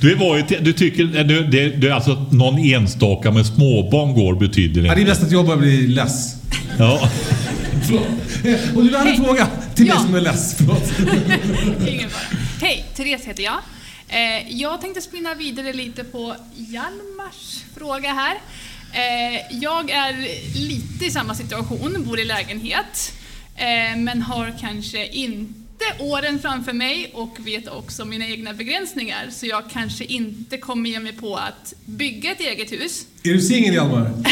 Du, var ju, du tycker, är du, det, det är alltså någon enstaka med småbarn går betyder Ja, det är bäst att jag bara blir less. Ja. Förlåt. Eh, Och du hade en Hej. fråga till Ja. som är less. Förlåt. Ingen fara. Hej, Therese heter jag. Eh, jag tänkte spinna vidare lite på Hjalmars fråga här. Eh, jag är lite i samma situation, bor i lägenhet, eh, men har kanske inte åren framför mig och vet också mina egna begränsningar. Så jag kanske inte kommer ge mig på att bygga ett eget hus. Är du singel Hjalmar?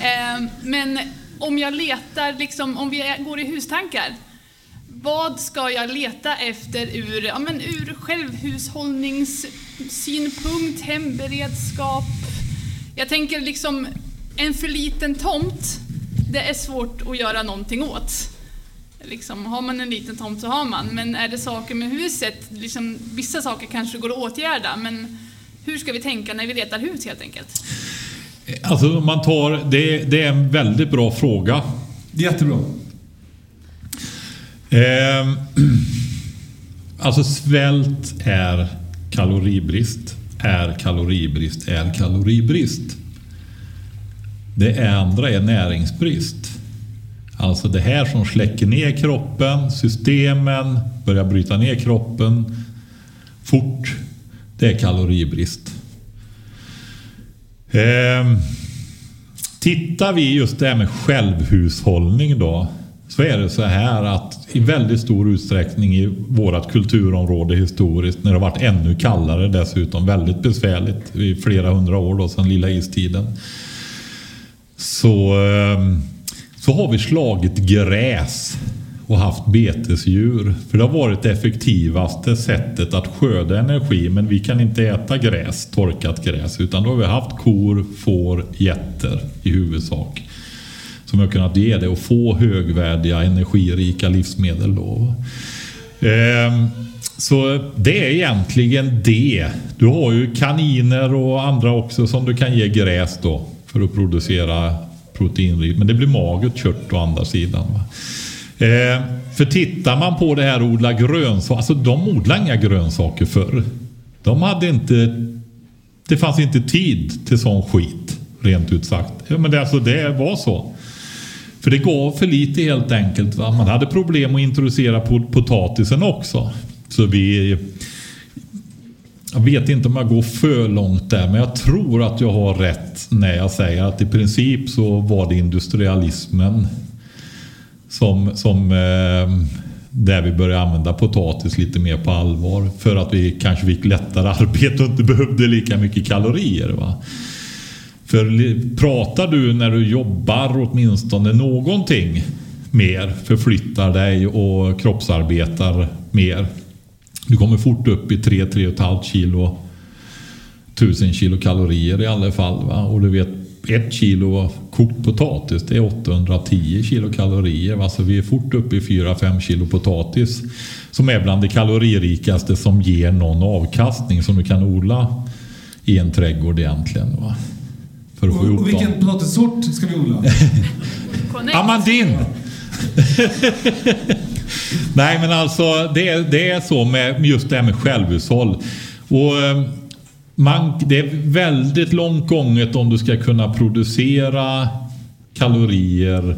Eh, Men om jag letar, liksom, om vi går i hustankar. Vad ska jag leta efter ur, ja, men ur självhushållningssynpunkt, hemberedskap? Jag tänker liksom, en för liten tomt, det är svårt att göra någonting åt. Liksom, har man en liten tomt så har man, men är det saker med huset, liksom, vissa saker kanske går att åtgärda, men hur ska vi tänka när vi letar hus helt enkelt? Alltså om man tar, det, det är en väldigt bra fråga. Jättebra. Eh, alltså svält är kaloribrist. Är kaloribrist är kaloribrist. Det andra är näringsbrist. Alltså det här som släcker ner kroppen, systemen, börjar bryta ner kroppen fort. Det är kaloribrist. Eh, tittar vi just det här med självhushållning då. Så är det så här att i väldigt stor utsträckning i vårt kulturområde historiskt när det har varit ännu kallare dessutom väldigt besvärligt i flera hundra år då sedan lilla istiden. Så, eh, så har vi slagit gräs och haft betesdjur. För det har varit det effektivaste sättet att skörda energi. Men vi kan inte äta gräs, torkat gräs. Utan då har vi haft kor, får, getter i huvudsak. Som har kunnat ge det och få högvärdiga energirika livsmedel. Då. Ehm, så det är egentligen det. Du har ju kaniner och andra också som du kan ge gräs då. För att producera proteinrikt. Men det blir magert kött å andra sidan. Eh, för tittar man på det här att odla grönsaker, alltså de odlade inga grönsaker förr. De hade inte, det fanns inte tid till sån skit, rent ut sagt. Ja, men det, alltså, det var så. För det gav för lite helt enkelt. Va? Man hade problem att introducera potatisen också. Så vi... Jag vet inte om jag går för långt där, men jag tror att jag har rätt när jag säger att i princip så var det industrialismen som, som eh, där vi började använda potatis lite mer på allvar. För att vi kanske fick lättare arbete och inte behövde lika mycket kalorier. Va? För pratar du när du jobbar åtminstone någonting mer, förflyttar dig och kroppsarbetar mer. Du kommer fort upp i 3-3,5 kilo, 1000 kilo kalorier i alla fall. Va? Och du vet ett kilo kokt potatis det är 810 kilo kalorier. Så vi är fort uppe i 4-5 kilo potatis som är bland det kaloririkaste som ger någon avkastning som du kan odla i en trädgård egentligen. Va? För att få och, och vilken potatissort ska vi odla? Amandin! Nej men alltså det, det är så med just det här med självhushåll. Och ehm, man, det är väldigt långt gånget om du ska kunna producera kalorier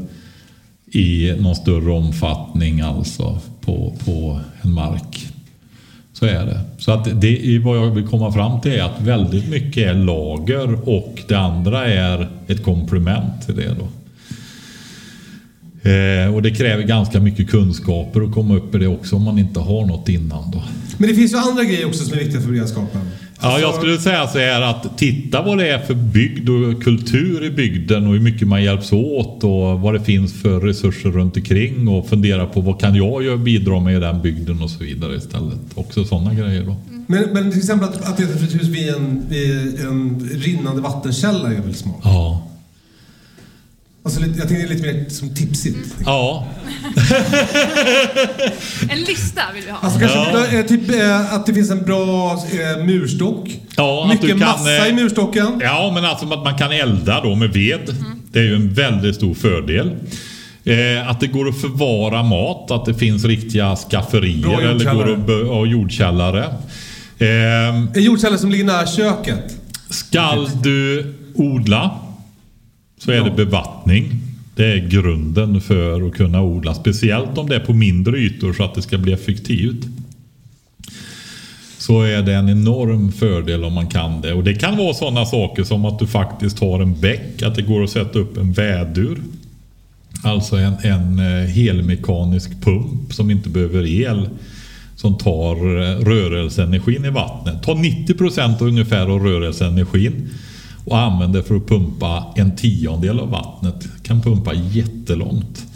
i någon större omfattning alltså på, på en mark. Så är det. Så att det vad jag vill komma fram till är att väldigt mycket är lager och det andra är ett komplement till det. Då. Eh, och det kräver ganska mycket kunskaper att komma upp i det också om man inte har något innan. Då. Men det finns ju andra grejer också som är viktiga för beredskapen. Ja, jag skulle säga så här att titta vad det är för bygd och kultur i bygden och hur mycket man hjälps åt och vad det finns för resurser runt omkring och fundera på vad kan jag bidra med i den bygden och så vidare istället. Också sådana grejer då. Men, men till exempel att, att för ett hus vid en, vid en rinnande vattenkälla är väldigt smart. Ja. Alltså, jag tänkte lite mer som tipsigt. Ja. en lista vill vi ha. Alltså kanske ja. typ, eh, att det finns en bra eh, murstock. Ja, Mycket kan, massa i eh, murstocken. Ja, men alltså att man kan elda då med ved. Mm. Det är ju en väldigt stor fördel. Eh, att det går att förvara mat, att det finns riktiga skafferier eller går att, och jordkällare. Eh, en jordkällare som ligger nära köket. Skall du odla så är det bevattning. Det är grunden för att kunna odla. Speciellt om det är på mindre ytor så att det ska bli effektivt. Så är det en enorm fördel om man kan det. Och det kan vara sådana saker som att du faktiskt har en bäck. Att det går att sätta upp en vädur. Alltså en, en eh, helmekanisk pump som inte behöver el. Som tar eh, rörelseenergin i vattnet. Tar 90% ungefär av rörelseenergin. Och använder för att pumpa en tiondel av vattnet. Kan pumpa jättelångt.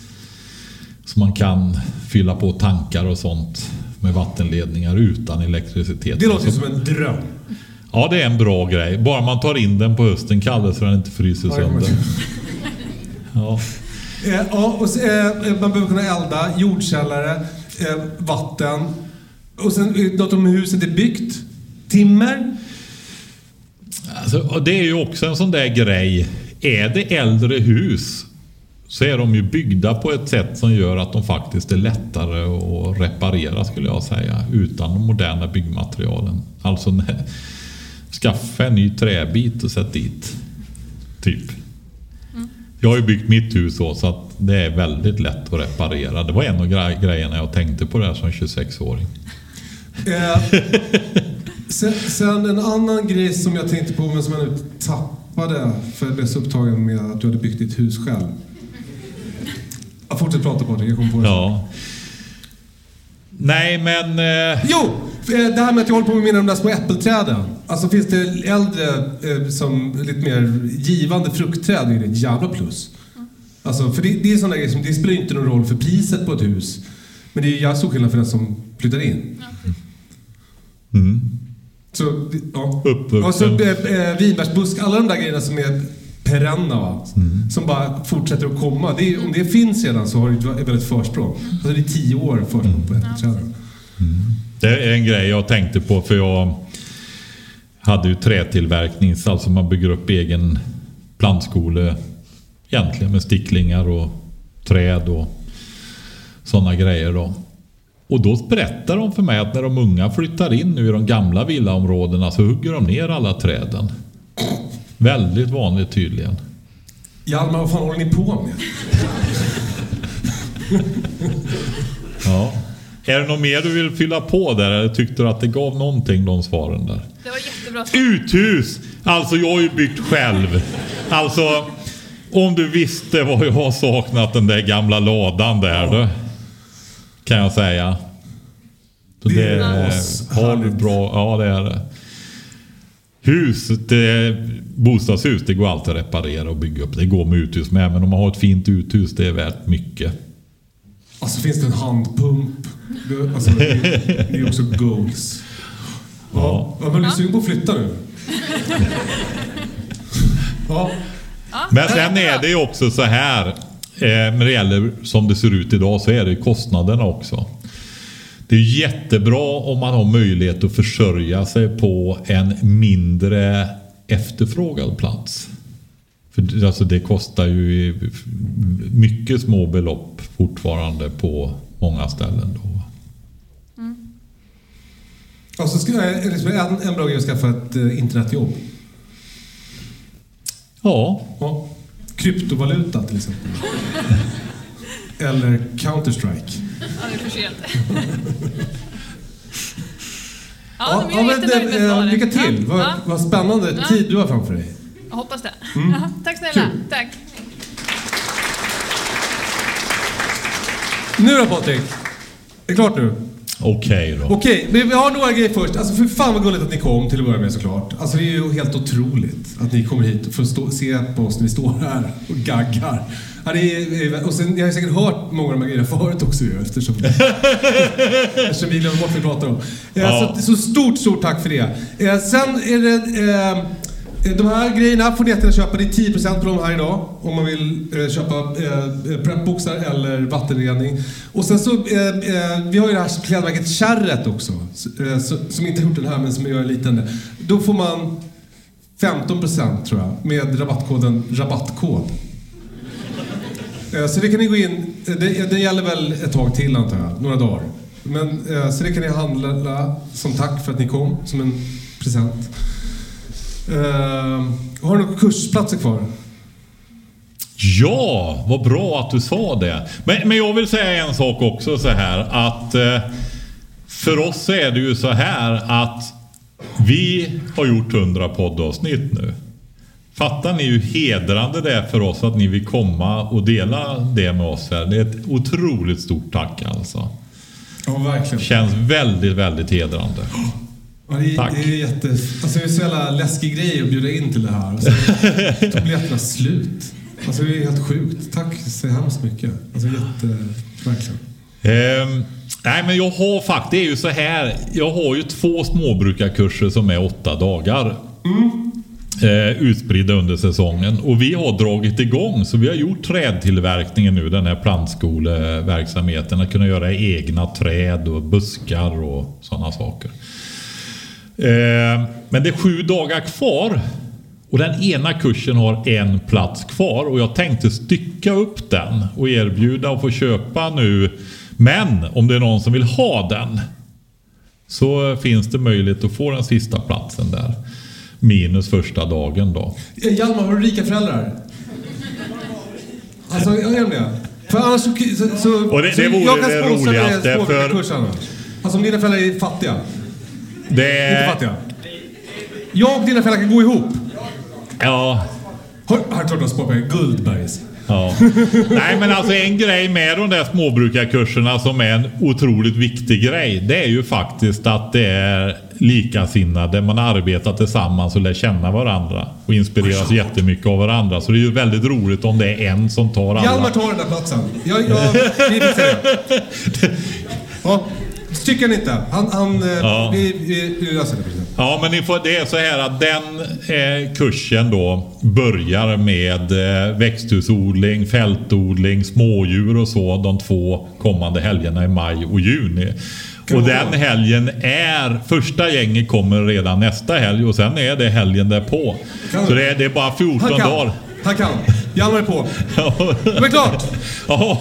Så man kan fylla på tankar och sånt med vattenledningar utan elektricitet. Det låter som en dröm. Ja, det är en bra grej. Bara man tar in den på hösten kallt så den inte fryser sönder. Ja. Eh, ja, och så, eh, man behöver kunna elda, jordkällare, eh, vatten. Och sen eh, något om hur huset är byggt. Timmer. Alltså, och det är ju också en sån där grej. Är det äldre hus så är de ju byggda på ett sätt som gör att de faktiskt är lättare att reparera skulle jag säga. Utan de moderna byggmaterialen. Alltså när- skaffa en ny träbit och sätt dit. Typ. Jag har ju byggt mitt hus så, så att det är väldigt lätt att reparera. Det var en av grejerna jag tänkte på där som 26-åring. Sen, sen en annan grej som jag tänkte på men som jag nu tappade för jag blev så upptagen med att du hade byggt ditt hus själv. Fortsätt prata Patrik, jag kom på det. Ja. Nej men... Eh, Jo! eh, Det här med att jag håller på med mina de där små äppelträden. Alltså finns det äldre, eh, som lite mer givande fruktträd är det ett jävla plus. Alltså, för det, det är sådana grejer som, det spelar inte någon roll för priset på ett hus. Men det är ju stor skillnad för den som flyttar in. Mm. Så, ja. Och så eh, eh, vinbärsbusk, alla de där grejerna som är perenna va? Som bara fortsätter att komma. Det är, om det finns redan så har det ett väldigt försprång. Alltså det är tio år försprång på äppelträden. Det är en grej jag tänkte på för jag hade ju trätillverkning, alltså man bygger upp egen plantskole egentligen med sticklingar och träd och sådana grejer då. Och då berättar de för mig att när de unga flyttar in nu i de gamla villaområdena så hugger de ner alla träden. Väldigt vanligt tydligen. Hjalmar, vad fan håller ni på med? Ja. Är det något mer du vill fylla på där eller tyckte du att det gav någonting de svaren där? Det var jättebra. Uthus! Alltså jag har ju byggt själv. Alltså om du visste vad jag har saknat den där gamla ladan där du. Kan jag säga. Så Det det är är, har du bra, ja det är det. Hus, det, bostadshus, det går alltid att reparera och bygga upp. Det går med uthus med. Men om man har ett fint uthus, det är värt mycket. Alltså finns det en handpump? Det, alltså, det, är- det är också goals. Ja. ja men du är sugen på att flytta nu? Ja. Men sen är det ju också så här. Eh, när det gäller som det ser ut idag så är det kostnaderna också. Det är jättebra om man har möjlighet att försörja sig på en mindre efterfrågad plats. För alltså det kostar ju mycket små belopp fortfarande på många ställen. Då. Alltså, ska, är det som en, en bra grej att skaffa ett eh, internetjobb. Ja. ja. Kryptovaluta till exempel. Eller Counter-Strike. Ja, det är för sent. Ja, Ja, men med eh. Lycka till! Ja, Vad, ja. vad spännande Ja. tid du har framför dig. Jag hoppas det. Mm. Jaha, tack snälla. Tack. Nu då Patrik? Är det klart nu? Okej då. Okej, men vi har några grejer först. Alltså för fan vad gulligt att ni kom till att börja med såklart. Alltså det är ju helt otroligt att ni kommer hit för att stå, se på oss när vi står här och gaggar. Ja, det är, och sen, jag har säkert hört många av de här grejerna förut också ju eftersom, eftersom vi glömmer bort vad vi pratar om. Ja. Så, så stort, stort tack för det. Eh, sen är det... Eh, de här grejerna får ni jättegärna köpa. Det är 10% på de här idag. Om man vill eh, köpa eh, eh prepboxar eller vattenrening. Och sen så, eh, eh vi har ju det här klädmärket Kärret också. Eh, så, som inte har gjort den här men som gör en liten. Då får man 15% tror jag med rabattkoden rabattkod. Eh, Så det kan ni gå in, eh, det, det gäller väl ett tag till antar jag, några dagar. Men, eh, så det kan ni handla som tack för att ni kom, som en present. Eh, har du några kursplatser kvar? Ja, vad bra att du sa det. Men, men jag vill säga en sak också så här att eh, för oss är det ju så här att vi har gjort 100 poddavsnitt nu. Fattar ni hur hedrande det är för oss att ni vill komma och dela det med oss här? Det är ett otroligt stort tack alltså. Ja, verkligen. Känns väldigt, väldigt hedrande. Ja, det, Tack. det är jätte... Alltså det är så jävla läskig grej att bjuda in till det här. Och så tog biljetterna slut. Alltså det är helt sjukt. Tack så hemskt mycket. Alltså jätte... Verkligen. Ehm, nej men jag har faktiskt, det är ju så här. Jag har ju två småbrukarkurser som är åtta dagar. Eh, utspridda under säsongen. Och vi har dragit igång. Så vi har gjort trädtillverkningen nu. Den här plantskoleverksamheten. Att kunna göra egna träd och buskar och sådana saker. Eh, men det är sju dagar kvar. Och den ena kursen har en plats kvar och jag tänkte stycka upp den och erbjuda att få köpa nu. Men om det är någon som vill ha den så finns det möjlighet att få den sista platsen där. Minus första dagen då. Eh, Hjalmar, har du rika föräldrar? Alltså, jag är det. För annars så... så, så Och det- det vore jag kan det med roligaste, för- annars. Alltså om dina föräldrar är fattiga. Det Inte fattiga. Jag och dina föräldrar kan gå ihop. Ja. Har, har klart att. Guldbergs. Ja. Nej men alltså en grej med de där småbrukarkurserna som är en otroligt viktig grej. Det är ju faktiskt att det är likasinnade. Man arbetar tillsammans och lär känna varandra. Och inspireras jättemycket av varandra. Så det är ju väldigt roligt om det är en som tar alla. Hjalmar tar den där platsen. Jag, jag, det. Ja, stycken inte. Han, han, eh, Ja. vi, vi, vi löser det. precis. Ja, men ni får, det är så här att den eh, kursen då börjar med eh, växthusodling, fältodling, smådjur och så de två kommande helgerna i maj och juni. Och den helgen är, första gänget kommer redan nästa helg och sen är det helgen därpå. Kan Så det är, det är bara 14 Han dagar. Han kan. Hjalmar är på. Det är klart! Ja.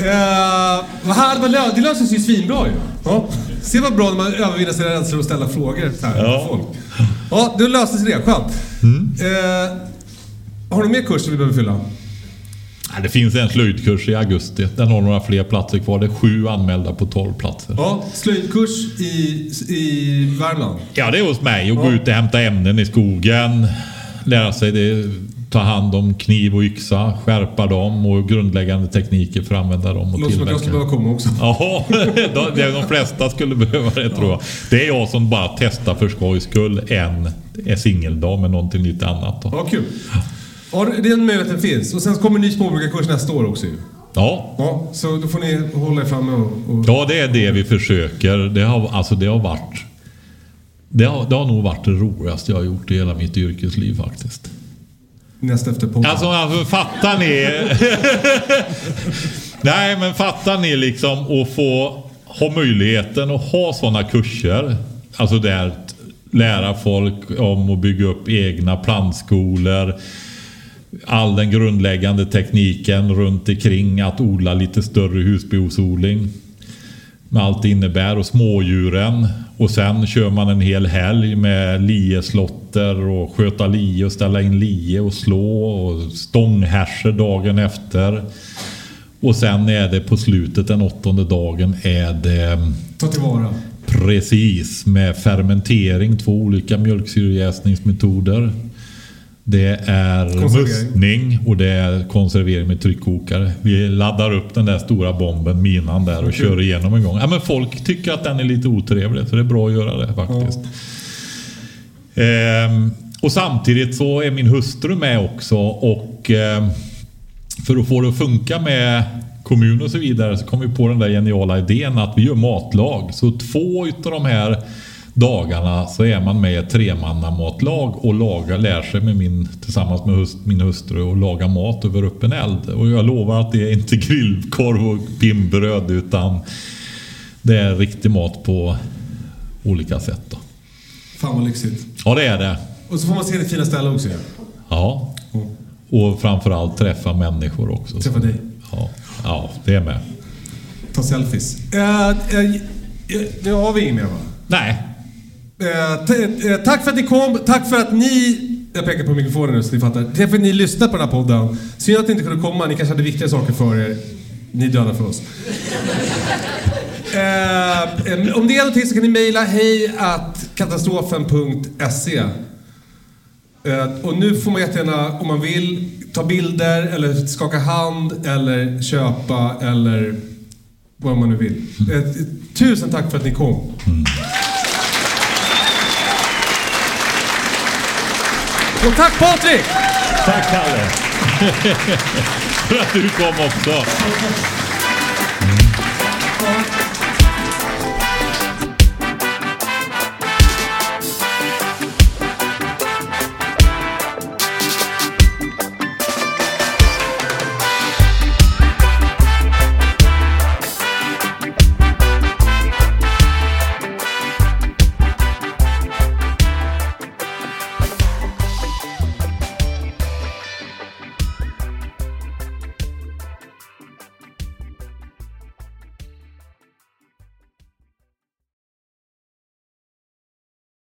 Eh, vad här, lö- det löser sig ju svinbra ju. Ja. Se vad bra när man övervinner sina rädslor och ställa frågor så här, Ja. till folk. Ja, då löste sig det. Skönt. Mm. Eh, har du mer kurser vi behöver fylla? Det finns en slöjdkurs i augusti. Den har några fler platser kvar. Det är sju anmälda på 12 platser. Ja, slöjdkurs i, i Värmland. Ja, det är hos mig. Gå Ja. ut och hämta ämnen i skogen. Lära sig det, ta hand om kniv och yxa. Skärpa dem och grundläggande tekniker för att använda dem och Låter som att jag skulle behöva komma också. Ja, de, de de flesta skulle behöva det tror jag. Det är jag som bara testar för skojs skull en, en singeldag med någonting lite annat. Då. Ja, kul. Ja, den möjligheten finns. Och sen kommer en ny småbrukarkurs nästa år också ju. Ja. Ja, så då får ni hålla er framme och... och... Ja, det är det vi försöker. Det har, alltså, det har varit... Det har, det har nog varit det roligaste jag har gjort i hela mitt yrkesliv faktiskt. Näst efter podden. Alltså, alltså fattar ni? Nej, men fattar ni liksom att få ha möjligheten att ha sådana kurser. Alltså där lära folk om att bygga upp egna plantskolor. All den grundläggande tekniken runt omkring att odla lite större husbehovsodling. Med allt det innebär och smådjuren. Och sen kör man en hel helg med lieslotter och sköta lie och ställa in lie och slå och stånghärser dagen efter. Och sen är det på slutet den åttonde dagen är det Ta tillvara. Precis, med fermentering, två olika mjölksyrejäsningsmetoder. Det är mustning och det är konservering med tryckkokare. Vi laddar upp den där stora bomben, minan där och Okej. kör igenom en gång. Ja, men folk tycker att den är lite otrevlig så det är bra att göra det faktiskt. Ehm, och samtidigt så är min hustru med också och ehm, för att få det att funka med kommun och så vidare så kom vi på den där geniala idén att vi gör matlag. Så två utav de här dagarna så är man med i ett tremannamatlag och lagar, lär sig med min, tillsammans med hust, min hustru och laga mat över öppen eld. Och jag lovar att det är inte grillkorv och pinnbröd utan det är riktig mat på olika sätt. Då. Fan vad lyxigt. Ja, det är det. Och så får man se det fina stället också. Ja. Och framförallt träffa människor också. Träffa dig. Ja, ja det är med. Ta selfies. Eh, eh, nu har vi inget mer va? Nej. Eh, eh, tack för att ni kom, tack för att ni... Jag pekar på mikrofonen nu så ni fattar. Tack för att ni lyssnade på den här podden. Synd att ni inte kunde komma, ni kanske hade viktigare saker för er. Ni döda för oss. eh, om det är någonting så kan ni mejla hej katastrofen.se eh, Och nu får man jättegärna, om man vill, ta bilder eller skaka hand eller köpa eller vad man nu vill. Eh, tusen tack för att ni kom. Mm. Och tack Patrik! Tack Kalle! För att du kom också.